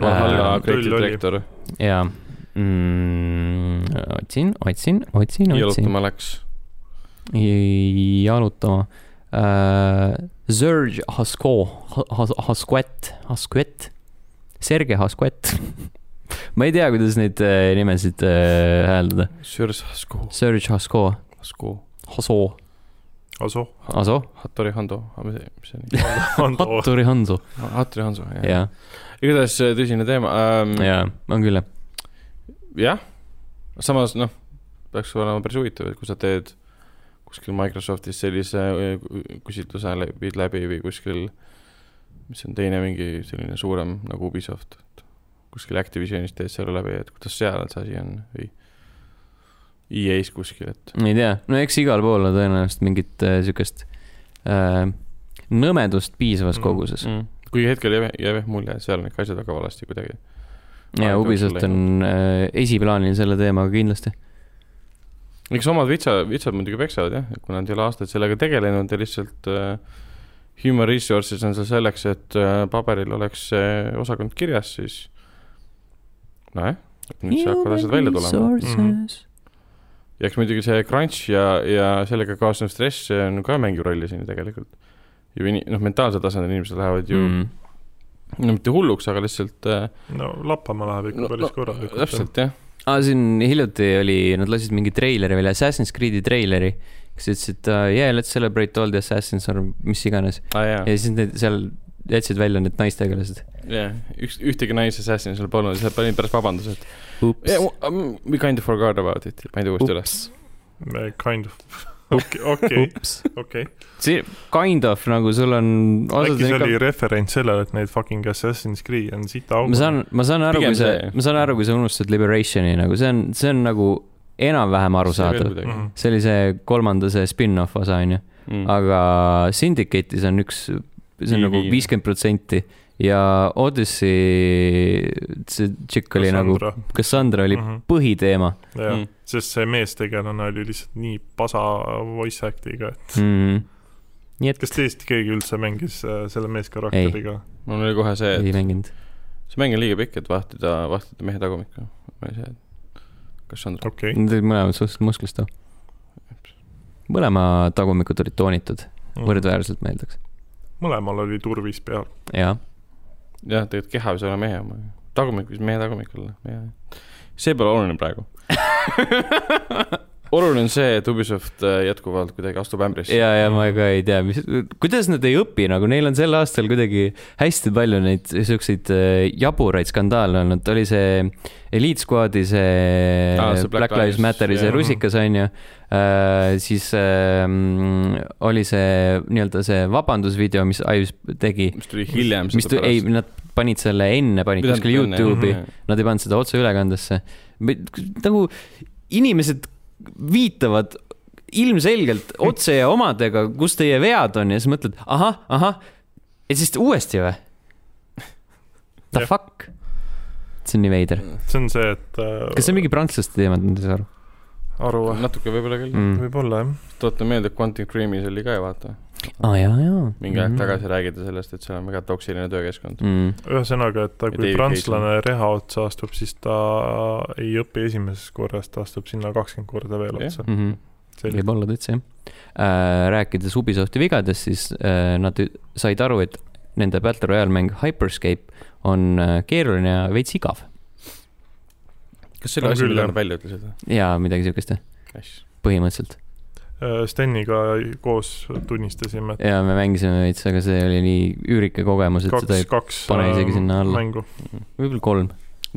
Valhalla oli. Director, jaa mm,. otsin, otsin, otsin, otsin. jalutama läks. jalutama uh,. Serge Hasko, Hasquet, Hasquet, Sergei Hasquet. ma ei tea, kuidas neid äh, nimesid äh, hääldada. Sürs Hasko, Serge Hasko, Hasko, Haso, Aso, Aso, Hattori Hando, mis see, mis see oli? Ando, Hatturi Hanso, Hattori Hanso, jah. jaa, igatahes äh, tõsine teema ähm,. jaa, on küll jah. jah, samas noh, peaks olema päris huvitav, et kui sa teed kuskil Microsoftis sellise äh, küsitluse viid läbi või kuskil, mis on teine mingi selline suurem nagu Ubisoft, kuskil Activisionis teed selle läbi, et kuidas seal see asi on või EA-s kuskil, et ei tea, no eks igal pool on tõenäoliselt mingit äh, siukest äh, nõmedust piisavas Mm. koguses mm.. mm. kuigi hetkel jääb, jääb jah mulje, et seal on ikka asjad väga valesti kuidagi. Ja Ubisoft on äh, esiplaanil selle teemaga kindlasti. eks omad vitsa, vitsad muidugi peksavad jah, kuna nad ei ole aastaid sellega tegelenud ja lihtsalt äh, human resources on seal selleks, et äh, paberil oleks see osakond kirjas, siis nojah, nüüd see hakkavad asjad välja tulema. Mhm. ja eks muidugi see crunch ja, ja sellega kaasnev stress, see on ka mängib rolli siin tegelikult. ju ini-, noh, mentaalsel tasandil inimesed lähevad ju mm., mm.. No mitte hulluks, aga lihtsalt äh, no lappama läheb ikka no, päris no, korralikult. täpselt jah, aa, siin hiljuti oli, nad lasid mingi treileri välja, Assassin's Creed'i treileri, kes ütlesid uh, yeah, let's celebrate all the assassins or mis iganes. aa jaa ja siis need seal jätsid välja need naistegelased. jah, üks, ühtegi naise assassin'i seal polnud, siis nad panid pärast vabanduse, et yeah,, um, we kind of forgot about it, panid uuesti üles. Kind of, okei, okei, see kind of nagu sul on. äkki see oli referents sellele, et neid fucking Assassin's Creed on sita augu. ma saan, ma saan aru, kui sa see., ma saan aru, kui sa unustad Liberationi nagu see on, see on nagu enam-vähem arusaadav. Mhm. see oli see kolmanda see spin-off osa onju, Mm. aga Syndicate'is on üks, see on Nii, nagu viiskümmend protsenti ja Odyssey, see tšikk oli nagu, Cassandra oli Mhm. põhiteema jah Mm., sest see meestegelane oli lihtsalt nii pasa voice act'iga, et mm. -hmm. nii et kas teist keegi üldse mängis äh, selle meeskarakteriga? mul oli kohe see, ei et mänginud. see mäng on liiga pikk, et vahtida, vahtida mehe tagumikku. ma ei tea, kas on, okei, Need olid mõlemad suhteliselt musklist too. mõlema tagumikud olid toonitud, Mhm. võrdväärselt ma eeldaks. mõlemal oli turvis peal. jaa, jah, tegelikult keha võis olla mehe oma. tagumik võis mehe tagumik olla, jah. see pole oluline praegu. oluline on see, et Ubisoft äh, jätkuvalt kuidagi astub ämbrisse. ja, ja ma ka ei tea, mis, kuidas nad ei õpi, nagu neil on sel aastal kuidagi hästi palju neid siukseid äh, jaburaid skandaale olnud, oli see Elite Squad'i see, ah, see Black, Black Lives Matteri see rusikas onju äh,. siis äh, oli see nii-öelda see vabandusvideo, mis Ives tegi, mis tuli hiljem. mis, ei, nad panid selle enne, panid kuskil Youtube'i, nad ei pannud seda otseülekandesse. Nagu inimesed viitavad ilmselgelt otse ja omadega, kus teie vead on ja siis mõtled, ahah, ahah, ja siis uuesti või? The Jah. fuck? see on nii veider. see on see, et äh, kas see on mingi prantslaste teema, ma ei saa aru? aru või? natuke võib-olla küll mm.. võib-olla jah. tuletan meelde, Quantum Creamis oli ka ju vaata. Ah, jaa, jaa. mingi aeg mm -hmm. tagasi räägiti sellest, et seal on väga toksiline töökeskkond mm.. ühesõnaga, et ta, kui prantslane reha otsa astub, siis ta ei õpi esimeses korras, ta astub sinna kakskümmend korda veel otsa yeah.. Mm -hmm. võib-olla täitsa jah äh,. rääkides Ubisofti vigadest, siis äh, nad said aru, et nende Battle Royale mäng Hyperscape on äh, keeruline ja veits igav kas see oli asi, mille nad välja ütlesid või? jaa, midagi siukest jah põhimõtteliselt. Äh, Steniga koos tunnistasime et.... jaa, me mängisime veits, aga see oli nii üürike kogemus, et kaks, seda ei kaks, pane isegi äh, sinna alla. võib-olla kolm.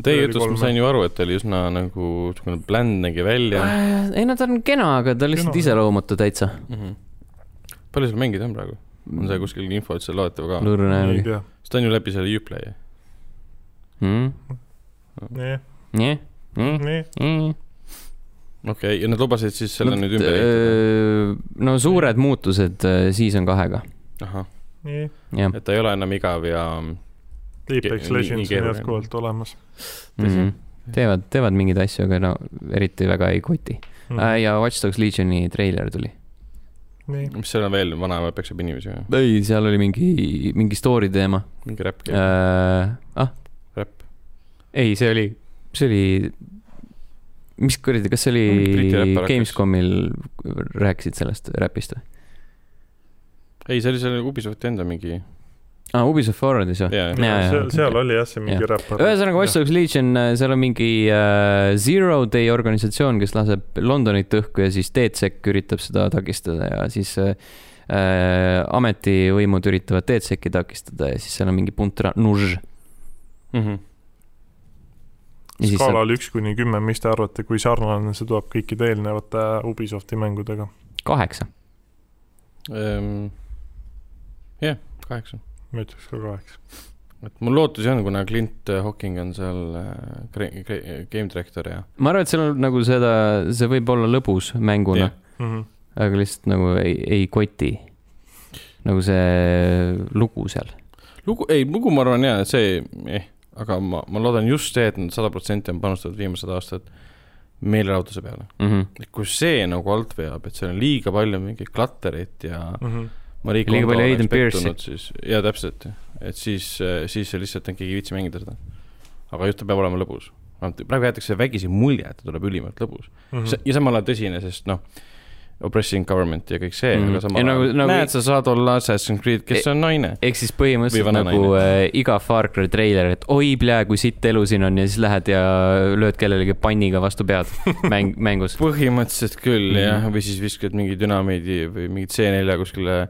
Teie jutust ma sain ju aru, et ta oli üsna nagu, niisugune bland nägi välja äh,. ei no ta on kena, aga ta lihtsalt iseloomatu täitsa mm. -hmm. palju seal mängida on praegu? on see kuskil info üldse loetav ka? lõõrne jällegi. sest ta on ju läbi selle Uplay mm.. jah. jah mm.. Okei okay,, ja nad lubasid siis selle no, nüüd ümber ehitada? no suured nii. muutused Season kahega. ahah. nii. et ta ei ole enam igav ja Apex Legends on jätkuvalt olemas mm. -hmm. teevad, teevad mingeid asju, aga no eriti väga ei koti mm. -hmm. ja Watch Dogs Legioni treiler tuli. mis seal on veel, vanaema peksab inimesi või? ei, seal oli mingi, mingi story teema. mingi räpp käib äh,? ah? räpp? ei, see oli see oli, mis kuradi, kas see oli Gamescomil rääkisid sellest räpist või? ei, see oli selle Ubisofti enda mingi aa ah,, Ubisoft Forwardis või? seal, seal oli jah see mingi räppar. ühesõnaga, Watch Dogs Legion, äh, seal on mingi uh, Zero Day organisatsioon, kes laseb Londonit õhku ja siis DedSec üritab seda takistada ja siis uh, ametivõimud üritavad DedSeci takistada ja siis seal on mingi punt nuž mm. -hmm skaalal üks kuni kümme, mis te arvate, kui sarnane see tuleb kõikide eelnevate Ubisofti mängudega? kaheksa um,. jah yeah,, kaheksa. ma ütleks ka kaheksa. et mul lootusi on, kuna Clint Hocking on seal äh, game director ja. ma arvan, et seal on nagu seda, see võib olla lõbus mänguna yeah., mm -hmm. aga lihtsalt nagu ei, ei koti. nagu see lugu seal. lugu, ei, lugu ma arvan jaa, see eh aga ma, ma loodan just see, et nad sada protsenti on panustanud viimased aastad meelelahutuse peale mm. -hmm. kui see nagu alt veab, et seal on liiga palju mingit klatterit ja mm -hmm. Marie liiga palju Aiden Pierce'i. siis, jaa, täpselt, et siis, siis see lihtsalt keegi ei viitsi mängida seda. aga just ta peab olema lõbus. praegu jäetakse vägisi mulje, et ta tuleb ülimalt lõbus mm. -hmm. ja samal ajal tõsine, sest noh oppressing government ja kõik see mm, -hmm. aga samal ajal nagu, nagu, näed, sa saad olla Assassin's Creed, kes e on naine. ehk siis põhimõtteliselt nagu äh, iga Far Cry treiler, et oi, plee, kui sitt elu siin on ja siis lähed ja lööd kellelegi panniga vastu pead mäng, mängus. põhimõtteliselt küll mm -hmm. jah, või siis viskad mingi dünamiidi või mingit C4 kuskile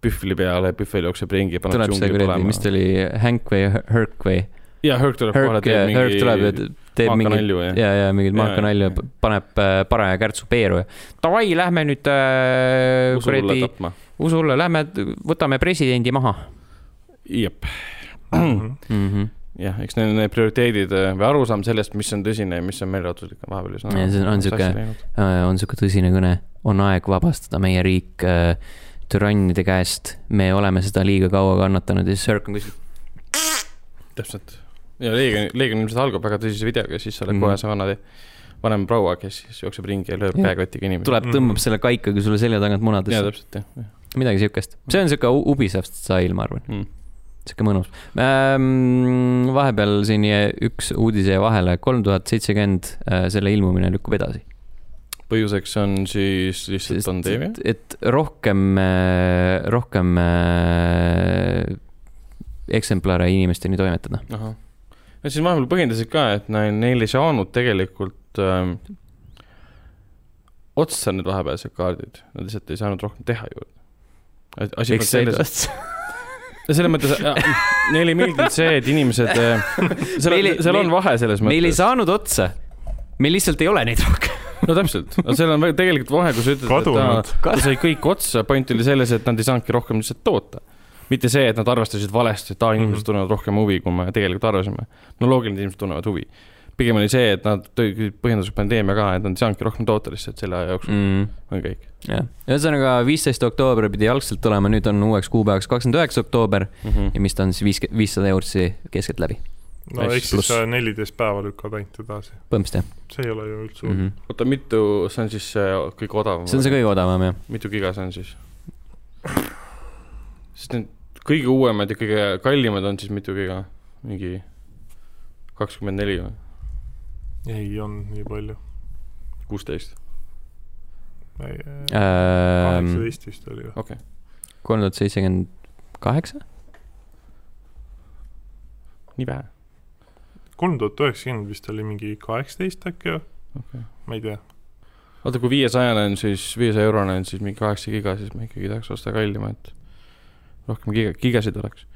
pühvli peale, pühvel jookseb ringi. tuleb see kuradi, mis ta oli, Hank või Herc või? jaa, Herc tuleb kohale, teeb mingi. Herc tuleb ja teeb mingit, ja, ja mingit maakanalju, paneb äh, paraja kärtsu peeru ja davai, lähme nüüd äh, kuradi äh, usulle, lähme võtame presidendi maha. jep. Mhm. jah, eks need, need prioriteedid äh, või arusaam sellest, mis on tõsine ja mis on meelelahutuslik, on vahepeal üsna. see on sihuke, on sihuke tõsine kõne, on aeg vabastada meie riik äh, türannide käest, me oleme seda liiga kaua kannatanud ja siis Cirque on kuskil. täpselt ja Leegion, Leegion ilmselt algab väga tõsise videoga, siis sa oled mm -hmm. kohe see vana, vanem proua, kes siis jookseb ringi ja lööb käekotiga inimesi. tuleb, tõmbab mm -hmm. selle kaikaga sulle selja tagant munadesse. jaa, täpselt, jah. midagi siukest, see on siuke Ubisoft style, ma arvan mm sihuke mõnus ähm,. vahepeal siin jäi üks uudis jäi vahele, kolm tuhat seitsekümmend, äh, selle ilmumine lükkub edasi. põhjuseks on siis lihtsalt pandeemia? et rohkem, äh, rohkem äh, eksemplare inimesteni toimetada. ahah Nad siis vahepeal põhjendasid ka, et neil, ei saanud tegelikult ähm, otsa need vahepealsed kaardid, nad lihtsalt ei saanud rohkem teha juurde. asi polnud selles, selles mõttes, neile ei meeldinud see, et inimesed, äh, seal, meil, seal on vahe selles mõttes. meil ei saanud otsa, meil lihtsalt ei ole neid rohkem. No täpselt, seal on tegelikult vahe, kui sa ütled, et ta, ta sai kõik otsa, point oli selles, et nad ei saanudki rohkem lihtsalt toota mitte see, et nad arvestasid valesti, et aa, inimesed mm -hmm. tunnevad rohkem huvi, kui me tegelikult arvasime. no loogiline, et inimesed tunnevad huvi. pigem oli see, et nad tõid põhjenduseks pandeemia ka, et nad ei saanudki rohkem toota lihtsalt selle aja jooksul mm, -hmm. on kõik. jah, ühesõnaga viisteist oktoober pidi algselt olema, nüüd on uueks kuupäevaks kakskümmend üheksa oktoober mm -hmm. ja mis ta on siis viis, viissada eurtsi keskeltläbi. no ehk siis neliteist päeva lükkad ainult edasi. põhimõtteliselt jah see ei ole ju üldse mm hull -hmm.. oota, mitu, see on siis see kõige odavam? see on see kõige odavam jah. mitu giga see on siis? sest need kõige uuemad ja kõige kallimad on siis mitu giga? mingi kakskümmend neli või ei olnud nii palju. kuusteist? Ähm, kaheksateist vist oli ju. okei okay., kolm tuhat seitsekümmend kaheksa. nii vähe, kolm tuhat üheksakümmend vist oli mingi kaheksateist äkki või? okei okay.. ma ei tea. oota, kui viiesajane on siis, viiesaja eurone on siis mingi kaheksa giga, siis ma ikkagi tahaks osta kallimat. Rohkem giga, gigasid oleks.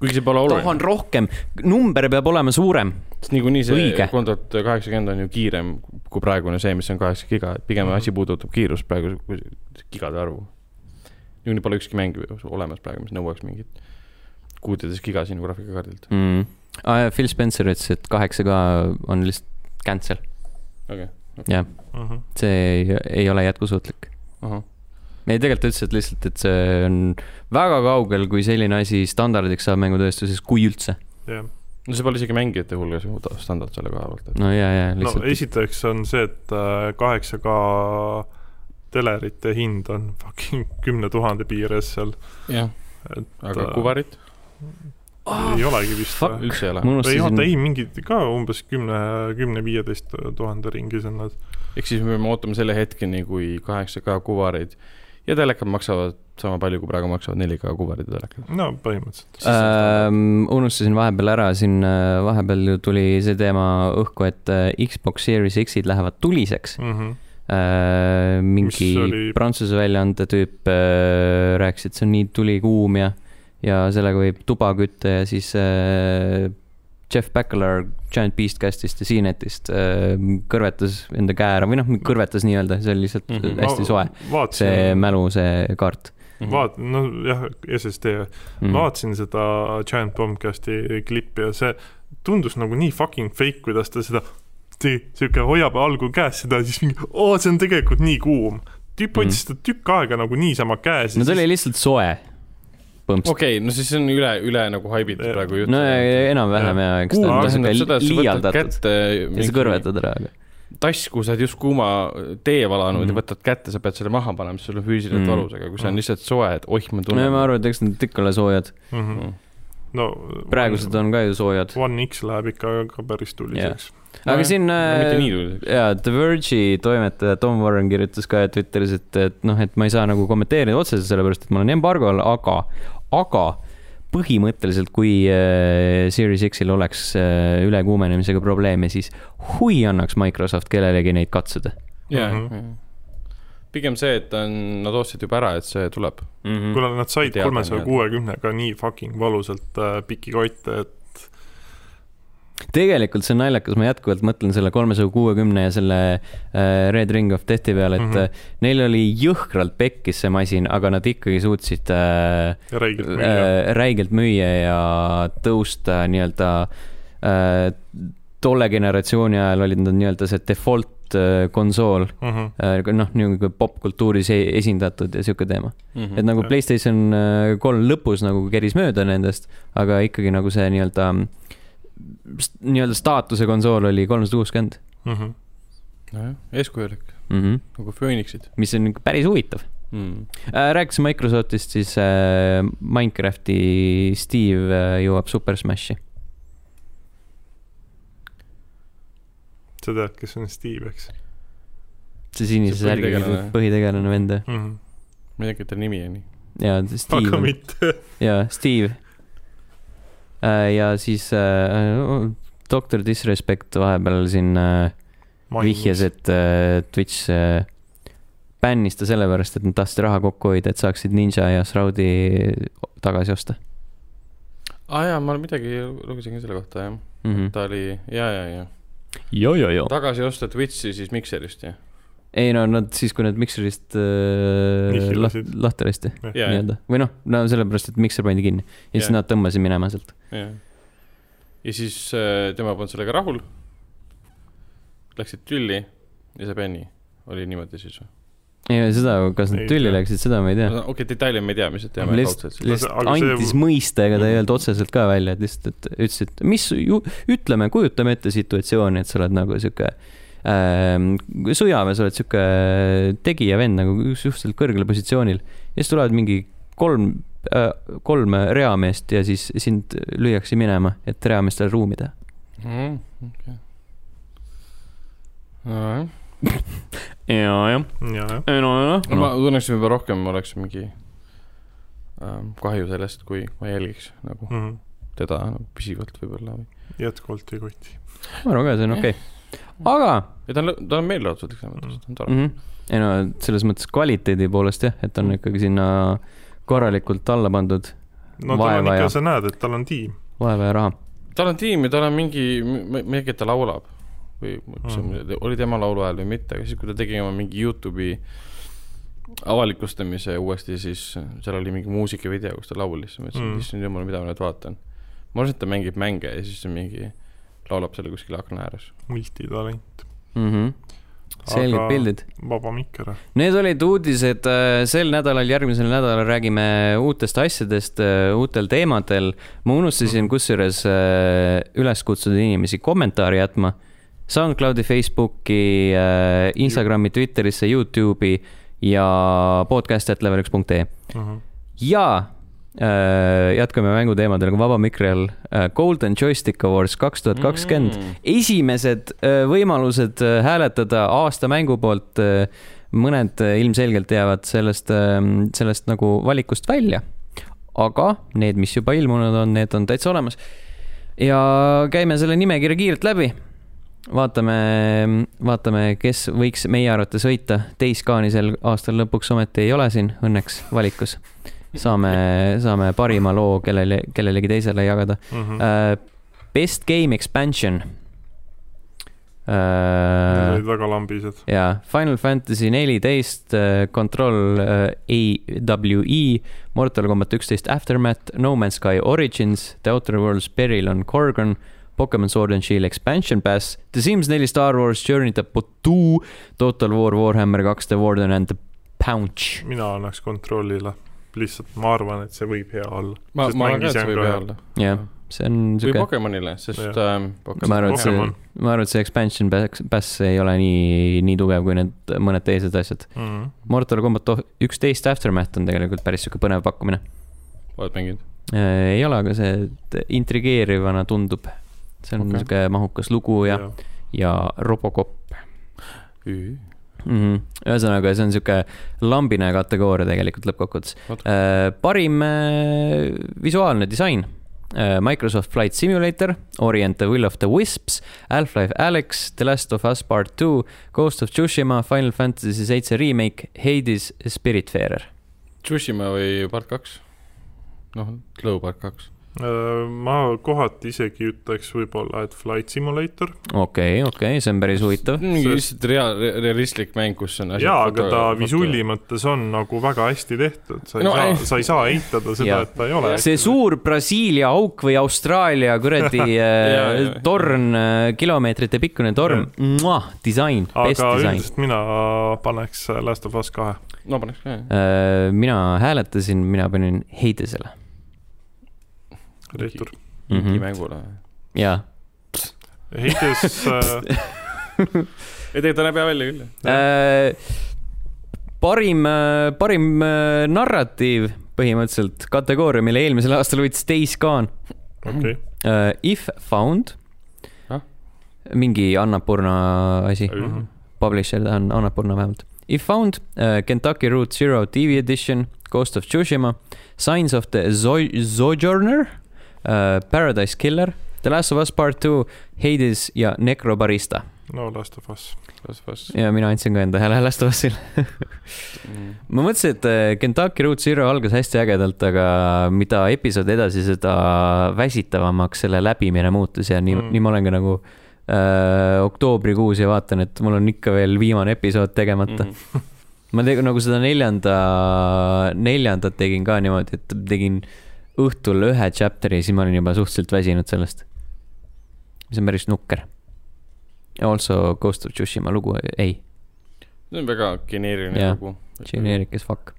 kuigi see pole oluline tahan, rohkem, number peab olema suurem. sest niikuinii see tuhat kaheksakümmend on ju kiirem kui praegune see, mis on kaheksa giga, et pigem Mhm. asi puudutab kiirust praegu, gigade arvu. niikuinii pole ükski mäng olemas praegu, mis nõuaks mingit kuuteist giga sinu graafikakaardilt. mm.. Ah, Phil Spencer ütles, et kaheksa K on lihtsalt cancel, okei, jah, Mhm. see ei, ei ole jätkusuutlik. ahah, ei, tegelikult ta ütles, et lihtsalt, et see on väga kaugel, kui selline asi standardiks saab mängutööstuses, kui üldse. jah. no see pole isegi mängijate hulgas ju ta- standard selle koha pealt, no ja, ja no lihtsalt no,. esiteks on see, et äh, kaheksa K telerite hind on fucking kümne tuhande piires seal, jah, aga äh, kuvarit ei olegi vist üldse ei ole. ei oota, unustasin, ei mingid ka umbes kümne, kümne-viieteist tuhande ringis on nad. ehk siis me peame ootama selle hetkeni, kui kaheksa K kuvarid ja telekad maksavad sama palju, kui praegu maksavad 4K kuvarid ja telekad. no põhimõtteliselt. ähm, unustasin vahepeal ära, siin äh, vahepeal ju tuli see teema õhku, et äh, Xbox Series X-id lähevad tuliseks Mm -hmm. äh,. mingi Mis oli- Prantsuse väljaande tüüp äh, rääkis, et see on nii tulikuum ja, ja sellega võib tuba kütta ja siis äh, Jeff Backelar Giant Beastcastist ja CNETist äh, kõrvetas enda käe ära või noh, kõrvetas nii-öelda, see oli lihtsalt mm Mhm. -hmm. hästi soe, see mälu, see kaart vaat-, nojah, SSD mm.. vaatasin seda Giant Bombcasti klippi ja see tundus nagu nii fucking fake, kuidas ta seda sihuke hoiab algul käes seda, siis mingi, oo, see on tegelikult nii kuum. tüüp Mm. hoidis seda tükk aega nagu niisama käes. no ta oli lihtsalt soe, põhimõtteliselt. okei, no siis see on üle, üle nagu haibitud praegu jutt. no enam-vähem ja eks ta on võtad liialdatud ja sa kõrvetad ära, aga tass, kuhu sa oled just kuuma tee valanud mm. Mhm. ja võtad kätte, sa pead selle maha panema, siis sul on füüsiliselt Mhm. mm. valus, aga kui see on Mhm. lihtsalt soe, et oih, ma no tunnen. ja ma arvan, et eks need ikka ole soojad, mm. -hmm. Mm. no praegused on ka ju soojad, One X läheb ikka ka päris tuliseks. aga siin no, mitte äh, nii tuliseks. jaa, The Verge'i toimetaja Tom Warren kirjutas ka Twitteris, et, et noh, et ma ei saa nagu kommenteerida otseselt, sellepärast et ma olen embargol, aga, aga põhimõtteliselt, kui äh, Series X-il oleks äh, ülekuumenemisega probleeme, siis hui annaks Microsoft kellelegi neid katsuda jaa Mhm. mm, -hmm. pigem see, et on, nad ostsid juba ära, et see tuleb. mm. -hmm. kuna nad said kolmesaja kuuekümnega nii fucking valusalt äh, pikki kotte, et tegelikult see on naljakas, ma jätkuvalt mõtlen selle kolmesaja kuuekümne ja selle äh, Red Ring of Deathi peale, et mm. -hmm. neil oli jõhkralt pekkis see masin, aga nad ikkagi suutsid äh, ja räigelt müüa. äh, räigelt müüa ja tõusta nii-öelda äh, tolle generatsiooni ajal olid nad nii-öelda see default äh, konsool Mhm. äh,, noh, niisugune popkultuuris e- esindatud ja sihuke teema. Mhm. et nagu. Playstation äh, kolm lõpus nagu keris mööda nendest, aga ikkagi nagu see nii-öelda, nii-öelda staatuse konsool oli kolmsada kuuskümmend. Mhm. nojah, eeskujulik, Mhm. nagu Phoenixid mis on päris huvitav mm.. äh,. rääkisime Microsoftist, siis äh, Minecrafti Steve äh, jõuab Super Smashi. sa tead, kes on Steve, eks see sinise särgiga põhitegelane. vend mm. -hmm. ma ei tea, kelle nimi on. ja aga Steve, mitte. ja Steve. Ja siis äh, Doctor Disrespect vahepeal siin äh, vihjas, et äh, Twitch äh, bännis ta sellepärast, et nad tahtsid raha kokku hoida, et saaksid Ninja ja Shroudi tagasi osta aa ah, jaa, ma midagi lugesin ka selle kohta, jah mm. -hmm. ta oli, jaa, jaa, jaa. jo, jo, jo. tagasi osta Twitchi siis Mikserist, jah? Ei no nad siis, kui nad Mikserist äh, laht, lahti lasti jaa. nii-öelda või noh, no sellepärast, et Mikser pandi kinni ja siis Jaa. nad tõmbasid minema sealt. jah. ja siis äh, tema polnud sellega rahul. Läksid tülli ja see Benny oli niimoodi siis või? ei, seda, kas nad tülli läksid, seda ma ei tea. okei okay,, detaile me ei tea, me lihtsalt teame kaudselt. lihtsalt andis see... mõista, ega ta ei öelnud otseselt ka välja, et lihtsalt, et ütles, et mis ju, ütleme, kujutame ette situatsiooni, et sa oled nagu sihuke äh, sõjaväes oled sihuke tegija vend nagu suhteliselt kõrgel positsioonil ja siis tulevad mingi kolm äh,, kolm reameest ja siis sind lüüakse minema, et reameestele ruumi teha mm,. Okay. nojah ja, jah. ei no, noh. no ma tunneks võib-olla rohkem, oleks mingi äh, kahju sellest, kui ma jälgiks nagu mm -hmm. teda nagu püsivalt võib-olla või. jätkuvalt ei koti. ma arvan ka, see on okei okay.. Aga. ja ta on, ta on meelelahutuslik selles mõttes, ta on tore mm. -hmm. ei no selles mõttes kvaliteedi poolest jah, et on ikkagi sinna korralikult alla pandud. no tal on ikka ja..., sa näed, et tal on tiim. vaeva ja raha. tal on tiim ja tal on mingi, ei tea, ta laulab või kas mm. oli tema lauluhääl või mitte, aga siis, kui ta tegi oma mingi Youtube'i avalikustamise uuesti, siis seal oli mingi muusikavideo, kus ta laulis, ma ütlesin mm., issand jumal, mida ma nüüd vaatan. ma arvasin, et ta mängib mänge ja siis mingi laulab selle kuskil akna ääres. multitalent mm. -hmm selged pildid. vaba mikker. Need olid uudised äh, sel nädalal, järgmisel nädalal räägime uutest asjadest, äh, uutel teemadel. ma unustasin mhm. kusjuures äh, üles kutsuda inimesi kommentaari jätma SoundCloudi, Facebooki, Instagrami, Twitterisse, Youtube'i ja podcast.level1.ee uh. -huh. ja jätkame mänguteemadel vaba mikri all äh,. Golden Joystick Awards kaks tuhat kakskümmend, mm. esimesed äh, võimalused äh, hääletada aasta mängu poolt äh,. mõned äh, ilmselgelt jäävad sellest äh,, sellest nagu valikust välja. aga need, mis juba ilmunud on, need on täitsa olemas. ja käime selle nimekirja kiirelt läbi vaatame, vaatame, kes võiks meie arvates võita. Days Gone'i sel aastal lõpuks ometi ei ole siin õnneks valikus. Saame, saame parima loo kellele, kellelegi teisele jagada mm. -hmm. Uh, best Game Expansion uh,. Olid väga lambised. jaa, Final Fantasy neliteist uh,, Control AWE, Mortal Combat üksteist Aftermath, No Man's Sky Origins, The Outer Worlds Peril on Gorgon Pokemon Sword and Shield Expansion Pass, The Sims neli, Star Wars Journey to Batuu, Total War Warhammer kaks, The Warden and the Pouch. mina annaks kontrollile, lihtsalt ma arvan, et see võib hea olla. ma, ma arvan ka, et see võib hea olla. jah, see on siuke. või Pokemonile, sest ähm, Pokemon. ma arvan, et see, ma arvan, et see expansion pass ei ole nii, nii tugev kui need mõned teised asjad mm. -hmm. Mortal Combat üksteist Aftermath on tegelikult päris siuke põnev pakkumine. oled mänginud? Äh, ei ole, aga see intrigeerivana tundub see on okay. niisugune mahukas lugu ja, ja, ja Robocop mm. -hmm. ühesõnaga, see on sihuke lambine kategooria tegelikult lõppkokkuvõttes äh,. parim äh, visuaalne disain äh,. Microsoft Flight Simulator, Orient the Will of the Wisps, Half-Life Alyx, The Last of Us Part Two, Ghost of Tsushima, Final Fantasy seitse remake, Hades, Spiritfarer. Tsushima või part kaks? noh, Glow part kaks ma kohati isegi ütleks võib-olla, et Flight Simulator. okei okay,, okei okay,, see on päris huvitav. mingi lihtsalt reaal-, realistlik mäng, kus on jaa, aga ta visuuli mõttes on nagu väga hästi tehtud, sa ei no, saa, sa ei saa eitada seda, et ta ei ole. see suur Brasiilia auk või Austraalia kuradi äh, torn, äh, kilomeetrite pikkune torn, disain, best aga disain. üldiselt mina paneks Last of Us kahe. no paneks ka, jah. mina hääletasin, mina panin Hadesele reetur mm -hmm.. mängule. jaa. Heides äh... ei tegelikult ta näeb hea välja küll äh,. parim, äh, parim äh, narratiiv põhimõtteliselt, kategooria, mille eelmisel aastal võitis Days Gone okay.. Uh, If Found ah?, mingi Annapurna asi mm, -hmm. publisher ta on Annapurna vähemalt. If Found uh,, Kentucky Route Zero TV Edition, Ghost of Tsushima, Signs of the Sojourner uh, Paradise Killer, The Last of Us Part Two, Hades ja Necrobarista. no Last of Us. Last of Us. ja mina andsin ka enda hääle Last of Usile mm. ma mõtlesin, et äh, Kentucky Route Zero algas hästi ägedalt, aga mida episood edasi, seda väsitavamaks selle läbimine muutus ja nii mm., nii ma olen ka nagu äh, oktoobrikuus ja vaatan, et mul on ikka veel viimane episood tegemata mm. -hmm. ma tegin nagu seda neljanda, neljandat tegin ka niimoodi, et tegin äh, õhtul ühe chapter'i, siis ma olin juba suhteliselt väsinud sellest. mis on päris nukker. Also Ghost of Tsushima lugu, ei. see on väga geneeriline Jaa. lugu. Generic as fuck.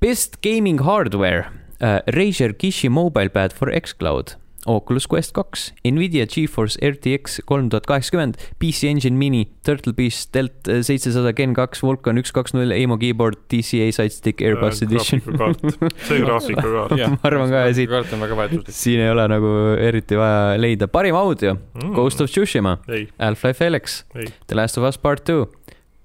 Best gaming hardware uh,, Razer Kishi mobile pad for X-Cloud, Oculus Quest kaks, Nvidia Geforce RTX kolm tuhat kaheksakümmend, PC Engine Mini, Turtle Beast Stealth äh, seitsesada Gen kaks, Vulcan üks kaks null, Aimo keyboard, DCA sidestick, Airbus edition. see graafikakaart. Ma arvan ka, ja siit, siin ei ole nagu eriti vaja leida, parim audio, Ghost of Tsushima, Mm. Half-Life ei, The Last of Us Part Two,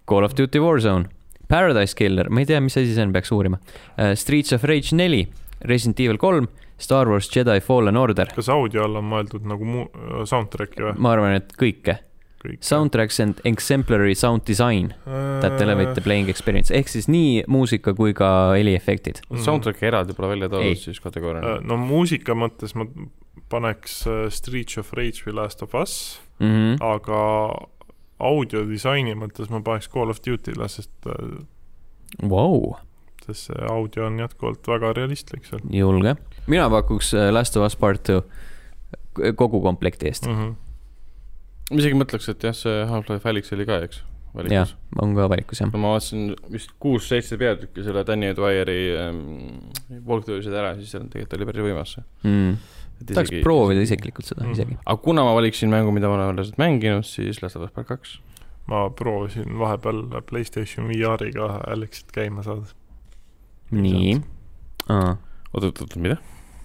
Call of Duty Warzone, Paradise Killer, ma ei tea, mis asi see on, peaks uurima uh,. Streets of Rage neli, Resident Evil kolm, Star Wars Jedi Fallen Order. kas audio all on mõeldud nagu mu-, soundtrack'i või? ma arvan, et kõike. kõik. Soundtracks and exemplary sound design that elevate the playing experience ehk siis nii muusika kui ka heliefektid. Soundtrack'i eraldi pole välja toodud siis kategooriana. no muusika mõttes ma paneks äh, Streets of Rage või Last of Us, Mm -hmm. aga audiodisaini mõttes ma paneks Call of Duty'le, sest, Wow, sest see audio on jätkuvalt väga realistlik seal julge. mina pakuks äh, Last of Us Part Two kogu komplekti eest. mm. -hmm. ma isegi mõtleks, et jah, see Half-Life Alyx oli ka, eks, jah on ka valikus jah. ma vaatasin vist kuus-seitse peatükki selle Danny Dwyeri ähm, walkthrough'sid ära, siis seal tegelikult oli päris võimas see. mm.. tahaks proovida isiklikult seda Mhm. isegi. aga kuna ma valiksin mängu, mida ma olen alles mänginud, siis Last of Us Part kaks. ma proovisin vahepeal Playstation VR-iga Alexit käima saada. nii. oot, oot, oot, mida?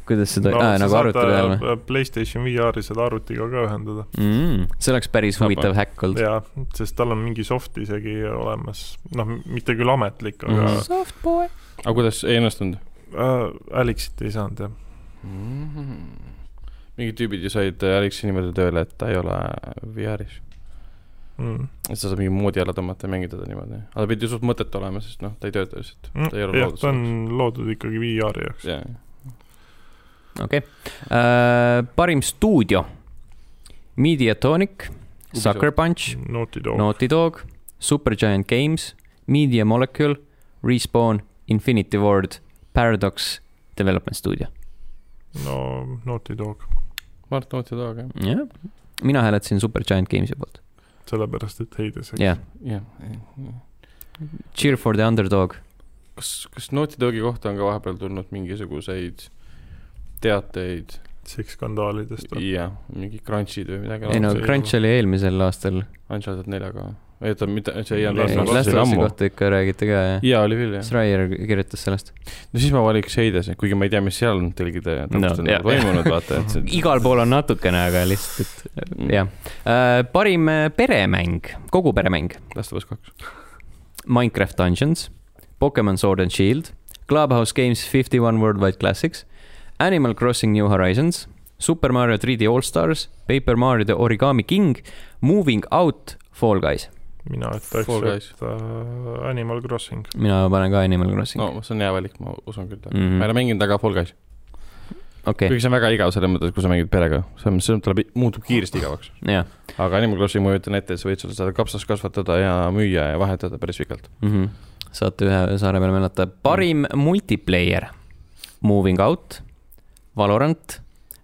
kuidas seda no,, aa, nagu arvuti peal või? või? Playstation VR-i seda arvutiga ka ühendada. Mm, see oleks päris huvitav häkk olnud. jaa, sest tal on mingi soft isegi olemas, noh, mitte küll ametlik, aga mm. -hmm. Softboy. aga kuidas, ei õnnestunud äh, Alexit ei saanud jah. mm? -hmm. mingid tüübid ju said Alexi niimoodi tööle, et ta ei ole VR-is. Mm. et sa saad mingi moodi alla tõmmata ja mängida teda niimoodi. aga ta pidi suht mõttetu olema, sest noh, ta ei tööta lihtsalt. Ta ei ole Mm, loodud ta on loodud ikkagi VR-i jaoks. jaa, okei okay., parim stuudio. Mediatonic, Sucker Punch, Naughty Dog. Naughty Dog, Supergiant Games, Media Molecule, Respawn, Infinity Ward, Paradox Development Studio. no Naughty Dog, Mart Naughty Dog jah. jah, mina hääletasin Supergiant Games'i poolt, sellepärast et Heides. jah. jah. Cheer for the underdog, kas, kas Naughty Dogi kohta on ka vahepeal tulnud mingisuguseid teateid seksskandaalidest või? ja mingi crunch'id või midagi? ei no Crunch oli eelmisel aastal. Uncharted neljaga. ei oota, mitte, see ei Last olnud of Us Last see of oli Us'i ammu. kohta ikka räägiti ka jah. jaa, oli küll jah. Schreier kirjutas sellest. no siis ma valiks Heidese, kuigi ma ei tea, mis seal tõlgide No, no, on toimunud, vaata, et see igal pool on natukene, aga lihtsalt, et jah. parim äh, peremäng, kogu peremäng, Last of Us kaks. Minecraft Dungeons, Pokemon Sword and Shield, Clubhouse Games Fifty One Worldwide Classics, Animal Crossing New Horizons, Super Mario 3D All Stars, Paper Mario The Origami King, Moving Out, Fall Guys. Mina ütleks et äh, Animal Crossing. mina panen ka Animal Crossing no see on hea valik, ma usun küll mm. -hmm. ma ei ole mänginud väga Fall Guys. okei, kuigi see on väga igav selles mõttes, kui sa mängid perega, see on, see tuleb, muutub kiiresti igavaks. jah aga Animal Crossing ma kujutan ette, et sa võid seda saada kapsas kasvatada ja müüa ja vahetada päris pikalt. mm. -hmm. saate ühe saare peal mäletada, parim mm. multiplayer, Moving Out, Valorant,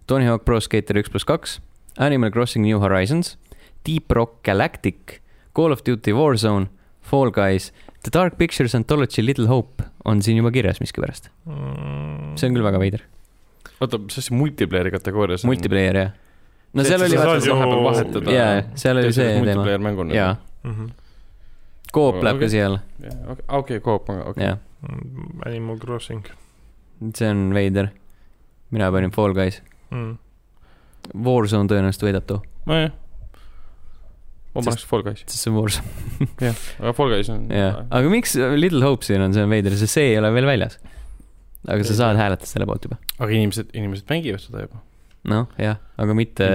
Tony Hawk Pro Skater üks pluss kaks, Animal Crossing New Horizons, Deep Rock Galactic, Call of Duty Warzone, Fall Guys, The Dark Pictures Anthology Little Hope on siin juba kirjas miskipärast. Mm. see on küll väga veider, oota, mis asi multiplayer'i kategoorias on? multiplayer jah. no See, seal oli vaata- ju vahepeal vahetada. jaa, seal oli see teema, multiplayer mänguna. jaa, Mhm. Coop läheb ka Okei. siia alla, okei, Coop on, okei. Mm, Animal Crossing see on veider. mina panin Fall Guys, mm.. Warzone tõenäoliselt võidab too, nojah. Ma paneks Fall Guys, sest see on Warzone. aga Fall Guys on. jah, aga miks Little Hope siin on, see on veider, sest see ei ole veel väljas. aga sa saad hääletada selle poolt juba. aga inimesed, inimesed mängivad seda juba. noh, jah, aga mitte,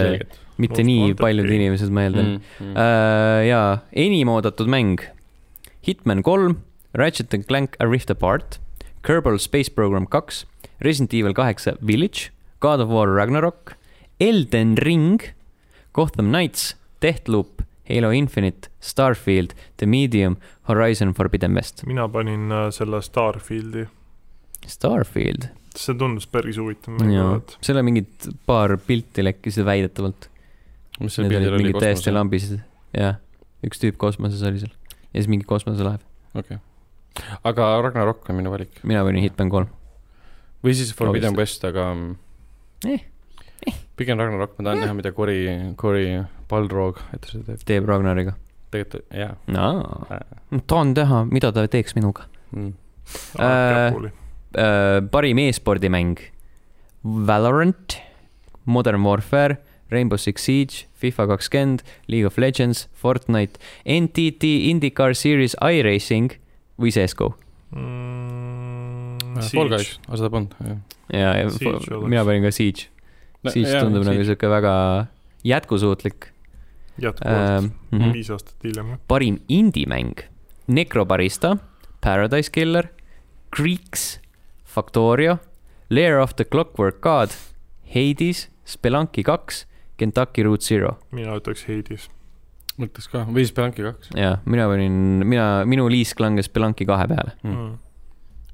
mitte Most nii paljud game. inimesed, ma eeldan Mm, mm.. Uh, jaa, enim oodatud mäng. Hitman kolm, Ratchet and Clank A Rift Apart, Kerbal Space Program kaks, Resident Evil kaheksa Village, God of War Ragnarok, Elden Ring, Gotham Knights, Deathloop, Halo Infinite, Starfield, The Medium, Horizon Forbidden West. mina panin äh, selle Starfieldi, Starfield, see tundus päris huvitav mäng seal on mingid paar pilti lekkisid väidetavalt. mis seal Need olid pildil oli mingid täiesti lambised, jah, üks tüüp kosmoses oli seal. ja siis mingi kosmoselaev. okei okay.. aga Ragnarok on minu valik. mina panin Hitman kolm. või siis Forbidden. West, aga mm, Eh, pigem Ragnarok, ma tahan Eh. näha, mida Cory, Cory Balrog, et seda teeb. teeb Ragnariga. tegelikult, jaa aa, tahan teha, mida ta teeks minuga. mm.. Äh, Käpuli. parim e-spordimäng. Valorant, Modern Warfare, Rainbow Six Siege, FIFA kakskümmend, League of Legends, Fortnite, NTT IndyCar Series iRacing või CSGO. Mm, Fall Guys, aga seda polnud, ja, ja mina panin ka Siege. Siege tundub nagu sihuke väga jätkusuutlik jätkuvalt, ähm,. viis aastat hiljem. parim indie-mäng, Necrobarista, Paradise Killer, Greeks, Factorio, Lair of the Clockwork God, Hades, Spelunky kaks, Kentucky Route Zero. mina ütleks Hades. mõtleks ka, või siis Spelunky kaks ja mina panin, mina, minu liisk langes Spelunky kahe peale, mm..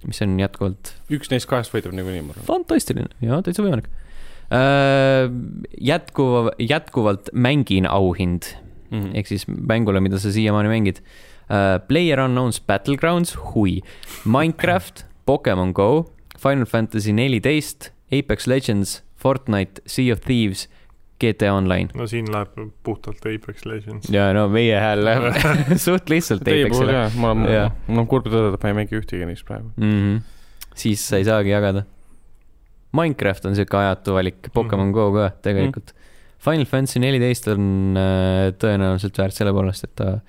mis on jätkuvalt üks neist kahest võidab niikuinii, ma arvan. fantastiline ja täitsa võimalik. jätkuva, jätkuvalt mängin auhind Mhm. ehk siis mängule, mida sa siiamaani mängid uh,. Player Unknown's Battlegrounds, hui, Minecraft, Pokemon Go, Final Fantasy neliteist, Apex Legends, Fortnite, Sea of Thieves, GTA Online. no siin läheb puhtalt Apex Legends. ja no meie hääl läheb suht lihtsalt Apexile on Jaa., mul on kurb tõdeda, et ma ei mängi ühtegi neist praegu. mm. -hmm. siis sa ei saagi jagada. Minecraft on siuke ajatu valik, Pokemon Mhm. Go ka tegelikult. Final Fantasy neliteist on äh, tõenäoliselt väärt selle poolest, et ta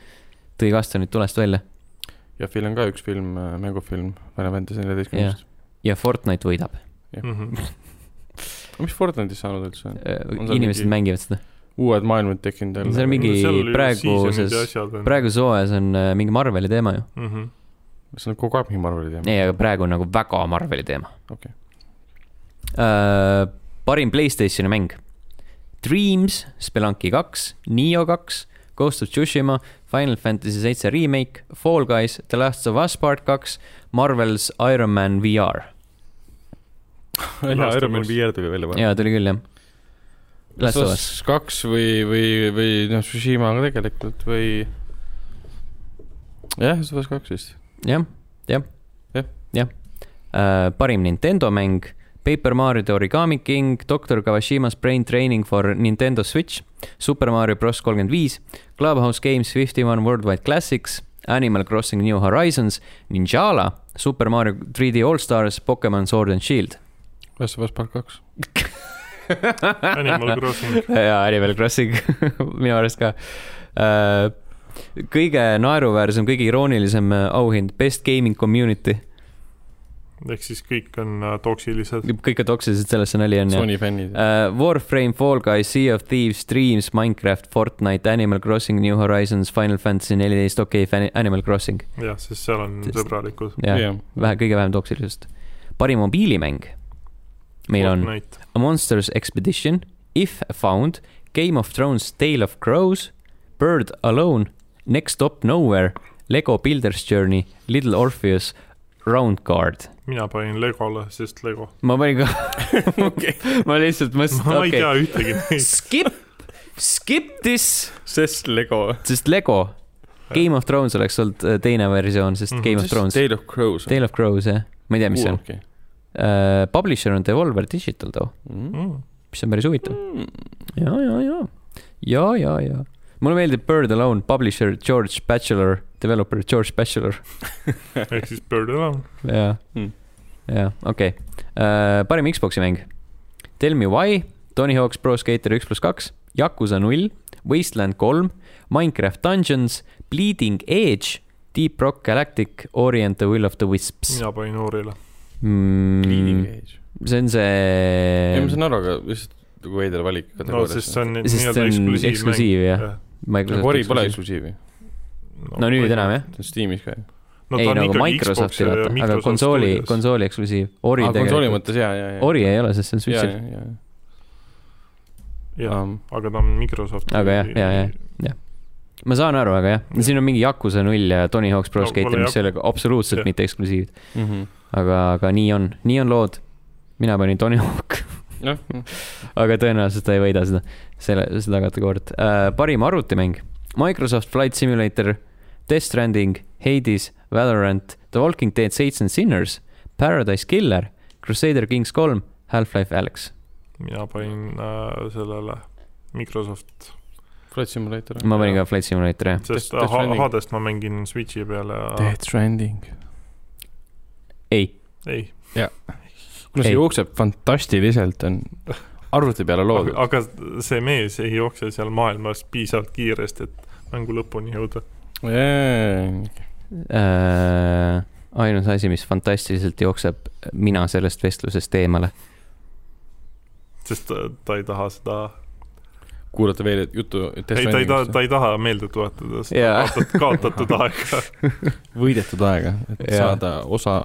tõi kastanid tulest välja ja Phil on ka üks film, mängufilm Final Fantasy neljateistkümnest. ja Fortnite võidab. Mhm. mis Fortnite'is saanud üldse on? On seal inimesed mingi- mängivad seda. uued maailmad tekkinud See on mingi praeguses- praegu. praeguses hooajas on äh, mingi Marveli teema ju. Mhm. see on kogu aeg mingi Marveli teema. ei, aga praegu on nagu väga Marveli teema Okei. uh,. Parim Playstationi mäng. Dreams, Spelunky kaks, Neo kaks, Ghost of Tsushima, Final Fantasy seitse remake, Fall Guys, The Last of Us part kaks, Marvel's Iron Man VR. jaa, Iron Man VR tuli välja vahepeal. jaa, tuli küll jah. Last of Us. kaks või, või, või noh, Tsushima ka tegelikult või. jah, Last of Us kaks vist. jah, jah Jah., jah. parim Nintendo mäng, Paper Mario The Origami King, Doctor Kawashima's Brain Training for Nintendo Switch, Super Mario Bros kolmkümmend viis, Clubhouse Games Fifty One Worldwide Classics, Animal Crossing New Horizons, Ninjala, Super Mario 3D All Stars, Pokemon Sword and Shield. Last of Us part kaks. Animal Crossing. jaa, Animal Crossing minu arust ka. kõige naeruväärsem, kõige iroonilisem äh, auhind, Best Gaming Community. Ehk siis kõik on äh, toksilised. kõik on toksilised, selles see nali on jah. Sony fännid. Uh, Warframe, Fall Guys, Sea of Thieves, Dreams, Minecraft, Fortnite, Animal Crossing, New Horizons, Final Fantasy neliteist, okei okay,, Animal Crossing. jah, sest seal on Sest- sõbralikud. jah, jah, vähe, kõige vähem toksilisust. parim mobiilimäng. meil on A Monsters Expedition, If Found, Game of Thrones, Tale of Crows, Bird Alone, Next Stop Nowhere, Lego Builders Journey, Little Orpheus, Round Guard. mina panin Legole, sest Lego. ma panin ka ma lihtsalt mõtlesin, ma ei okei tea ühtegi neist. skip, skip this, sest Lego. sest Lego, Game of Thrones oleks olnud äh, teine versioon, sest Mhm. Game of Thrones, Tale of Crows. Tale of Crows jah, ma ei tea, mis see on. okei. Publisher on Devolver Digital too, Mm. mis on päris huvitav. ja, ja, ja, ja, ja, ja. mulle meeldib Bird Alone, publisher George Bachelor, developer George Bachelor. ehk siis Bird Alone. jaa Hmm., jaa, okei. parim Xbox'i mäng. Tell me why, Tony Hawk's Pro Skater üks pluss kaks, Yakuusa null, Wasteland kolm, Minecraft Dungeons, Bleeding Edge, Deep Rock Galactic, Ori and the Will of the Wisps mina panin. Bleeding mm,. Edge. see on ei, ma see, saan aru, aga lihtsalt nagu veider valik no sest see kategoorias. on sest nii-öelda see on eksklusiivmäng. eksklusiiv jah, nagu Ori pole. eksklusiivi. No nüüd enam jah. see on Steamis ka ju. no ei nagu Microsofti ja vaata, aga Microsoft konsooli, konsooli eksklusiiv. Ori aa, konsooli tegelikult, mõttes jaa, jaa, jaa. Ori ei ole, sest see on Switch'il. jaa, jaa. jah, aga ta on Microsofti. Aga jah, jaa, jaa. ma saan aru, aga jah, siin on mingi Yakuusa null ja Tony Hawk's Pro No, Skater, mis ei ole absoluutselt Jah. mitte eksklusiivid. Mhm. aga, aga nii on, nii on lood. mina panin Tony Hawk, jah, aga tõenäoliselt ta ei võida seda, selle, seda kategooriat uh,. parim arvutimäng, Microsoft Flight Simulator, Death Stranding, Hades, Valorant, The Walking Dead Saints and Sinners, Paradise Killer, Crusader Kings kolm, Half-Life Alyx. mina panin äh, sellele Microsoft, Flight Simulator. ma panin ka Flight Simulatori jah. sest Death Stranding. Hadest ma mängin Switchi peale ja Death Stranding. ei, ei, kuna see Ei. jookseb fantastiliselt, on arvuti peale loodud. aga see mees ei jookse seal maailmas piisavalt kiiresti, et mängu lõpuni jõuda. äh, ainus asi, mis fantastiliselt jookseb mina sellest vestlusest eemale. sest ta, ta ei taha seda, kuulata veel juttu ei ta ei taha, ta ei taha meelde tuletada seda Jaa. kaotatud, kaotatud aega. võidetud aega, et Jaa. saada osa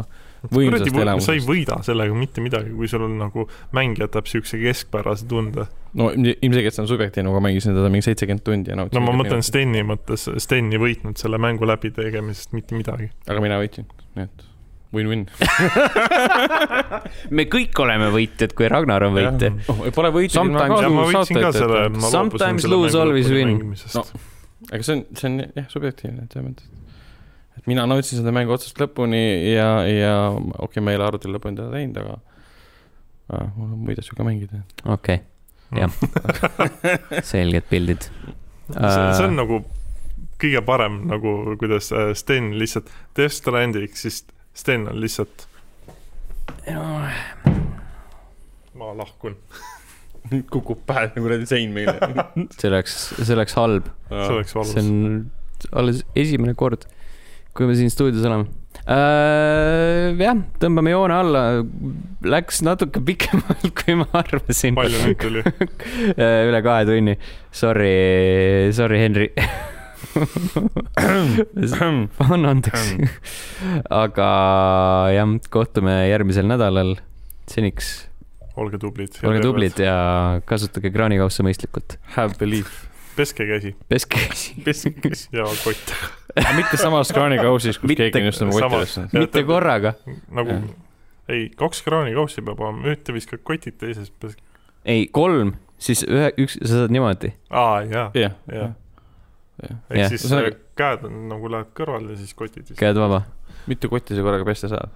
võimsast sa ei elamusest. võida sellega mitte midagi, kui sul on nagu mäng jätab siukse keskpärase tunde. No ilm- ilmselgelt see on subjektiivne, aga ma mängisin teda mingi seitsekümmend tundi ja no nautisin ma mõtlen minutit. Steni mõttes, Sten ei võitnud selle mängu läbitegemisest mitte midagi. aga mina võitsin, nii et win-win. me kõik oleme võitjad, kui Ragnar on võitja. oh, Pole võitnud ilma Sometimes- Sometimes lose, always win. No. no.. aga see on, see on jah, subjektiivne, et selles mõttes, et mina nautisin seda mängu otsast lõpuni ja, ja okei okay,, ma ei ole arvutil lõpuni teda teinud, aga ah, mul on muid asju ka mängida. okei, jah. selged pildid. see, on nagu kõige parem nagu, kuidas äh, Sten lihtsalt, Death Stranding, siis Sten on lihtsalt, ma lahkun. kukub pähe nagu kuradi sein meile. see oleks, see oleks halb. see oleks valus see. on alles esimene kord, kui me siin stuudios oleme äh,. jah, tõmbame joone alla. Läks natuke pikemalt, kui ma arvasin. palju nüüd tuli? üle kahe tunni. Sorry, sorry, Henri. anna andeks. aga jah, kohtume järgmisel nädalal. seniks olge tublid. olge tublid. ja kasutage kraanikausse mõistlikult. Have belief. Peske käsi peske käsi. ja kotte. aga mitte samas kraanikausis, kus Mitte- keegi on just oma kotti tõstnud. mitte korraga. nagu ei, kaks kraanikaussi peab olema, ühte viskad kotid, teises pesk-, ei, kolm, siis ühe, üks, sa saad niimoodi. aa jaa, jah, jah. jah. ehk siis Ühesõnaga- äh, käed on nagu lähevad kõrvale ja siis kotid käed vaba. mitu kotti sa korraga pesta saad?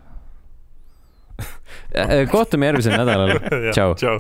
kohtume järgmisel nädalal. Tšau.